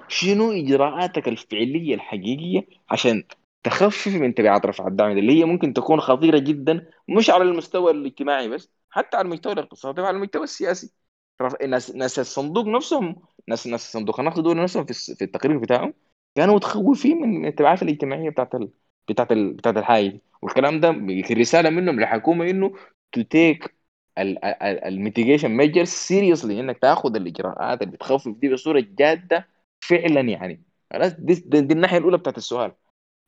شنو إجراءاتك الفعلية الحقيقية عشان تخفف من تبعات رفع الدعم اللي هي ممكن تكون خطيرة جدا مش على المستوى الاجتماعي بس حتى على المستوى الاقتصادي وعلى المستوى السياسي. ناس ناس الصندوق نفسهم ناس ناس الصندوق النقد دول نفسهم في, التقرير بتاعهم كانوا متخوفين من التبعات الاجتماعية بتاعت ال... بتاعت ال... بتاعت الحاجة دي. والكلام ده رساله منهم للحكومة إنه to take ال mitigation measures seriously إنك تاخذ الإجراءات اللي بتخفف دي بصورة جادة فعلا يعني. خلاص دي, دي, دي الناحية الأولى بتاعت السؤال.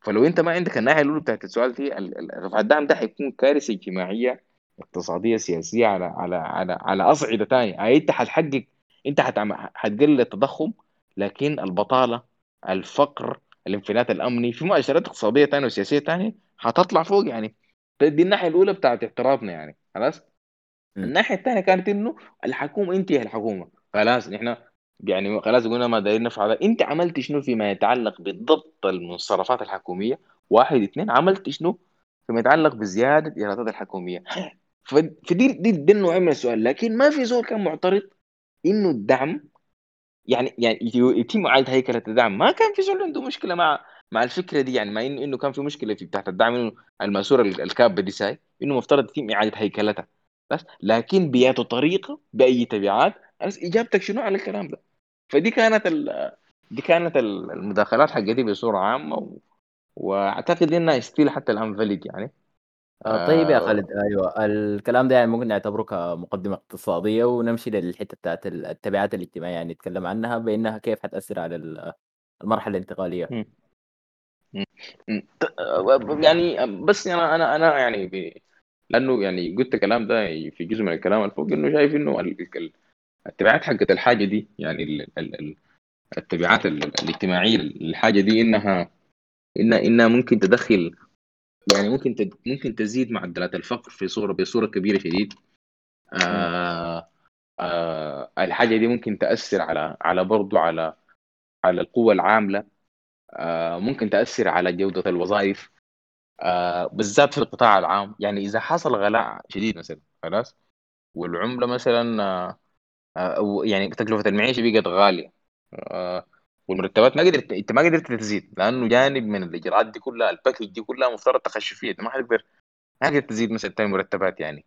فلو أنت ما عندك الناحية الأولى بتاعت السؤال دي رفع الدعم ده حيكون كارثة اجتماعية اقتصادية سياسية على على على على أصعدة ثانية يعني أنت حتحقق أنت حتقلل التضخم لكن البطالة الفقر الانفلات الأمني في مؤشرات اقتصادية ثانية وسياسية ثانية حتطلع فوق يعني. دي الناحية الأولى بتاعت اعتراضنا يعني. خلاص؟ الناحية الثانية كانت إنه الحكومة أنت هي الحكومة خلاص نحن يعني خلاص قلنا ما دايرين نفعل انت عملت شنو فيما يتعلق بضبط المصرفات الحكومية؟ واحد اثنين عملت شنو فيما يتعلق بزيادة إيرادات الحكومية. فدي دي, دي النوعين من السؤال. لكن ما في زول كان معترض إنه الدعم يعني يعني يتم إعادة هيكلة الدعم. ما كان في زول عنده مشكلة مع مع الفكرة دي يعني ما إنه إنه كان في مشكلة في بتاعت الدعم إنه الماسورة الكابه دي ساي إنه مفترض يتم إعادة هيكلتها. بس لكن بياتوا طريقة بأي تبعات إجابتك شنو على الكلام ده؟ فدي كانت ال... دي كانت المداخلات حقتي بصورة عامة و... وأعتقد إنها ستيل حتى الآن فاليد يعني.
آه طيب يا
آه
خالد أيوه الكلام ده يعني ممكن نعتبره كمقدمه اقتصادية ونمشي للحتة بتاعت التبعات الاجتماعية يعني نتكلم عنها بإنها كيف حتأثر على ال-
المرحلة الانتقالية. يعني بس أنا أنا أنا يعني ب... لأنه يعني قلت الكلام ده في جزء من الكلام اللي فوق إنه شايف إنه ال- التبعات حقت الحاجة دي يعني ال- ال- ال- التبعات ال- الاجتماعية للحاجة دي إنها انها إنها ممكن تدخل يعني ممكن تد... ممكن تزيد معدلات الفقر في صورة بصورة كبيرة شديد. آه آه الحاجة دي ممكن تأثر على على برضه على على القوة العاملة. آه ممكن تأثر على جودة الوظائف. آه بالذات في القطاع العام. يعني إذا حصل غلاء شديد مثلا خلاص. والعملة مثلا آه يعني تكلفة المعيشة بقت غالية. آه والمرتبات ما قدرت انت ما قدرت تزيد لأنه جانب من الاجراءات دي كلها الباكج دي كلها مفترض تخش فيها ما حتقدر ما حتقدر تزيد مثلا تاني مرتبات يعني.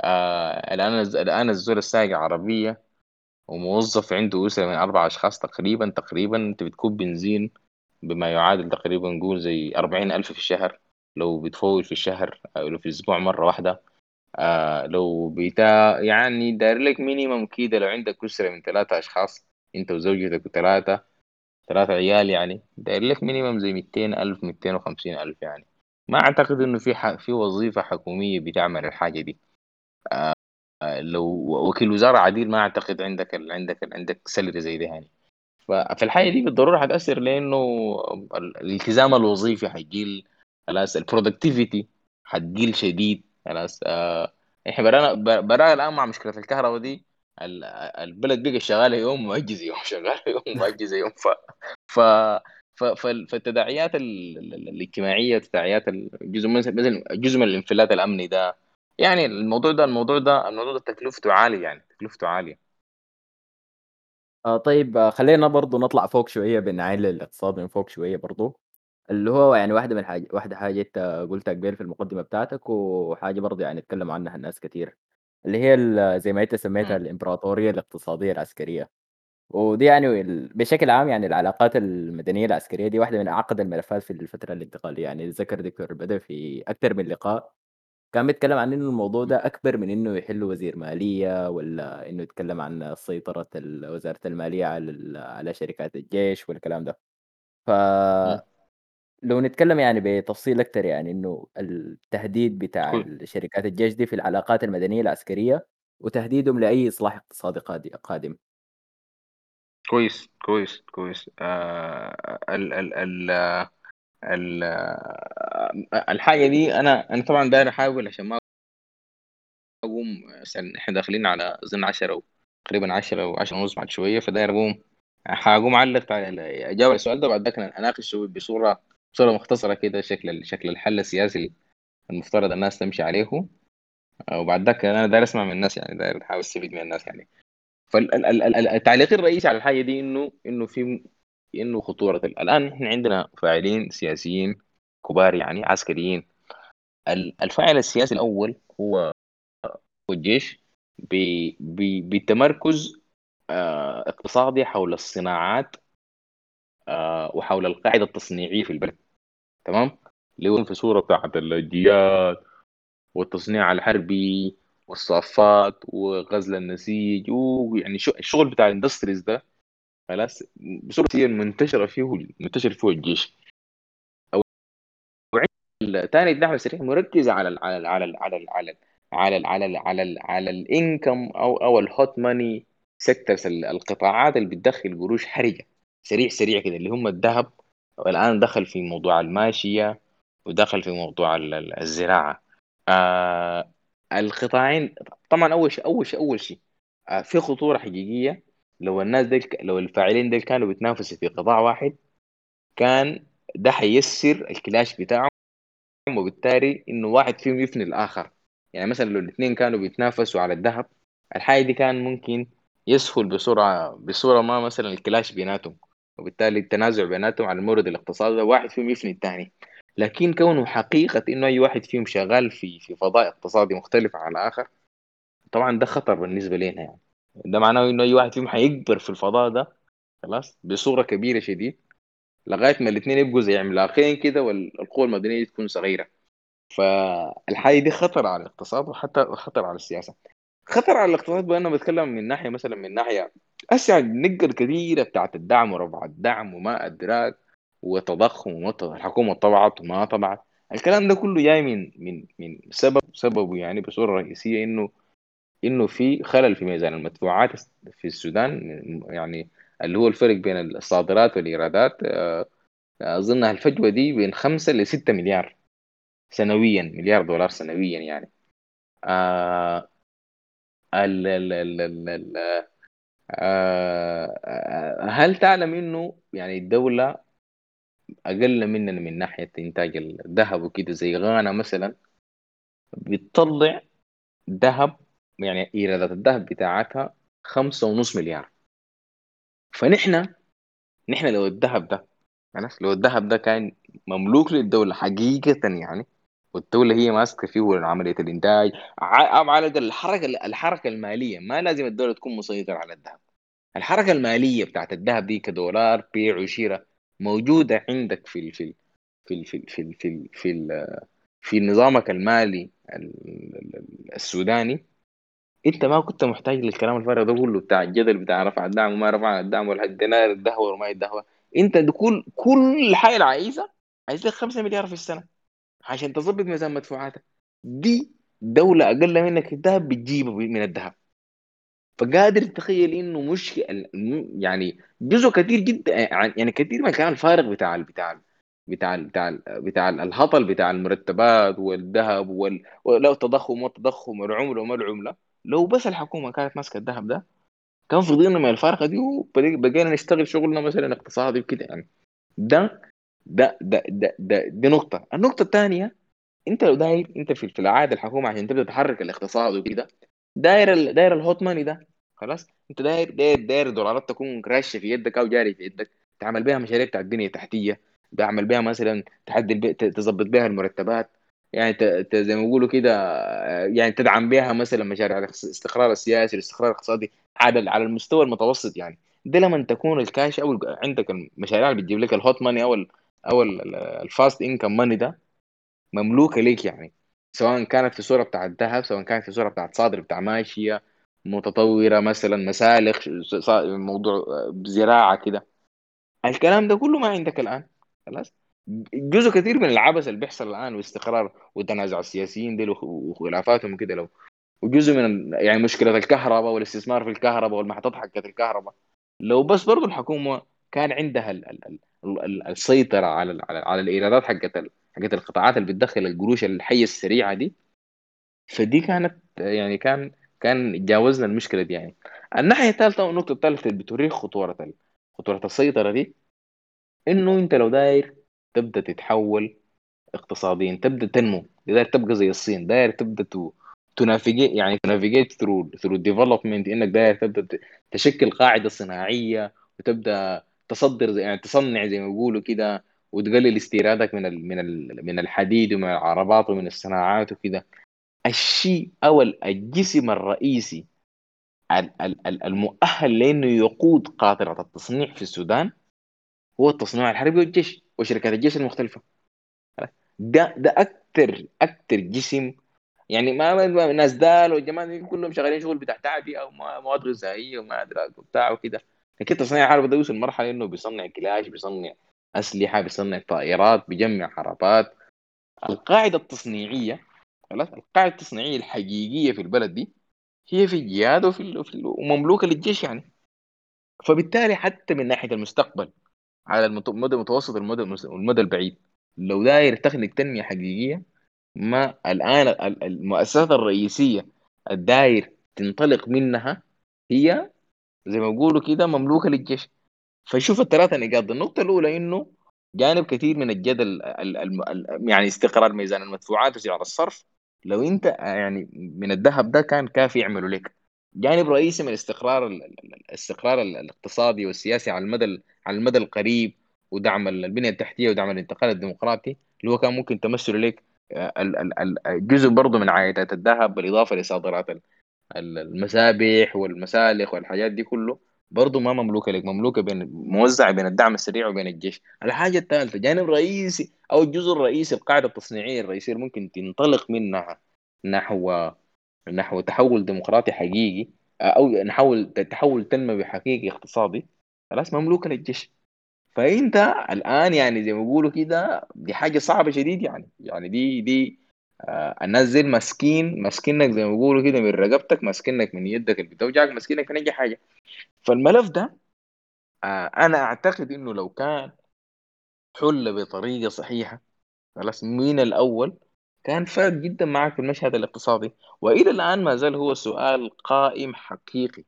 آه الآن الآن الزول السايق عربية وموظف عنده اسره من أربع أشخاص تقريبا تقريبا أنت بتكون بنزين بما يعادل تقريبا نقول زي أربعين ألف في الشهر. لو بتفول في الشهر أو في الأسبوع مرة واحدة آه لو بتا يعني داير لك minimum كده لو عندك أسرة من ثلاثة أشخاص أنت وزوجتك وثلاثة ثلاثة عيال يعني داير لك minimum زي ميتين ألف ميتين وخمسين ألف يعني. ما أعتقد إنه في ح... في وظيفة حكومية بتعمل الحاجة دي. آه لو وكيل وزارة عديل ما أعتقد عندك ال... عندك ال... عندك salary زي ده يعني. ففي الحاجة دي بالضرورة حتأثر لأنه ال- الالتزام الوظيفي حيقل خلاص ال productivity حتقل شديد. خلاص آه إحنا برانا برانا الآن مع مشكلة الكهرباء دي ال- البلد بقى شغالة يوم وأجهزة يوم شغالة يوم وأجهزة يوم ف ف ف- فال- فالتداعيات ال- ال- ال- الاجتماعية تداعيات جزء من جزء من الانفلات الأمني ده. يعني الموضوع ده الموضوع ده الموضوع ده تكلفته عالية يعني تكلفته عالية.
آه طيب آه خلينا برضو نطلع فوق شوية بنعاين للاقتصاد من فوق شوية برضو. اللي هو يعني واحدة من حاجة واحدة حاجة أنت قُلتها قبل في المقدِّمة بتاعتك، وحاجة برضه يعني اتكلم عنها الناس كتير، اللي هي زي ما أنت سمّيتها
امم.
الإمبراطورية الاقتصادية العسكرية، ودي يعني بشكل عام يعني العلاقات المدنية العسكرية دي واحدة من أعقد الملفات في الفترة الانتقالية، يعني ذكر دكتور بدر في أكثر من لقاء كان بيتكلّم عن إنه الموضوع ده امم. أكبر من إنه يحلّوا وزير مالية ولا إنه يتكلّم عن سيطرة وزارة المالية على على شركات الجيش والكلام ده.
ف امم.
فلو نتكلم يعني بتفصيل أكثر يعني إنه التهديد بتاع الشركات الجيش دي في العلاقات المدنية العسكرية وتهديدهم لأي إصلاح اقتصادي قادم.
كويس كويس كويس. آه ال ال ال ال آه، الحاجة دي أنا أنا طبعا داير أحاول عشان ما أقوم عشان إحنا داخلين على أظن 10 أو تقريبا 10 أو 10 ونص بعد شوية فداير أقوم حقوم أعلق على أجاوب على السؤال ده بعد ذاك أناقشه بصورة بصورة مختصرة كده شكل شكل الحل السياسي المفترض الناس تمشي عليه. آه، وبعد ذاك أنا داير أسمع من الناس يعني داير أحاول أستفيد من الناس يعني. فالتعليق الرئيسي على الحاجة دي إنه إنه في إنه خطورة الآن إحنا عندنا فاعلين سياسيين كبار يعني عسكريين. ال- الفاعل السياسي الأول هو الجيش بتمركز آه، اقتصادي حول الصناعات آه، وحول القاعدة التصنيعية في البلد. تمام؟ اللي هو في صورة بتاعت الجياد والتصنيع الحربي والصافات وغزل النسيج ويعني الشغل بتاع الاندستريز ده خلاص بصورة هي المنتشرة فيه منتشر فيه الجيش. أو الثاني الدعم السريع مركز على ال على ال على ال على ال على ال على ال على ال على على ال income أو أو ال hot money sectors القطاعات اللي بتدخل قروش حرجة. سريع سريع كده اللي هم الذهب والآن دخل في موضوع الماشية ودخل في موضوع ال- ال- الزراعة. آه القطاعين طبعا أول شيء أول شيء أول شيء آه في خطورة حقيقية. لو الناس دي لو الفاعلين دول كانوا بيتنافسوا في قطاع واحد كان ده حيسر الكلاش بتاعهم وبالتالي إنه واحد فيهم يفني الآخر. يعني مثلا لو الاثنين كانوا بيتنافسوا على الذهب الحاجة دي كان ممكن يسهل بسرعة بصورة ما مثلا الكلاش بيناتهم. وبالتالي التنازع بيناتهم على المورد الاقتصادي واحد فيهم يفني الثاني. لكن كونه حقيقة إنه أي واحد فيهم شغال في في فضاء اقتصادي مختلف عن الآخر طبعا ده خطر بالنسبة لنا يعني. ده معناه إنه أي واحد فيهم حيكبر في الفضاء ده خلاص بصورة كبيرة شديد لغاية ما الاثنين يبقوا زي عملاقين كده والقوى المدنية تكون صغيرة. فالحاجه دي خطر على الاقتصاد وحتى خطر على السياسة. خطر على الاقتصاد بأنه بتكلم من ناحية مثلا من ناحية هسه النقة الكثيرة بتاعت الدعم ورفع الدعم وما أدراك وتضخم الحكومة طبعت وما طبعت. الكلام ده كله جاي من من من سبب سببه يعني بصورة رئيسية إنه إنه في خلل في ميزان المدفوعات في السودان. يعني اللي هو الفرق بين الصادرات والإيرادات آه، أظن الفجوه دي بين 5 ل 6 مليار سنويا مليار دولار سنويا يعني. آه ال ال ال ال ال آه هل تعلم إنه يعني الدولة أقل مننا من ناحية إنتاج الذهب وكده زي غانا مثلا بتطلع ذهب يعني إيرادات الذهب بتاعتها خمسة ونص مليار. فنحن نحن لو الذهب ده عرفت لو الذهب ده كان مملوك للدولة حقيقة يعني والدولة هي ماسكة فيه عملية الإنتاج. ع- على الأقل الحركة الحركة المالية. ما لازم الدولة تكون مسيطرة على الذهب. الحركة المالية بتاعت الذهب دي كدولار بيع وشراء موجودة عندك في في في في في في في, في نظامك المالي ال- ال- السوداني. أنت ما كنت محتاج للكلام الفارغ ده كله بتاع الجدل بتاع رفع الدعم وما رفع الدعم والدينار الدهور وما يدهور أنت كل كل حاجة عايزها عايز لك 5 مليار في السنة. عشان تظبط ميزان مدفوعاتك. دي دولة أقل منك الذهب بتجيبه من الذهب. فقادر تتخيل إنه مش يعني جزء كثير جدا يعني كثير من الكلام الفارغ بتاع بتاع بتاع بتاع بتاع ال- الهطل بتاع المرتبات والذهب وال... ولو التضخم والتضخم والعمله وما العملة. لو بس الحكومة كانت ماسكة الذهب ده كان فضينا من الفارقة دي وبقينا نشتغل شغلنا مثلا اقتصادي وكده يعني. ده ده ده ده, ده دي نقطة النقطة الثانية انت لو داير انت في في العادة الحكومة عشان تبدأ تحرك الاقتصاد وكده داير داير ال hot money ده خلاص انت داير داير داير دولارات تكون رشه في يدك أو جاري في يدك تعمل بيها مشاريع بتاعت بنية تحتية تعمل بيها مثلا تعدل بي... ت- تظبط بيها المرتبات يعني ت... زي ما بيقولوا كده يعني تدعم بيها مثلا مشاريع الاستقرار السياسي الاستقرار الاقتصادي على على المستوى المتوسط يعني ده لما تكون الكاش أو عندك المشاريع اللي بتجيب لك الهوت ماني أو. أو ال fast income money ده مملوكة ليك يعني. سواء كانت في صورة بتاعت ذهب سواء كانت في صورة بتاعت صادر بتاع ماشية متطورة مثلا مسالخ موضوع زراعة كده. الكلام ده كله ما عندك الآن. خلاص؟ جزء كثير من العبث اللي بيحصل الآن واستقرار وتنازع السياسيين دي وخلافاتهم وكده لو. وجزء من يعني مشكلة الكهرباء والاستثمار في الكهرباء والمحطات حقت الكهرباء. لو بس برضو الحكومة كان عندها ال ال السيطرة على على, الإيرادات حقت حقت القطاعات اللي بتدخل القروش الحية السريعة دي. فدي كانت يعني كان كان جاوزنا المشكلة دي يعني. الناحية الثالثة والنقطة الثالثة اللي بتوريك خطورة خطورة السيطرة دي إنه أنت لو داير تبدأ تتحول اقتصاديا تبدأ تنمو داير تبقى زي الصين داير تبدأ ت- ت navigate يعني ت navigate through through development إنك داير تبدأ تشكل قاعدة صناعية وتبدأ تصدر يعني تصنع زي ما بيقولوا كده وتقلل استيرادك من ال من ال من الحديد ومن العربات ومن الصناعات وكده. الشيء أو ال- الجسم الرئيسي ال- ال- ال- المؤهل لأنه يقود قاطره التصنيع في السودان هو التصنيع الحربي والجيش وشركات الجيش المختلفة. ده ده أكتر أكتر جسم يعني ما ما- ما- ناس دال والجماعة كلهم شغالين شغل بتاع تعبئه أو ما- مواد غذائية وما ادراك وبتاع وكده. لكن تصنيع الحرب ده وصل مرحله إنه بيصنع كلاش بيصنع أسلحة بيصنع طائرات بيجمع حربات القاعدة التصنيعية خلاص؟ القاعدة التصنيعية الحقيقية في البلد دي هي في الجهاد وفي وفي ومملوكة للجيش يعني. فبالتالي حتى من ناحية المستقبل على المدى المتوسط والمدى والمدى البعيد لو داير تخنق تنمية حقيقية ما الآن ال- المؤسسات الرئيسية الداير تنطلق منها هي زي ما بيقولوا كده مملوكة للجيش. فشوف الثلاثة نقاط. النقطة الأولى إنه جانب كثير من الجدل يعني استقرار ميزان المدفوعات وسعر الصرف. لو أنت يعني من الذهب ده كان كافي يعملوا لك. جانب رئيسي من استقرار ال- ال- ال- الاستقرار ال- الاقتصادي والسياسي على المدى ال- على المدى القريب ودعم البنية التحتية ودعم الانتقال الديمقراطي اللي هو كان ممكن تمثله لك ال- جزء برضه من عائدات الذهب بالإضافة لصادرات المسابح والمسالخ والحاجات دي كله برضه ما مملوكة لك. مملوكة بين موزعة بين الدعم السريع وبين الجيش. الحاجة الثالثة جانب رئيسي أو الجزء الرئيسي القاعده التصنيعية الرئيسية اللي ممكن تنطلق منها نحو نحو تحول ديمقراطي حقيقي أو نحول تحول تنموي حقيقي اقتصادي خلاص مملوكة للجيش. فأنت الآن يعني زي ما بيقولوا كده دي حاجة صعبة شديد يعني. يعني دي دي آه الناس دي ماسكين ماسكينك زي ما بيقولوا كده من رقبتك ماسكينك من يدك اللي بتوجعك ماسكينك من أي حاجة. فالملف ده آه أنا أعتقد إنه لو كان حل بطريقة صحيحة خلاص من الأول كان فارق جدا معك في المشهد الاقتصادي. وإلى الآن ما زال هو سؤال قائم حقيقي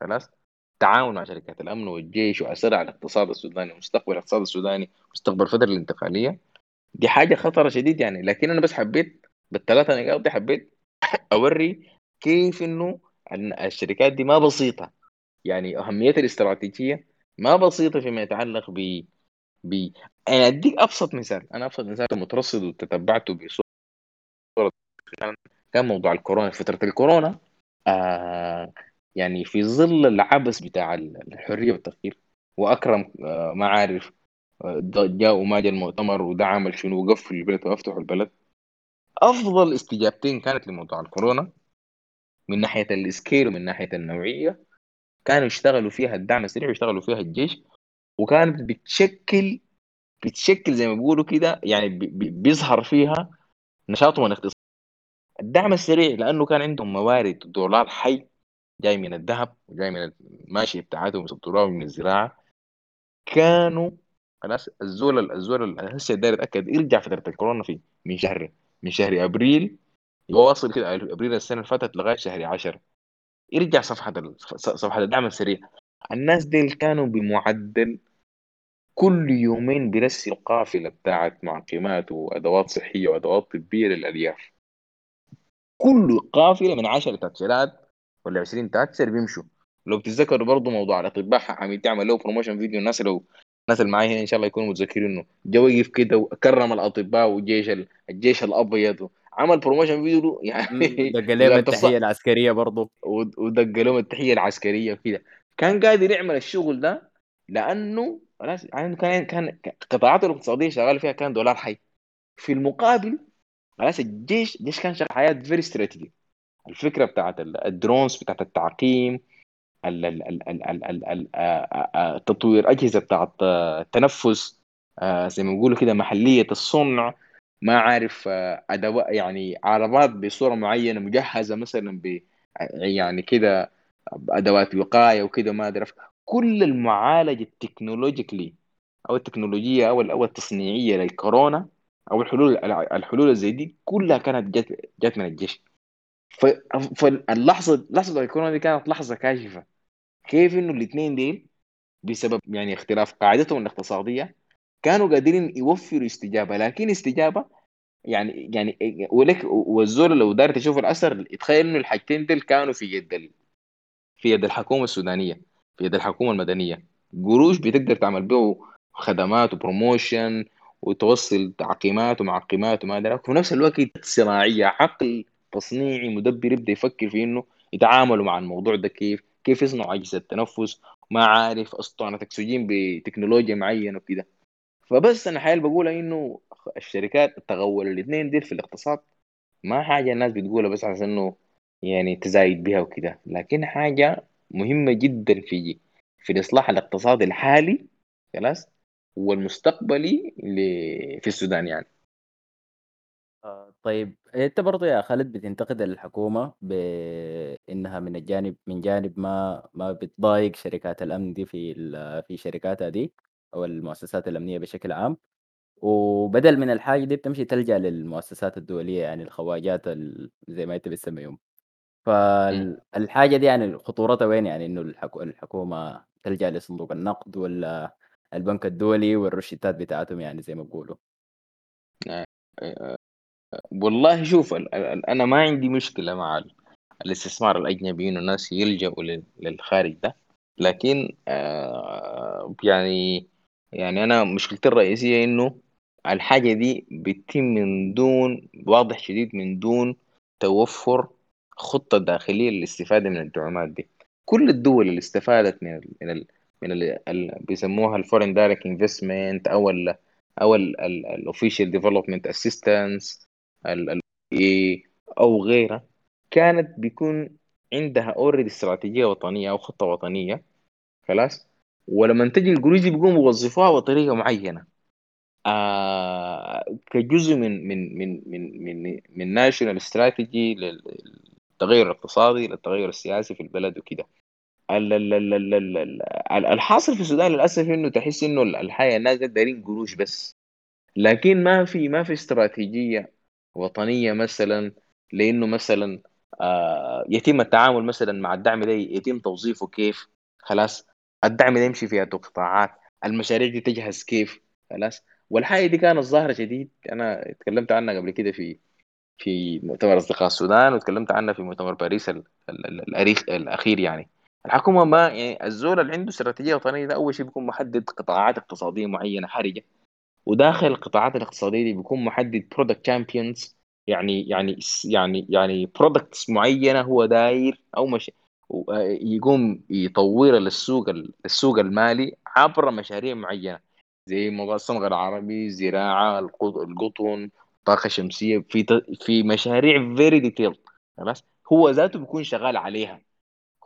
خلاص. التعاون مع شركات الأمن والجيش على الاقتصاد السوداني ومستقبل الاقتصاد السوداني مستقبل الفترة الانتقالية. دي حاجة خطرة شديد يعني. لكن أنا بس حبيت بالثلاثة نقاط دي حبيت أوري كيف إنه الشركات دي ما بسيطة. يعني أهميتها الاستراتيجية ما بسيطة فيما يتعلق ب ب أنا أديك أبسط مثال. أنا أبسط مثال مترصد وتتبعته بصورة كان موضوع الكورونا فترة الكورونا آه يعني في ظل العبث بتاع الحرية والتفكير وأكرم آه ما عارف آه جاء وما جاء المؤتمر وده عمل شنو وقفل البلد وأفتحوا البلد. أفضل استجابتين كانت لموضوع الكورونا من ناحية السكيل ومن ناحية النوعية. كانوا يشتغلوا فيها الدعم السريع ويشتغلوا فيها الجيش وكانت بتشكل بتشكل زي ما بيقولوا كده يعني بيظهر فيها نشاطهم الاقتصادي. الدعم السريع لأنه كان عندهم موارد دولار حي جاي من الذهب وجاي من الماشيه بتاعتهم يصدروها من الزراعة. كانوا الزول الزول هسه داير يتأكد يرجع فترة الكورونا في من شهر. من شهر أبريل يواصل كده أبريل السنة اللي فاتت لغاية شهر 10 يرجع صفحة صفحة الدعم السريع. الناس دي كانوا بمعدل كل يومين بيرسل قافله بتاعت معقمات وأدوات صحية وأدوات طبية للأرياف. كل قافلة من 10 تاتشرات ولا 20 تاتشر بيمشوا. لو بتتذكروا برضه موضوع الأطباء حميدتي عمل له promotion video الناس لو الناس اللي معايا هنا إن شاء الله يكونوا متذكرين إنه جو وقف كده وكرم الأطباء والجيش الجيش الأبيض عمل promotion video يعني
دق لهم التحية العسكرية برضه.
ودق لهم التحية العسكرية كده كان قادر يعمل الشغل ده لأنه يعني كان كان قطاعاته الاقتصادية شغال فيها كان دولار حي. في المقابل خلاص الجيش الجيش كان شغال حاجات very strategic الفكرة بتاعت ال drones بتاعت التعقيم تطوير أجهزة بتاعت التنفس زي ما بيقولوا كده محلية الصنع. ما عارف أدوات يعني عربات بصورة معينة مجهزة مثلا ب يعني كده أدوات وقاية وكده ما أدري. كل المعالجه التكنولوجيكلي أو التكنولوجية أو أو التصنيعية للكورونا أو الحلول الحلول زي دي كلها كانت جت جت من الجيش. فاللحظة لحظة الكورونا دي كانت لحظة كاشفة. كيف انه الاثنين ديل بسبب يعني اختلاف قاعدتهم الاقتصادية كانوا قادرين يوفروا استجابة لكن استجابة يعني يعني ولك والزول لو دار تشوف الأثر يتخيل إنه الحاجتين ديل كانوا في يد في يد الحكومة السودانية في يد الحكومة المدنية. قروش بتقدر تعمل به خدمات و promotion وتوصل تعقيمات ومعقمات وما أدري وفي نفس الوقت صناعية عقل تصنيعي مدبر يبدأ يفكر في إنه يتعاملوا مع الموضوع ده كيف؟ كيف يصنعوا أجهزة تنفس ما عارف أسطوانة اكسجين بتكنولوجيا معينة وكده. فبس أنا حاليا بقول إنه الشركات تغول الاثنين دي في الاقتصاد. ما حاجة الناس بتقولها بس عشان إنه يعني تزايد بها وكده. لكن حاجة مهمة جدا في في الإصلاح الاقتصادي الحالي خلاص والمستقبلي في السودان يعني.
طيب أنت برضه يا خالد بتنتقد الحكومة بإنها من الجانب من جانب ما ما بتضايق شركات الأمن دي في في شركاتها دي أو المؤسسات الأمنية بشكل عام. وبدل من الحاجة دي بتمشي تلجأ للمؤسسات الدولية يعني الخواجات زي ما أنت بتسميهم. فالحاجة دي يعني خطورتها وين؟ يعني إنه الحكومة تلجأ لصندوق النقد ولا البنك الدولي والروشتات بتاعتهم يعني زي ما بيقولوا.
والله شوف أنا ما عندي مشكلة مع الاستثمار الأجنبي إنه الناس يلجأوا للخارج ده. لكن آه يعني يعني أنا مشكلتي الرئيسية إنه الحاجة دي بتتم من دون واضح شديد من دون توفر خطة داخلية للاستفادة من الدعومات دي. كل الدول اللي استفادت من ال من ال من ال ال بيسموها ال foreign direct investment أو ال أو ال official development assistance أو غيرها كانت بيكون عندها already استراتيجية وطنية أو خطة وطنية خلاص؟ ولما تجي القروش دي بيقوموا يوظفوها بطريقة معينة. آه كجزء من من من من من من national strategy للتغير الاقتصادي للتغير السياسي في البلد وكده. الحاصل في السودان للأسف إنه تحس إنه الحياة الناس دايرين قروش بس. لكن ما في ما في استراتيجية وطنية مثلا لأنه مثلا آه يتم التعامل مثلا مع الدعم ده يتم توظيفه كيف؟ خلاص الدعم ده يمشي في قطاعات المشاريع دي تجهز كيف؟ خلاص. والحاجة دي كانت ظاهره شديد أنا اتكلمت عنها قبل كده في في مؤتمر أصدقاء السودان وتكلمت عنها في مؤتمر باريس الأريخ الأخير يعني. الحكومة ما يعني الزول اللي عنده استراتيجية وطنية ده أول شيء بيكون محدد قطاعات اقتصادية معينة حرجة. وداخل القطاعات الاقتصادية دي بيكون محدد product champions يعني يعني يعني يعني products معينة هو داير أو مش يقوم يطور للسوق السوق المالي عبر مشاريع معينة. زي موضوع الصمغ العربي زراعه القطن طاقة شمسية في في مشاريع very detailed خلاص؟ هو ذاته بيكون شغال عليها.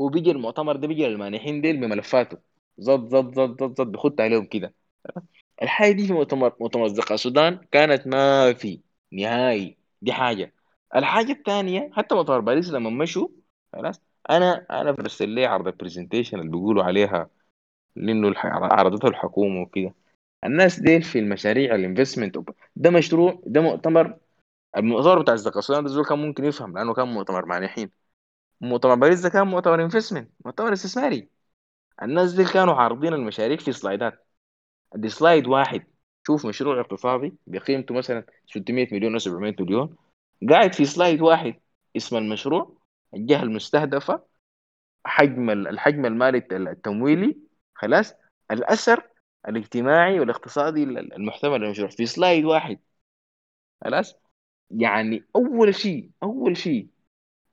هو بيجي المؤتمر ده بيجي للمانحين ديل بملفاته. طق طق طق طق طق بيخط عليهم كده الحاجة دي في مؤتمر مؤتمر اصدقاء السودان كانت ما في نهائي. دي حاجة. الحاجة الثانية حتى مؤتمر باريس لما مشوا خلاص أنا أنا برسل لي عرض ال presentation اللي بيقولوا عليها لأنه عرضته الحكومة وكده. الناس ديل في المشاريع ال investment ده مشروع ده مؤتمر. المؤتمر بتاع اصدقاء السودان ده كان ممكن يفهم لأنه كان مؤتمر مانحين مؤتمر باريس ده كان مؤتمر investment مؤتمر استثماري. الناس دي كانوا عارضين المشاريع في slideات. دي slide واحد. شوف مشروع اقتصادي بقيمته مثلا 600 مليون أو 700 مليون. قاعد في slide واحد اسم المشروع الجهة المستهدفة حجم الحجم المالي التمويلي خلاص؟ الأثر الاجتماعي والاقتصادي المحتمل للمشروع. في slide واحد. خلاص؟ يعني أول شيء أول شيء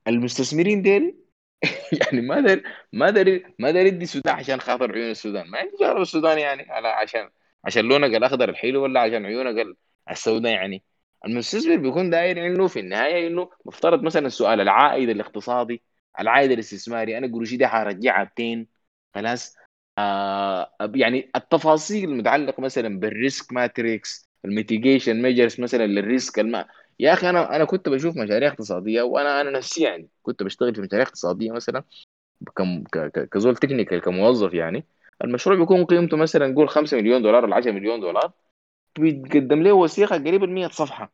المستثمرين ديل يعني ما داير ما داير ما داير يدي السودان عشان خاطر عيون السودان. ما شغله السودان يعني على عشان عشان لونك الاخضر الحلو ولا عشان عيونك السوداء يعني. المستثمر بيكون داير إنه في النهاية إنه مفترض مثلا السؤال العائد الاقتصادي العائد الاستثماري أنا قروشي دي حرجعها بتين خلاص؟ آه يعني التفاصيل المتعلقة مثلا بال risk matrix ال mitigation measures مثلا لل risk الم... يا أخي أنا أنا كنت بشوف مشاريع اقتصادية وأنا أنا نفسي يعني كنت بشتغل في مشاريع اقتصادية مثلا كم كزول technical كموظف يعني. المشروع بيكون قيمته مثلا نقول 5 مليون دولار ولا 10 مليون دولار بيتقدم له وثيقة قريبه من 100 صفحة.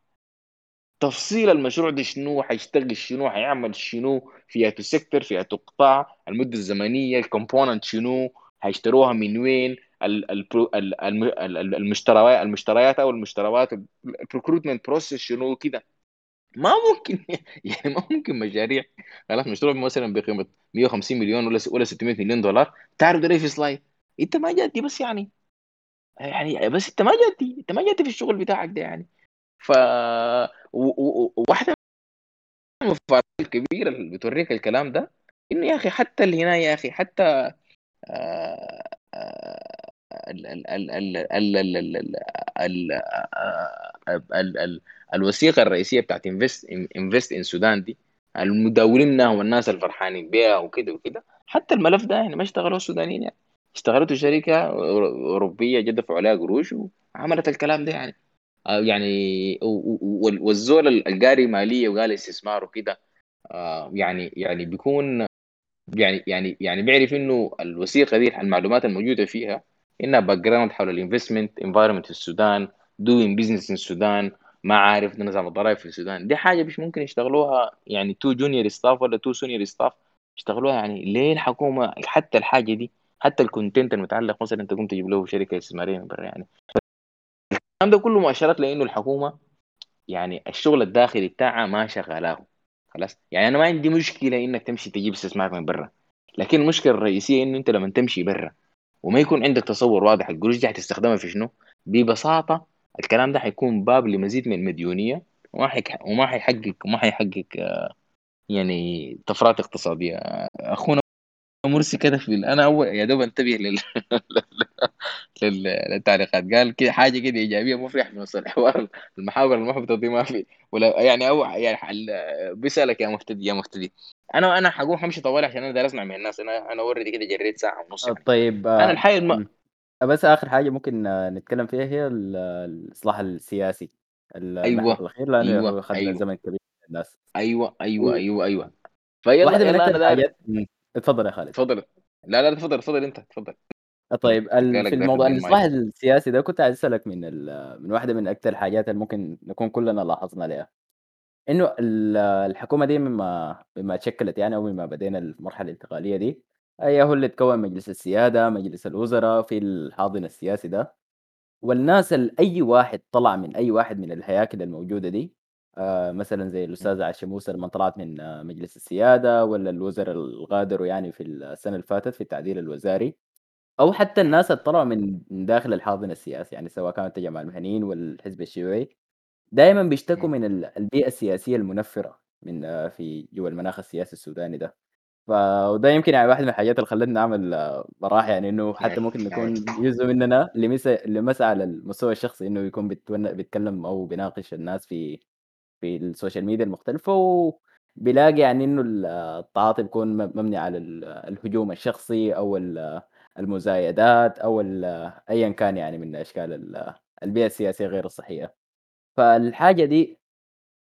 تفصيل المشروع ده شنو؟ حيشتغل شنو؟ حيعمل شنو؟ فئة ال sector فئة قطاع المدة الزمنية ال component شنو؟ حيشتروها من وين؟ المشتريات المشتريات أو المشتريات ال procurement process شنو كده. ما ممكن يعني ما ممكن مشاريع. خلاص مشروع مثلا بقيمة 150 مليون ولا ولا 600 مليون دولار تعرض ليه في slide أنت ما جادي بس يعني. يعني بس أنت ما جادي أنت ما جادي في الشغل بتاعك ده يعني. ف واحدة من المفارقات الكبيره اللي بتوريك الكلام ده إنه يا أخي حتى اللي هنا يا أخي حتى الوثيقه الرئيسيه بتاعت invest invest in Sudan دي المداولين والناس الفرحانين بها وكده وكده حتى الملف ده يعني ما اشتغلوا السودانيين يعني اشتغلته شركه اوروبيه جد دفعوا عليها قروش وعملت الكلام ده يعني يعني والزول القاري ماليه وقال استثمار وكده يعني يعني بيكون يعني يعني يعني بيعرف انه الوثيقه دي المعلومات الموجوده فيها انها background حول ال investment environment في السودان doing business in السودان ما عارف نظام الضرائب في السودان. دي حاجة مش ممكن يشتغلوها يعني two junior staff ولا two senior staff يشتغلوها يعني ليه الحكومة؟ حتى الحاجة دي حتى ال content المتعلق مثلا تقوم تجيب له شركة استثماريه من برا يعني. الكلام ده كله مؤشرات لإنه الحكومة يعني الشغل الداخلي بتاعها ما شغالاه خلاص؟ يعني أنا ما عندي مشكلة إنك تمشي تجيب استثمار من برا. لكن المشكلة الرئيسية إنه أنت لما تمشي برا وما يكون عندك تصور واضح. القروش دي هتستخدمها في شنو؟ ببساطة الكلام ده حيكون باب لمزيد من المديونية وما حيك... وما حيحقق وما حيحقق يعني طفرات اقتصادية. أخونا مرسي كده في أنا اول يا دوب انتبه لل... لل... للتعليقات. قال كده حاجة كده إيجابية ما في من الحوار المحاور المحبطه دي ما في. ولا يعني أو يعني. بيسألك يا مهتدي يا مهتدي أنا أنا حقوم حمشي طوالي عشان أنا داير أسمع من الناس. أنا أنا already كده جريت ساعة ونص يعني.
طيب
أنا
آه،
الحقيقة الم...
آه، بس آخر حاجة ممكن آه، نتكلم فيها هي ال- الإصلاح السياسي.
أيوه.
الأخير لأنه
أيوه.
هو اخذ
أيوه.
زمن كبير الناس.
أيوه.
أيوه.
أيوه. أيوه. فيلا
واحدة من
أنا داير.
اتفضل يا خالد.
تفضل لا لا تفضل تفضل أنت تفضل
طيب ال-
قالك
في الموضوع
المايك
السياسي ده كنت عايز أسألك من ال- من واحدة من أكثر الحاجات اللي ممكن نكون كلنا لاحظنا عليها إنه ال- الحكومة دي مما مما تشكلت يعني أو مما بدينا المرحلة الانتقالية دي هي هو اللي تكون مجلس السيادة مجلس الوزراء في الحاضن السياسي ده. والناس ال أي واحد طلع من أي واحد من الهياكل الموجودة دي آآ مثلًا زي الأستاذة عائشة موسى لمّا طلعت من آه، مجلس السيادة والّا الوزراء اللي غادروا يعني في السنة اللي فاتت في التعديل الوزاري، أو حتى الناس اللي طلعوا من من داخل الحاضن السياسي، يعني سواء كانت التجمع المهنيين والحزب الشيوعي، دايمًا بيشتكوا من ال البيئة السياسية المنفّرة من آه، في جوا المناخ السياسي السوداني ده. ف وده يمكن يعني واحد من الحاجات اللي خلّتنا نعمل آه، براح يعني إنه حتى ممكن نكون جزء مننا لمس لمس على المستوى الشخصي إنه يكون بيتون بيتكلم أو بيناقش الناس في في ال social media المختلفة، وبيلاقي يعني إنه ال التعاطي بيكون م مبني على ال الهجوم الشخصي أو ال المزايدات أو ال أيًا كان يعني من أشكال ال البيئة السياسية غير الصحية. فالحاجة دي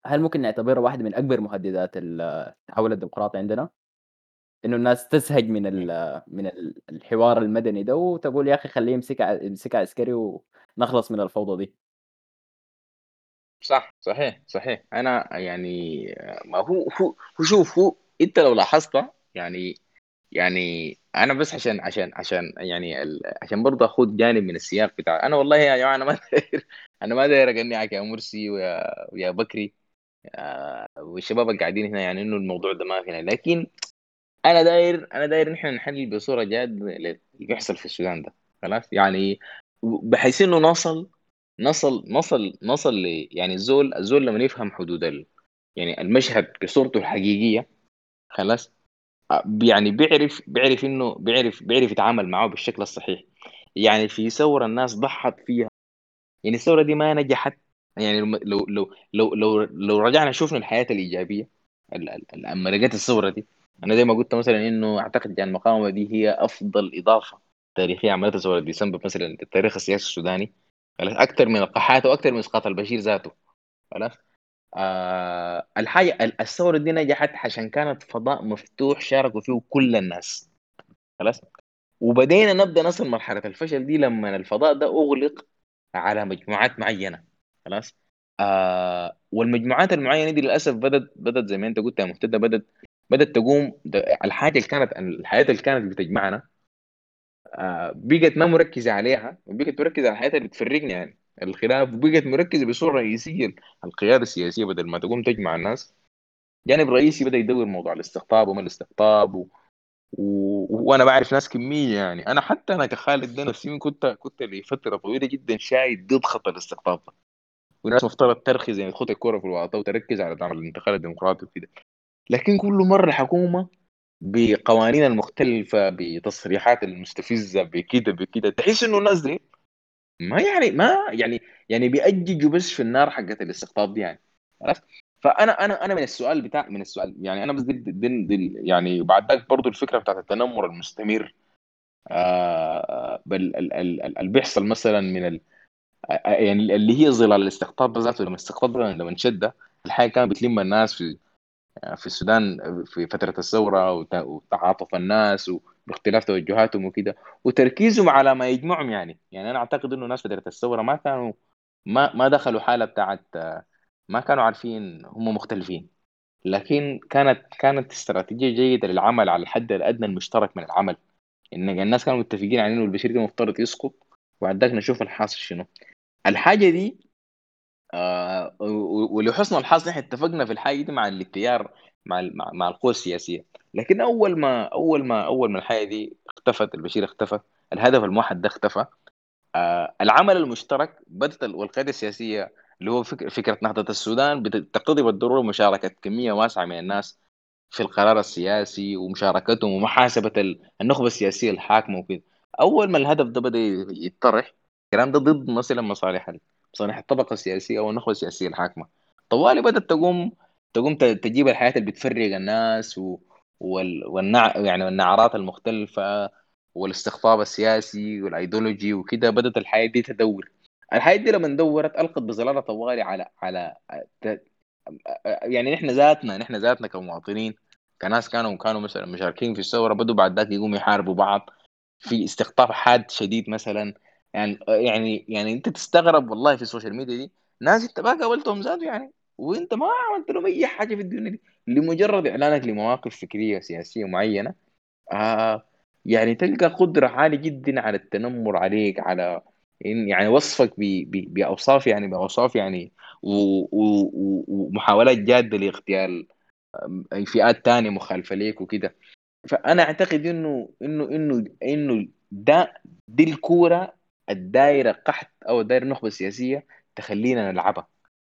هل ممكن نعتبرها واحدة من أكبر مهددات ال التحول الديمقراطي عندنا؟ إنه الناس تزهق من ال من ال الحوار المدني ده، وتقول يا أخي خلّيه يمسكها يمسكها عسكري ونخلص من الفوضى دي.
صح صحيح صحيح أنا يعني ما هو هو هو شوف هو أنت لو لاحظت يعني يعني أنا بس عشان عشان عشان يعني ال... عشان برضه اخذ جانب من السياق بتاع أنا والله يا جماعة أنا ما داير أنا ما داير اقنعك يا مرسي ويا ويا بكري. آه، والشباب اللي قاعدين هنا يعني إنه الموضوع ده ما فينا لكن أنا داير أنا داير نحن نحلل بصورة جاد اللي بيحصل في السودان ده. خلاص؟ يعني بحيث إنه نصل نصل نصل نصل ل يعني الزول الزول لما يفهم حدود ال يعني المشهد بصورته الحقيقية خلاص؟ يعني بيعرف بيعرف إنه بيعرف بيعرف يتعامل معه بالشكل الصحيح. يعني في ثورة الناس ضحت فيها. يعني الثورة دي ما نجحت. يعني لو لو لو لو لو, رجعنا شفنا الحياة الإيجابية ال- ال- ال- لما لقيت الثورة دي أنا زي ما قلت مثلا إنه أعتقد يعني المقاومة دي هي أفضل إضافة تاريخية عملتها ثوره ديسمبر مثلا التاريخ السياسي السوداني. أكثر من القحات وأكثر من إسقاط البشير ذاته. خلاص؟ آه الحاجة ال- الثورة دي نجحت عشان كانت فضاء مفتوح شاركوا فيه كل الناس. خلاص؟ وبدينا نبدأ نصل مرحلة الفشل دي لما الفضاء ده أغلق على مجموعات معينة. خلاص؟ آه والمجموعات المعينة دي للأسف بدت بدت زي ما أنت قلت يا مهتدى بدت بدأت تقوم. الحاجة اللي كانت الحياة اللي كانت بتجمعنا آه بقت ما مركزة عليها وبقت مركزة على الحياة اللي بتفرقنا يعني. الخلاف بقت مركزة بصورة رئيسية. القيادة السياسية بدل ما تقوم تجمع الناس جانب رئيسي بدأ يدور موضوع الاستقطاب وما الاستقطاب و... و... وأنا بعرف ناس كمية يعني. أنا حتى أنا كخالد نفسي كنت كنت لفتره طويلة جدا شايد ضد خط الاستقطاب ده. والناس مفترض ترخي زي تخوض الكوره في الوسط وتركز على دعم الانتقال الديمقراطي وكده. لكن كل مرة الحكومة بقوانين المختلفة بتصريحات المستفزة بكده بكده تحس إنه الناس دي ما يعني ما يعني يعني بيأججوا بس في النار حقت الاستقطاب دي يعني. عرفت؟ فأنا أنا أنا من السؤال بتاع من السؤال يعني أنا بس دي, دي, دي يعني بعد ذاك برضه الفكرة بتاعت التنمر المستمر آه بل ال- ال- ال- اللي بيحصل مثلا من ال يعني اللي هي ظلال الاستقطاب ذاته لما الاستقطاب لما انشد الحاجة كانت بتلم الناس في في السودان في فترة الثورة وت- وتعاطف الناس باختلاف توجهاتهم وكده. وتركيزهم على ما يجمعهم يعني. يعني أنا أعتقد إنه ناس فترة الثورة ما كانوا ما ما دخلوا حالة بتاعت ما كانوا عارفين هم مختلفين. لكن كانت كانت استراتيجية جيدة للعمل على الحد الأدنى المشترك من العمل. إن الناس كانوا متفقين على انه البشير ده مفترض يسقط. ذاك نشوف الحاصل شنو. الحاجة دي آه ولحسن الحظ نحن اتفقنا في الحاجة دي مع الاتيار مع مع, القوى السياسية. لكن أول ما أول ما أول ما الحاجة دي اختفت البشير اختفى الهدف الموحد ده اختفى آه العمل المشترك بدأت ال- والقيادة السياسية اللي هو فكر فكرة نهضة السودان تقتضي بالضرورة مشاركة كمية واسعة من الناس في القرار السياسي ومشاركتهم ومحاسبة النخبة السياسية الحاكمة وكده. أول ما الهدف ده بدأ يتطرح الكلام ده ضد مثلا مصالح مصالح الطبقة السياسية أو النخبه السياسيه الحاكمة. طوالي بدأت تقوم تقوم تجيب الحياة اللي بتفرق الناس و... وال... والنع... يعني والنعرات المختلفة والاستقطاب السياسي والأيديولوجي وكده بدأت الحياة دي تدور. الحياة دي لما دورت ألقت بظلالها طوالي على على يعني نحن ذاتنا نحن ذاتنا كمواطنين كناس كانوا كانوا مثلا مشاركين في الثورة بدوا بعد ذاك يقوموا يحاربوا بعض في استقطاب حاد شديد مثلا. يعني يعني يعني أنت تستغرب والله في ال social media دي ناس انت ما قابلتهم ذاته يعني وأنت ما عملت لهم أي حاجة في الدنيا دي لمجرد إعلانك لمواقف فكرية سياسية معينة آه يعني تلقى قدرة عالية جدا على التنمر عليك على يعني وصفك بأوصاف يعني بأوصاف يعني ومحاولات جادة لاغتيال فئات تانية مخالفة ليك وكده. فأنا أعتقد إنه إنه إنه إنه ده دي الكورة الدايرة قحط أو الدايرة نخبه سياسيه تخلينا نلعبها.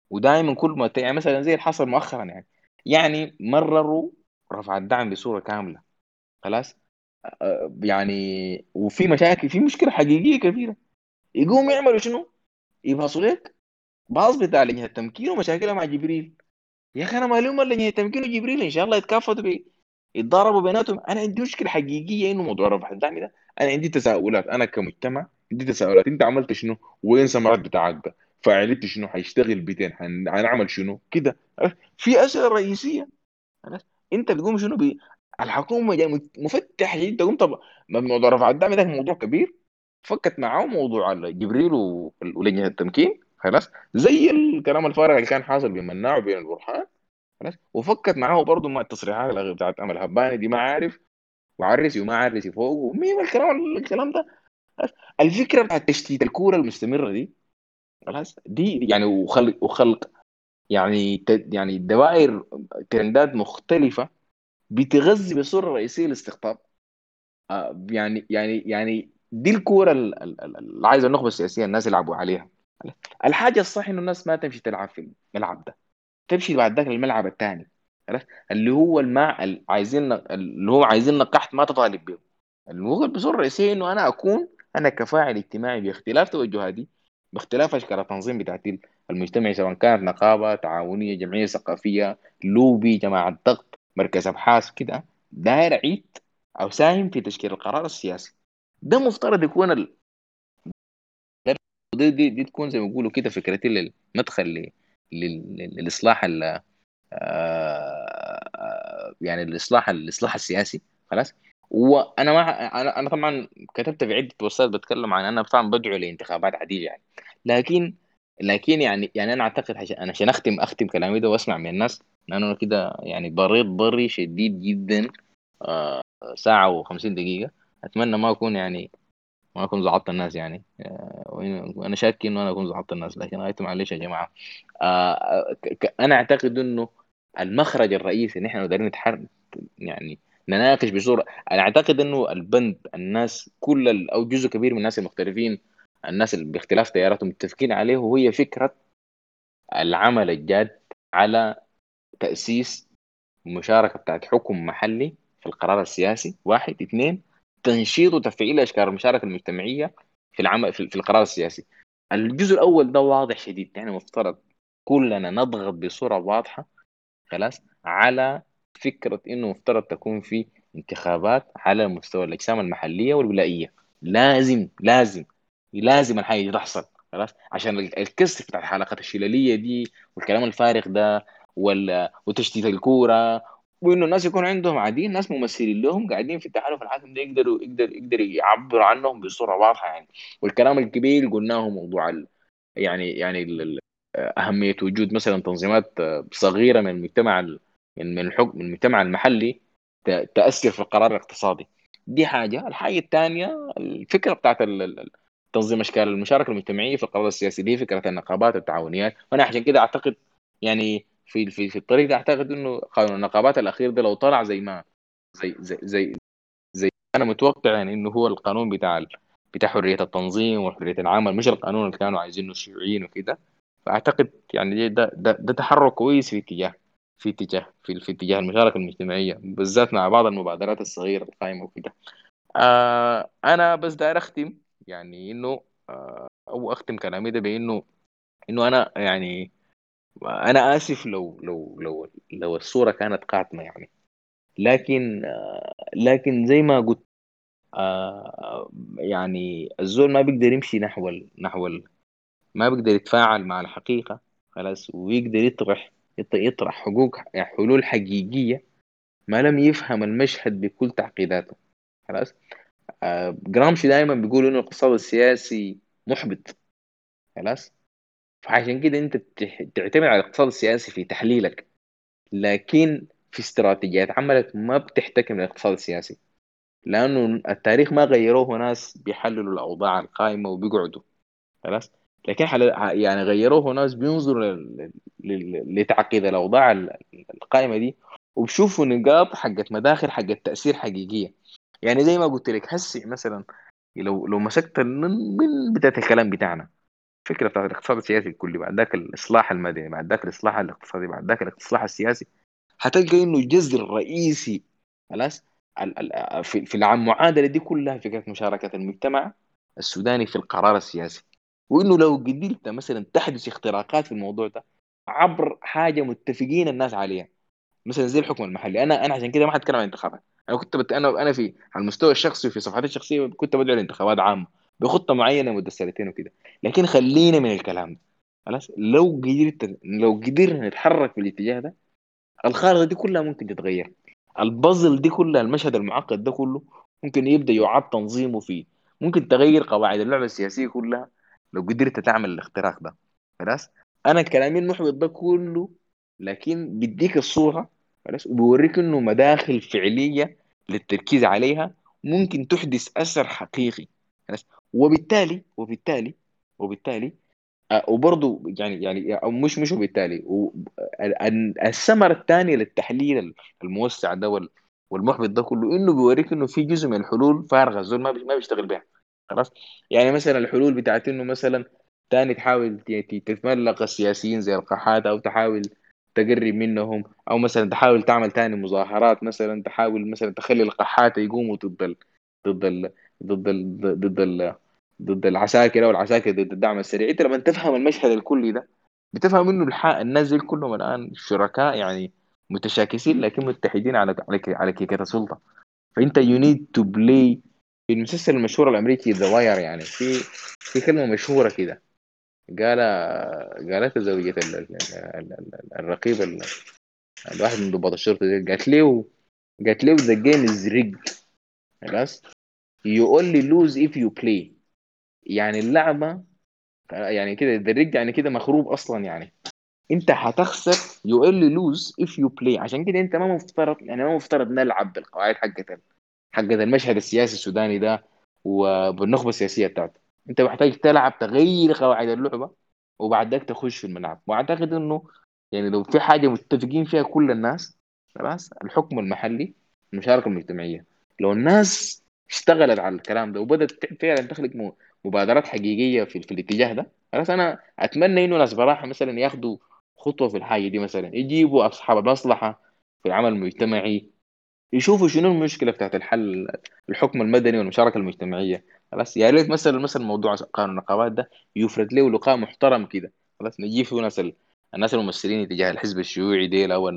ودائما كل ما يعني مثلا زي اللي حصل مؤخرا يعني. يعني مرروا رفع الدعم بصورة كاملة. خلاص؟ يعني وفي مشاكل في مشكلة حقيقية كبيرة. يقوم يعملوا شنو؟ يباصوا لك باص بتاع لجنة التمكين ومشاكلها مع جبريل. يا أخي أنا مالهم لجنة التمكين وجبريل. إن شاء الله يتكافئوا بي يتضاربوا بيناتهم. أنا عندي مشكلة حقيقية إنه موضوع رفع الدعم ده. أنا عندي تساؤلات. أنا كمجتمع عندي تساؤلات. انت عملت شنو؟ وين ثمرات بتاعك ده؟ فعلت شنو؟ حيشتغل بيتين حنعمل شنو؟ كده. في أسئلة رئيسية. انت بتقوم شنو بي الحكومة مفتح جدا قمت موضوع رفع الدعم ده موضوع كبير. فكت معاه موضوع جبريل ولجنة التمكين. خلاص؟ زي الكلام الفارغ اللي كان حاصل بين مناع وبين البرهان. خلاص؟ وفكت معاه برضه مع التصريحات بتاعت أمل هباني دي ما عارف. وعرسي وما عرسي فوق. ومين الكلام الكلام ده؟ الفكرة بتاعت تشتيت الكورة المستمرة دي خلاص دي يعني وخلق وخلق يعني يعني دوائر ترندات مختلفة بتغذي بصورة رئيسية الاستقطاب آه يعني يعني يعني دي الكورة اللي عايزة النخبة السياسية الناس يلعبوا عليها. الحاجة الصح إنه الناس ما تمشي تلعب في الملعب ده. تمشي بعد ذاك الملعب الثاني اللي هو اللي عايزين اللي هو عايزين نقحت ما تطالب به هو البصوره الرئيسيه إنه أنا أكون أنا كفاعل اجتماعي باختلاف توجهاتي باختلاف أشكال التنظيم بتاعت المجتمع سواء كانت نقابة تعاونية جمعية ثقافية لوبي جماعة ضغط مركز أبحاث كده داير عيد أو ساهم في تشكيل القرار السياسي. ده مفترض يكون ال... دي, دي, دي تكون زي ما بيقولوا كده فكرتي المدخل للإصلاح ال... آه، يعني الاصلاح الإصلاح السياسي خلاص؟ وأنا ما أنا أنا طبعا كتبت في عدة بوستات بتكلم عن أنا طبعا بدعو لانتخابات عديدة يعني. لكن لكن يعني يعني أنا أعتقد عشان أنا عشان أختم أختم كلامي ده وأسمع من الناس لأنه أنا كده يعني بريت بري شديد جدا آه ساعة و50 دقيقة. أتمنى ما أكون يعني ما أكون زعطت الناس يعني. آه، وأنا شاك إنه أنا أكون زعطت الناس لكن غايته معلش يا جماعة. آه أنا أعتقد إنه المخرج الرئيسي ان إحنا قادرين يعني نناقش بصوره أنا أعتقد إنه البند الناس كل أو جزء كبير من الناس المختلفين الناس اللي باختلاف تياراتهم متفقين عليه وهي فكرة العمل الجاد على تأسيس مشاركة بتاعت حكم محلي في القرار السياسي. واحد. اثنين تنشيط وتفعيل أشكال المشاركة المجتمعية في العمل في القرار السياسي. الجزء الأول ده واضح شديد يعني مفترض كلنا نضغط بصورة واضحة خلاص على فكرة إنه مفترض تكون في انتخابات على مستوى الأجسام المحلية والولائية. لازم لازم لازم الحاجة دي تحصل خلاص؟ عشان الكسر بتاع الحلقات الشلالية دي والكلام الفارغ ده وال... وتشتيت الكورة وإنه الناس يكون عندهم عاديين ناس ممثلين لهم قاعدين في التحالف الحاكم ده يقدروا يقدر يقدر يعبروا عنهم بصورة واضحة يعني. والكلام الكبير قلناه موضوع ال... يعني يعني ال... أهمية وجود مثلا تنظيمات صغيرة من المجتمع من الحكم من المجتمع المحلي تأثر في القرار الاقتصادي. دي حاجة. الحاجة الثانية الفكرة بتاعت تنظيم أشكال المشاركة المجتمعية في القرار السياسي دي فكرة النقابات والتعاونيات وأنا عشان كده أعتقد يعني في في في الطريق ده أعتقد إنه قانون النقابات الأخير ده لو طلع زي ما زي زي زي, زي أنا متوقع يعني إنه هو القانون بتاع بتاع حرية التنظيم وحرية العمل مش القانون اللي كانوا عايزينه الشيوعيين وكده. فأعتقد يعني ده ده, ده تحرك كويس في اتجاه في اتجاه في, في اتجاه المشاركة المجتمعية بالذات مع بعض المبادرات الصغيرة القائمه وكده. آه أنا بس داير أختم يعني إنه آه أو أختم كلامي ده بإنه إنه أنا يعني أنا آسف لو لو لو لو الصورة كانت قاتمه يعني. لكن آه لكن زي ما قلت آه يعني الزول ما بيقدر يمشي نحو نحو ما بيقدر يتفاعل مع الحقيقة خلاص ويقدر يطرح يط- يطرح حقوق يعني حلول حقيقية ما لم يفهم المشهد بكل تعقيداته. خلاص؟ آه جرامشي دائما بيقول إنه الاقتصاد السياسي محبط. خلاص؟ فعشان كده أنت بتح- تعتمد على الاقتصاد السياسي في تحليلك. لكن في استراتيجيات عملك ما بتحتكم للاقتصاد السياسي. لأنه التاريخ ما غيروه ناس بيحللوا الأوضاع القائمة وبيقعدوا. خلاص؟ لكن. يعني غيروه ناس بينظروا. لتعقيد الاوضاع ال- القائمة دي وبشوفوا نقاط حقت مداخل حقت تأثير حقيقية يعني زي ما قلت لك هسي مثلا لو لو مسكت من بداية الكلام بتاعنا الفكرة بتاعت الاقتصاد السياسي الكلي بعد ذاك الإصلاح المدني بعد ذاك الإصلاح الاقتصادي بعد ذاك الاصلاح السياسي هتلقى إنه الجذر الرئيسي خلاص في المعادلة دي كلها فكره مشاركة المجتمع السوداني في القرار السياسي وإنه لو قدرت مثلا تحدث اختراقات في الموضوع ده عبر حاجة متفقين الناس عليها. مثلا زي الحكم المحلي. أنا أنا عشان كده ما حتكلم عن انتخابات أنا كنت بت... أنا أنا في على المستوى الشخصي وفي صفحتي الشخصية كنت بدعو لانتخابات عامه بخطة معينة مدة سنتين وكده. لكن خلينا من الكلام ده. خلاص؟ لو قدرت لو قدرنا نتحرك في الاتجاه ده الخارطة دي كلها ممكن تتغير. البازل دي كلها المشهد المعقد ده كله ممكن يبدأ يعاد تنظيمه فيه. ممكن تغير قواعد اللعبة السياسية كلها. لو قدرت تعمل الاختراق ده. خلاص؟ أنا كلامي المحبط ده كله لكن بيديك الصورة خلاص؟ وبيوريك إنه مداخل فعلية للتركيز عليها ممكن تحدث أثر حقيقي خلاص؟ وبالتالي وبالتالي وبالتالي آه، وبرضه يعني يعني مش مش وبالتالي ال- الثمرة الثانية للتحليل الموسع ده وال- والمحبط ده كله إنه بيوريك إنه في جزء من الحلول فارغة الزول ما بيشتغل بها. خلاص. يعني مثلا الحلول بتاعت إنه مثلا تاني تحاول تتملق السياسيين زي القحات أو تحاول تقرب منهم أو مثلا تحاول تعمل تاني مظاهرات مثلا تحاول مثلا تخلي القحات يقوموا ضد ال ضد ال ضد ال ضد ال ضد العساكر أو العساكر ضد الدعم السريع. أنت لما تفهم المشهد الكلي ده بتفهم إنه الح... الناس كلهم الآن شركاء يعني متشاكسين لكن متحدين على على على كيكه سلطه فأنت you need to play المسلسل المشهور الأمريكي The Wire يعني في في كلمة مشهورة كده. قال قالت زوجة ال- ال- ال- ال- الرقيب ال- الواحد من ضباط الشرطة دي قالت له قالت له the game is rigged. خلاص؟ You only lose if you play. يعني اللعبة يعني كده the rigged يعني كده مخروب أصلا يعني. أنت هتخسر you only lose if you play. عشان كده أنت ما مفترض يعني ما مفترض نلعب بالقواعد حقت ال- حقت المشهد السياسي السوداني ده وبالنخبة السياسية بتاعته. أنت محتاج تلعب تغير قواعد اللعبة وبعد تخش في الملعب. وأعتقد إنه يعني لو في حاجة متفقين فيها كل الناس خلاص الحكم المحلي المشاركة المجتمعية. لو الناس اشتغلت على الكلام ده وبدأت فعلا تخلق مبادرات حقيقية في, في الاتجاه ده خلاص أنا أتمنى إنه ناس براحة مثلا ياخذوا خطوة في الحاجة دي مثلا يجيبوا أصحاب المصلحه في العمل المجتمعي يشوفوا شنو المشكلة بتاعت الحل الحكم المدني والمشاركة المجتمعية. خلاص يا ريت مثلا مثلا موضوع قانون النقابات ده يفرد له لقاء محترم كده. خلاص نجيب فيه ناس ال... الناس الممثلين تجاه الحزب الشيوعي ديل أو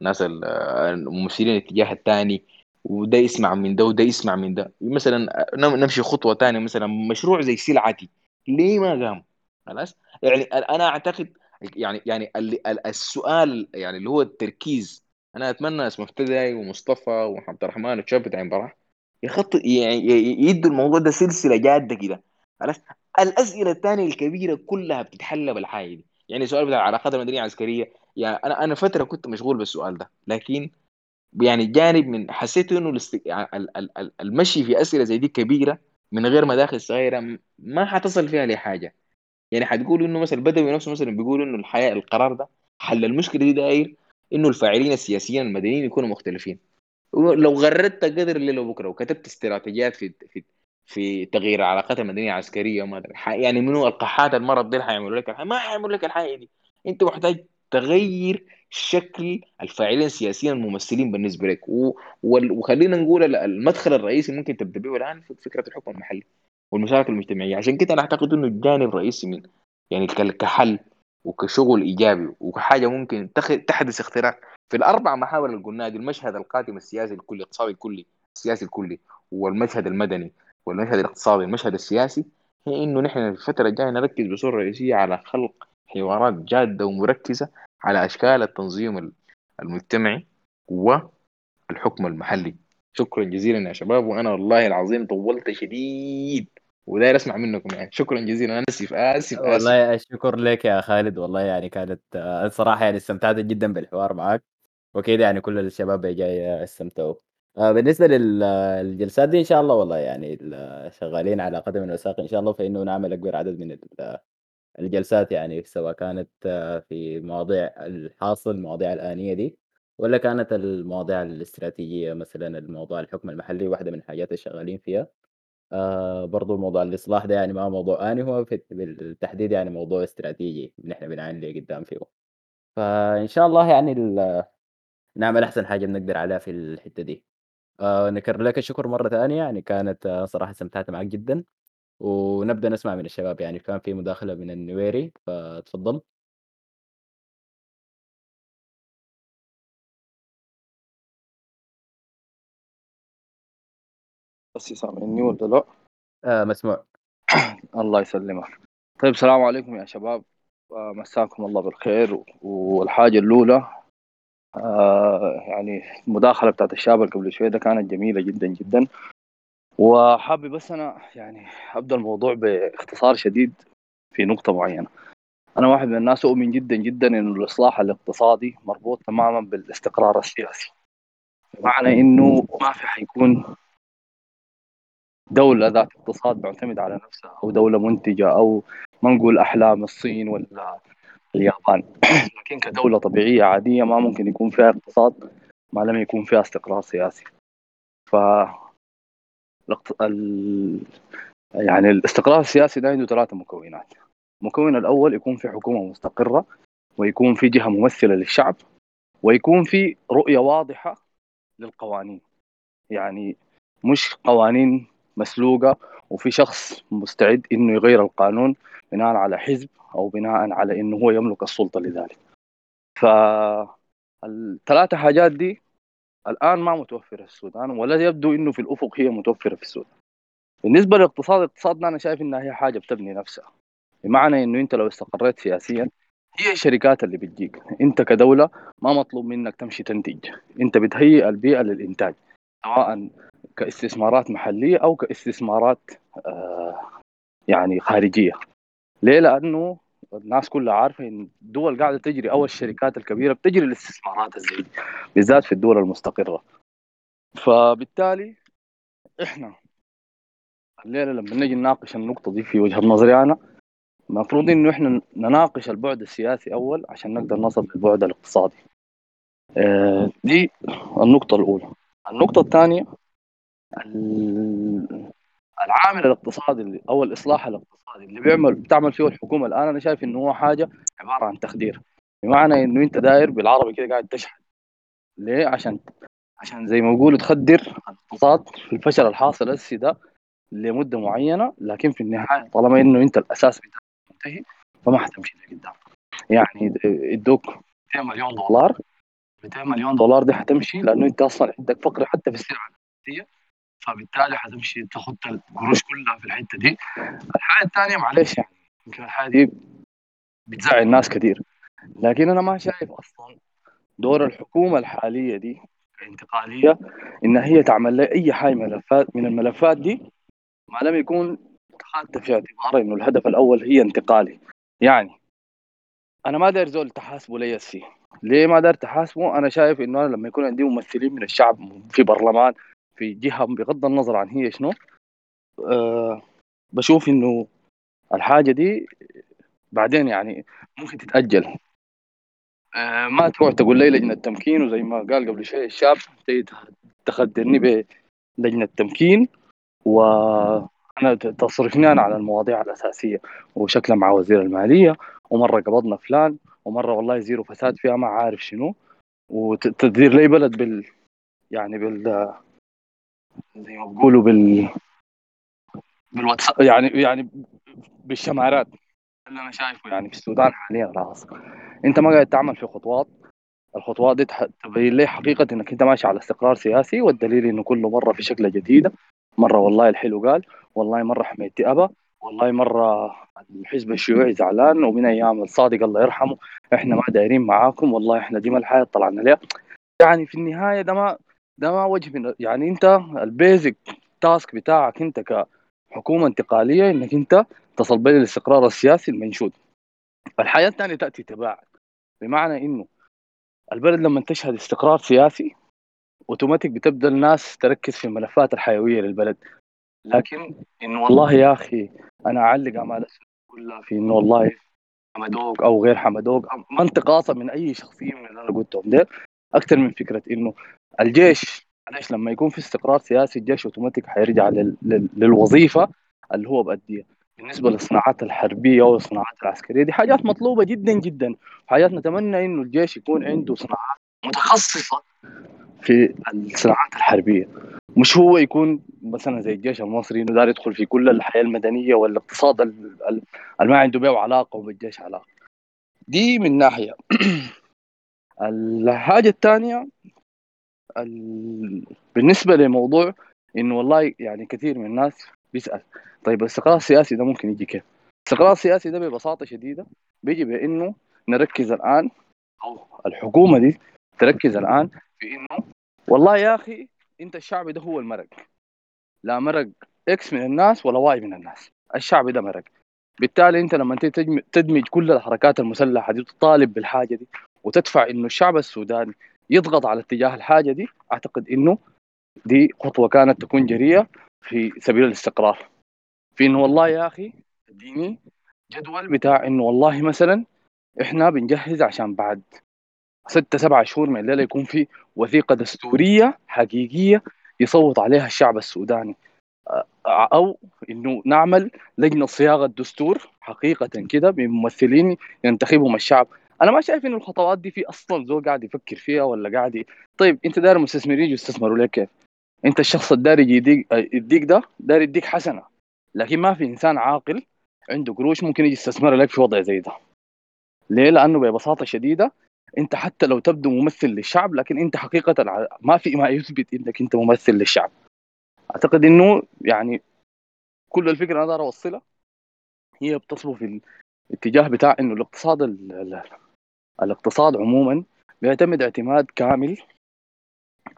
الناس ال- الممثلين الاتجاه الثاني وده يسمع من ده وده يسمع من ده. مثلا نم- نمشي خطوة ثانية مثلا مشروع زي سلعتي ليه ما قام؟ خلاص؟ يعني أنا أعتقد يعني يعني ال- ال- السؤال يعني اللي هو التركيز أنا أتمنى اسمه مفتدي ومصطفى وعبد الرحمن والشباب بتاع براح. يخط يعني يدوا الموضوع ده سلسلة جادة كده. خلاص الأسئلة الثانية الكبيرة كلها بتتحل بالحاجة دي. يعني سؤال بتاع العلاقات المدنيه العسكريه يعني أنا أنا فترة كنت مشغول بالسؤال ده. لكن يعني جانب من حسيت إنه الاست... يعني ال- ال- ال- المشي في أسئلة زي دي كبيرة من غير مداخل صغيره ما حتصل فيها لحاجه يعني حتقول إنه مثلا البدوي نفسه مثلا بيقول إنه الحياة القرار ده حل. المشكلة دي داير إنه الفاعلين السياسيين المدنيين يكونوا مختلفين. لو غردت قدر الليل وبكرة وكتبت استراتيجيات في في في تغيير العلاقات المدنية العسكرية وما يعني منو القحات المرض دي حيعملوا لك الحاجة. ما حيعملوا لك الحاجة دي. أنت محتاج تغير
شكل الفاعلين السياسيين الممثلين بالنسبة لك. و- وخلينا نقول ال- المدخل الرئيسي ممكن تبدا به الآن في فكرة الحكم المحلي والمشاكل المجتمعية. عشان كده أنا أعتقد إنه الجانب الرئيسي من يعني كحل وكشغل إيجابي وكحاجه ممكن تحدث اختراق في الأربع محاور اللي قلناها دي المشهد القادم السياسي الكلي الاقتصادي الكلي السياسي الكلي والمشهد المدني والمشهد الاقتصادي والمشهد السياسي هي إنه نحن الفترة الجاية نركز بصورة رئيسية على خلق حوارات جادة ومركزة على أشكال التنظيم المجتمعي والحكم المحلي. شكرا جزيلا يا شباب وأنا والله العظيم طولت شديد. وداير أسمع منكم يعني. شكرا جزيلا. أنا آسف آسف آسف.
والله الشكر لك يا خالد. والله يعني كانت آه، الصراحة يعني استمتعت جدا بالحوار معك وكده يعني كل الشباب جاي استمتعوا. آه، بالنسبة للجلسات دي إن شاء الله والله يعني ال- شغالين على قدم وساق إن شاء الله. فإنه نعمل أكبر عدد من ال- الجلسات يعني سواء كانت آه، في مواضيع الحاصل المواضيع الآنية دي ولا كانت المواضيع الاستراتيجية مثلا الموضوع الحكم المحلي واحدة من الحاجات اللي شغالين فيها. آآ برضه موضوع الإصلاح ده يعني ما موضوع آني هو في بالتحديد يعني موضوع استراتيجي نحن بنعاين لقدام فيه. فإن شاء الله يعني نعمل أحسن حاجة بنقدر عليها في الحتّة دي. آآ نكرر لك الشكر مرّة تانية يعني كانت آه، صراحة استمتعت معاك جدًا، ونبدأ نسمع من الشباب يعني كان في مداخلة من النويري فاتفضل.
بس سامعني ولا لا؟
آآ مسموع.
الله يسلمك. طيب السلام عليكم يا شباب آه، مساكم الله بالخير والحاجة الأولى آه، يعني المداخلة بتاعت الشاب اللي قبل شوية ده كانت جميلة جدا جدا وحابب بس أنا يعني أبدأ الموضوع باختصار شديد في نقطة معينة. أنا واحد من الناس أؤمن جدا جدا إنه الإصلاح الاقتصادي مربوط تماما بالاستقرار السياسي. بمعنى إنه ما في حيكون دولة ذات اقتصاد معتمد على نفسها أو دولة منتجة أو ما نقول أحلام الصين ولا اليابان. لكن كدولة طبيعية عادية ما ممكن يكون فيها اقتصاد ما لم يكون فيها استقرار سياسي. ف ال... يعني الاستقرار السياسي ده عنده ثلاثة مكونات. المكون الأول يكون في حكومة مستقرة ويكون في جهة ممثلة للشعب ويكون في رؤية واضحة للقوانين. يعني مش قوانين مسلوقة وفي شخص مستعد إنه يغير القانون بناء على حزب أو بناء على إنه هو يملك السلطة لذلك. فالثلاثة حاجات دي الآن ما متوفرة في السودان ولا يبدو إنه في الأفق هي متوفرة في السودان. بالنسبة للاقتصاد اقتصادنا أنا شايف إنها هي حاجة بتبني نفسها. بمعنى إنه أنت لو استقريت سياسيا هي الشركات اللي بتجيك. أنت كدولة ما مطلوب منك تمشي تنتج. أنت بتهيئ البيئة للإنتاج سواء كاستثمارات محلية أو كاستثمارات آه يعني خارجية. ليه؟ لأنه الناس كلها عارفة إن الدول قاعدة تجري أو الشركات الكبيرة بتجري الاستثمارات الزي بالذات في الدول المستقرة. فبالتالي إحنا الليلة لما نجي نناقش النقطة دي في وجهة نظري أنا المفروض إنه إحنا نناقش البعد السياسي أول عشان نقدر نصل للبعد الاقتصادي. آه، دي النقطة الأولى. النقطة الثانية ال- العامل الاقتصادي أو الإصلاح الاقتصادي اللي بيعمل بتعمل فيه الحكومة الآن أنا شايف إنه هو حاجة عبارة عن تخدير. بمعنى إنه أنت داير بالعربي كده قاعد تشحن. ليه؟ عشان عشان زي ما بيقولوا تخدر الاقتصاد في الفشل الحاصل هسي ده لمدة معينة لكن في النهاية طالما إنه أنت الأساس بتاعك منتهي فما حتمشي لقدام يعني ادوك 200 مليون دولار. 200 مليون دولار دي حتمشي لأنه أنت أصلا عندك فقر حتى في السلع الاساسيه فبالتالي حتمشي تاخد القروش كلها في الحتة دي. الحاجة الثانية معلش يعني يمكن الحاجة دي بتزعل الناس كثير. لكن أنا ما شايف أصلا دور الحكومة الحالية دي الانتقالية. إن هي تعمل لي أي حاجة من الملفات من الملفات دي ما لم يكون خدت في اعتبار إنه الهدف الأول هي انتقالي. يعني أنا ما داير زول تحاسبه لي السي ليه ما داير تحاسبه؟ أنا شايف إنه أنا لما يكون عندي ممثلين من الشعب في برلمان في جهة بغض النظر عن هي شنو أه بشوف إنه الحاجة دي بعدين يعني ممكن تتأجل. أه ما تروح تقول لي لجنة تمكين وزي ما قال قبل شوي الشاب تخدرني بلجنة تمكين وأنا تصرفني أنا على المواضيع الأساسية. وشكلها مع وزير المالية ومرة قبضنا فلان ومرة والله زيرو فساد فيها ما عارف شنو. وتدير لي بلد بال يعني بال زي ما بيقولوا بال بالواتساب يعني يعني بالشمارات اللي أنا شايفه يعني في السودان حاليا راس أنت ما قاعد تعمل في خطوات الخطوات دي تبين لي حقيقة إنك أنت ماشي على استقرار سياسي والدليل إنه كل مرة في شكله جديده مرة والله الحلو قال والله مرة حميتي أبا والله مرة الحزب الشيوعي زعلان ومن أيام الصادق الله يرحمه إحنا ما دايرين معاكم والله إحنا دي ما الحياة طلعنا لها يعني في النهاية ده ما ده ما وجه من يعني انت البيزك تاسك بتاعك انت كحكومة انتقالية انك انت تصل بين الاستقرار السياسي المنشود. الحياة الثانية تأتي تباعا بمعنى إنه البلد لما تشهد استقرار سياسي أوتوماتيك بتبدأ الناس تركز في الملفات الحيوية للبلد. لكن انه والله يا أخي أنا أعلق اعمال كلها في انه والله حمدوك أو غير حمدوك ما انتقاصا من أي شخصية من اللي أنا قلتهم ديل. أكثر من فكرة إنه الجيش معلش لما يكون في استقرار سياسي الجيش أوتوماتيك حيرجع لل... لل... للوظيفة اللي هو بأديها. بالنسبة للصناعات الحربية والصناعات العسكرية دي حاجات مطلوبة جدا جدا. حاجات نتمنى إنه الجيش يكون عنده صناعات متخصصة في الصناعات الحربية. مش هو يكون مثلا زي الجيش المصري إنه دار يدخل في كل الحياة المدنية والاقتصاد ال- ال- اللي ما عنده به علاقه وبالجيش علاقة. دي من ناحية. الحاجة الثانية ال... بالنسبة لموضوع إنه والله يعني كثير من الناس بيسأل طيب الاستقرار السياسي ده ممكن يجي كيف؟ الاستقرار السياسي ده ببساطة شديدة بيجي بإنه نركز الآن أو الحكومة دي تركز الآن في إنه والله يا أخي أنت الشعب ده هو المرق. لا مرق X من الناس ولا Y من الناس. الشعب ده مرق. بالتالي أنت لما تدمج كل الحركات المسلحة دي وتطالب بالحاجة دي وتدفع إنه الشعب السوداني يضغط على اتجاه الحاجة دي أعتقد إنه دي خطوة كانت تكون جريئة في سبيل الاستقرار. في إنه والله يا أخي اديني جدول بتاع إنه والله مثلا إحنا بنجهز عشان بعد ستة سبعة شهور من الليلة يكون في وثيقة دستورية حقيقية يصوت عليها الشعب السوداني. أو إنه نعمل لجنة صياغة دستور حقيقة كده بممثلين ينتخبهم الشعب. أنا ما شايف إنه الخطوات دي في أصلا زول قاعد يفكر فيها ولا قاعد ي... طيب أنت داير المستثمرين يجوا يستثمروا لك كيف؟ أنت الشخص الداري يديك يديك ده داير يديك حسنة لكن ما في إنسان عاقل عنده قروش ممكن يجي يستثمر لك في وضع زي ده ليه؟ لأنه ببساطة شديدة أنت حتى لو تبدو ممثل للشعب لكن أنت حقيقة ما في ما يثبت إنك أنت ممثل للشعب أعتقد إنه يعني كل الفكرة أنا دار أوصلها هي بتصبو في الاتجاه بتاع إنه الاقتصاد ال- ال- الاقتصاد عموما بيعتمد اعتماد كامل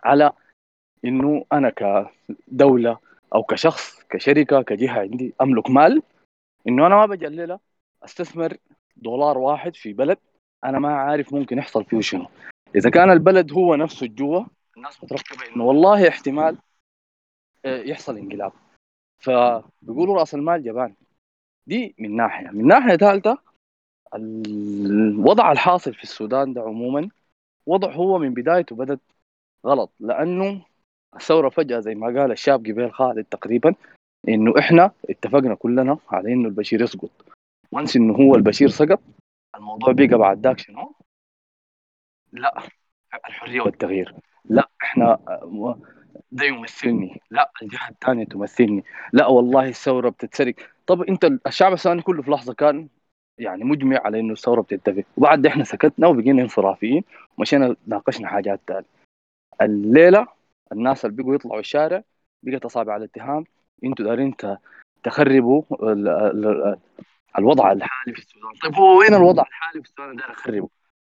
على إنه أنا كدولة أو كشخص كشركة كجهة عندي أملك مال إنه أنا ما بجللها أستثمر دولار واحد في بلد أنا ما عارف ممكن يحصل فيه شنو. إذا كان البلد هو نفسه جوا الناس مترقبه إنه والله احتمال آه، يحصل انقلاب. فبيقولوا رأس المال جبان. دي من ناحية. من ناحية ثالثة الوضع الحاصل في السودان ده عموما وضع هو من بدايته بدت غلط لأنه الثورة فجأة زي ما قال الشاب قبيل خالد تقريبا إنه إحنا اتفقنا كلنا على إنه البشير يسقط. وانس إنه هو البشير سقط الموضوع بقى بعد ذاك شنو؟ لا الحرية والتغيير. لا إحنا ده يمثلني. لا الجهة الثانية تمثلني. لا والله الثورة بتتسرق. طب أنت الشعب السوداني كله في لحظة كان يعني مجمع على إنه الثورة بتتفق وبعد ده إحنا سكتنا وبقينا انصرافيين ومشينا ناقشنا حاجات تانية. الليلة الناس اللي بقوا يطلعوا الشارع بقت أصابع الاتهام. إنتوا دارين تخربوا ال- ال- الوضع الحالي في السودان. طيب هو وين الوضع الحالي في السودان؟ داير أخربه.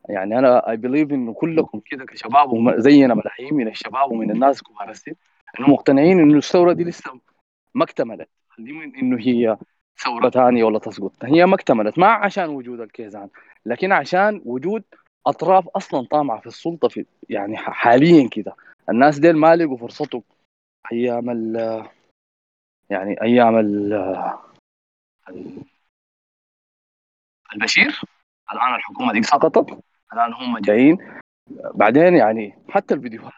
يعني أنا اي بليف إنه كلكم كده كشباب زينا ملايين من الشباب ومن الناس كبار السن إنه مقتنعين إنه الثورة دي لسه ما اكتملت إنه هي ثورة. ثانية ولا تسقط. هي ما اكتملت ما عشان وجود الكيزان لكن عشان وجود أطراف أصلا طامعة في السلطة في يعني حاليا كده. الناس ديل ما لقوا فرصتهم أيام ال يعني أيام ال ال- البشير؟ الآن الحكومة دي سقطت. الآن هم جايين. بعدين يعني حتى الفيديوهات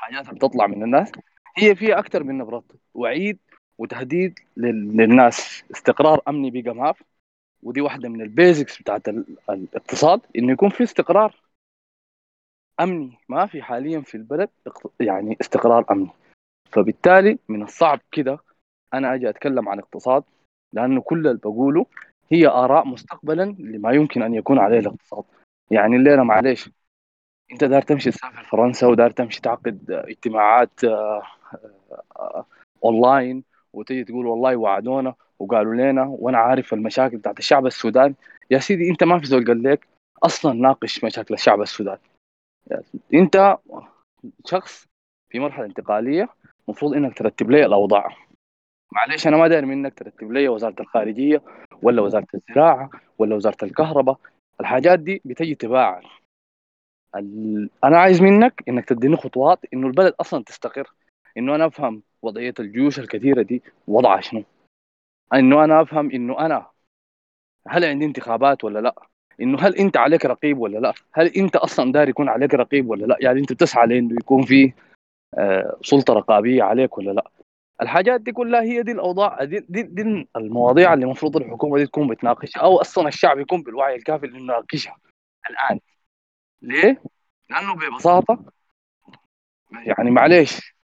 الحاجات اللي بتطلع من الناس هي فيها أكثر من نبره وعيد وتهديد لل- للناس استقرار امني في ودي واحدة من البيزكس بتاعت ال- الاقتصاد انه يكون في استقرار امني ما في حاليا في البلد يعني استقرار امني فبالتالي من الصعب كده أنا أجي اتكلم عن اقتصاد لأنه كل اللي بقوله هي اراء مستقبلا لما يمكن ان يكون عليه الاقتصاد يعني الليلة معلش انت دار تمشي تسافر فرنسا ودار تمشي تعقد اجتماعات آه، آه، اونلاين وتيجي تقول والله وعدونا وقالوا لنا وأنا عارف المشاكل بتاعت الشعب السوداني يا سيدي أنت ما في زول قال لك أصلا ناقش مشاكل الشعب السوداني. أنت شخص في مرحلة انتقالية المفروض إنك ترتب لي الأوضاع معلش أنا ما داير منك ترتب لي وزارة الخارجية ولا وزارة الزراعة ولا وزارة الكهرباء الحاجات دي بتجي تباعا. أنا عايز منك إنك تديني خطوات إنه البلد أصلا تستقر إنه أنا أفهم وضعية الجيوش الكثيرة دي وضعها شنو؟ إنه أنا أفهم إنه أنا هل عندي انتخابات ولا لا؟ إنه هل أنت عليك رقيب ولا لا؟ هل أنت أصلا داير يكون عليك رقيب ولا لا؟ يعني أنت بتسعى لأنه يكون في آه، سلطة رقابية عليك ولا لا؟ الحاجات دي كلها هي دي الأوضاع دي, دي, دي المواضيع اللي المفروض الحكومة دي تكون بتناقشها أو أصلا الشعب يكون بالوعي الكافي إنه يناقشها الآن. ليه؟ لأنه ببساطة يعني معلش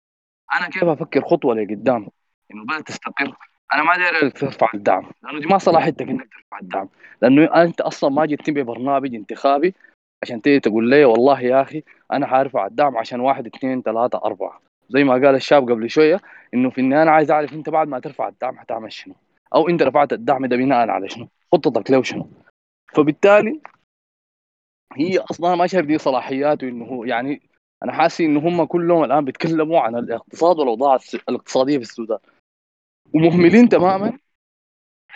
أنا كيف أفكر خطوة لقدام؟ إنه البلد تستقر. أنا ما داير ترفع الدعم. لأنه دي ما صلاحيتك إنك ترفع الدعم. لأنه أنت أصلا ما جيت تبي برنامج انتخابي عشان تيجي تقول لي والله يا أخي أنا حارفع الدعم عشان واحد اثنين ثلاثة أربعة. زي ما قال الشاب قبل شوية إنه في النهاية أنا عايز أعرف أنت بعد ما ترفع الدعم حتعمل شنو؟ أو أنت رفعت الدعم ده بناء على شنو؟ خطتك له شنو؟ فبالتالي هي أصلا ما شايف دي صلاحياته انه هو يعني أنا حاسس انه هم كلهم الآن بيتكلموا عن الاقتصاد والأوضاع الاقتصادية في السودان. ومهملين تماما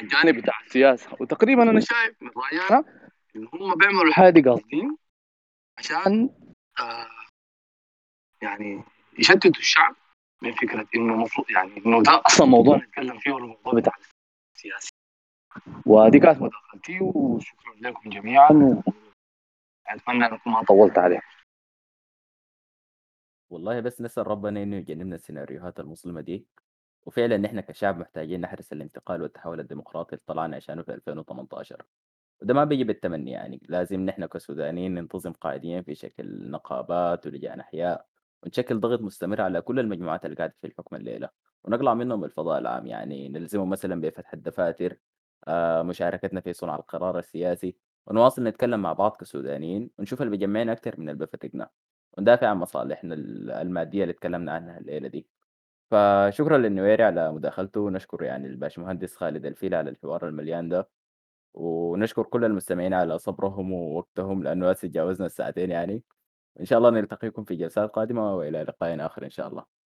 الجانب بتاع السياسة. وتقريبا أنا شايف من رايي أنا إن هم بيعملوا الحاجة دي قاصدين عشان آه يعني يشتتوا الشعب من فكرة إنه المفروض يعني إنه ده أصلا موضوع نتكلم فيه الموضوع بتاع السياسي ودي كانت مداخلتي وشكرا لكم جميعا واتمنى إنكم ما طولت عليكم
والله بس نسأل ربنا إنه يجنبنا السيناريوهات المظلمة دي وفعلا نحن كشعب محتاجين نحرس الانتقال والتحول الديمقراطي اللي طلعنا عشانه في 2018 وده ما بيجي بالتمني يعني لازم نحن كسودانيين ننتظم قاعدين في شكل نقابات ولجان أحياء ونشكل ضغط مستمر على كل المجموعات اللي قاعدة في الحكم الليلة ونقلع منهم الفضاء العام يعني نلزمهم مثلا بفتح الدفاتر آه، مشاركتنا في صنع القرار السياسي ونواصل نتكلم مع بعض كسودانيين ونشوف اللي بيجمعنا أكتر من اللي بيفرقنا. وندافع عن مصالحنا ال- المادية اللي اتكلمنا عنها الليلة دي. فشكرا للنويري على مداخلته ونشكر يعني الباشمهندس خالد الفيل على الحوار المليان ده ونشكر كل المستمعين على صبرهم ووقتهم لأنه تجاوزنا الساعتين يعني. إن شاء الله نلتقيكم في جلسات قادمة وإلى لقاء آخر إن شاء الله.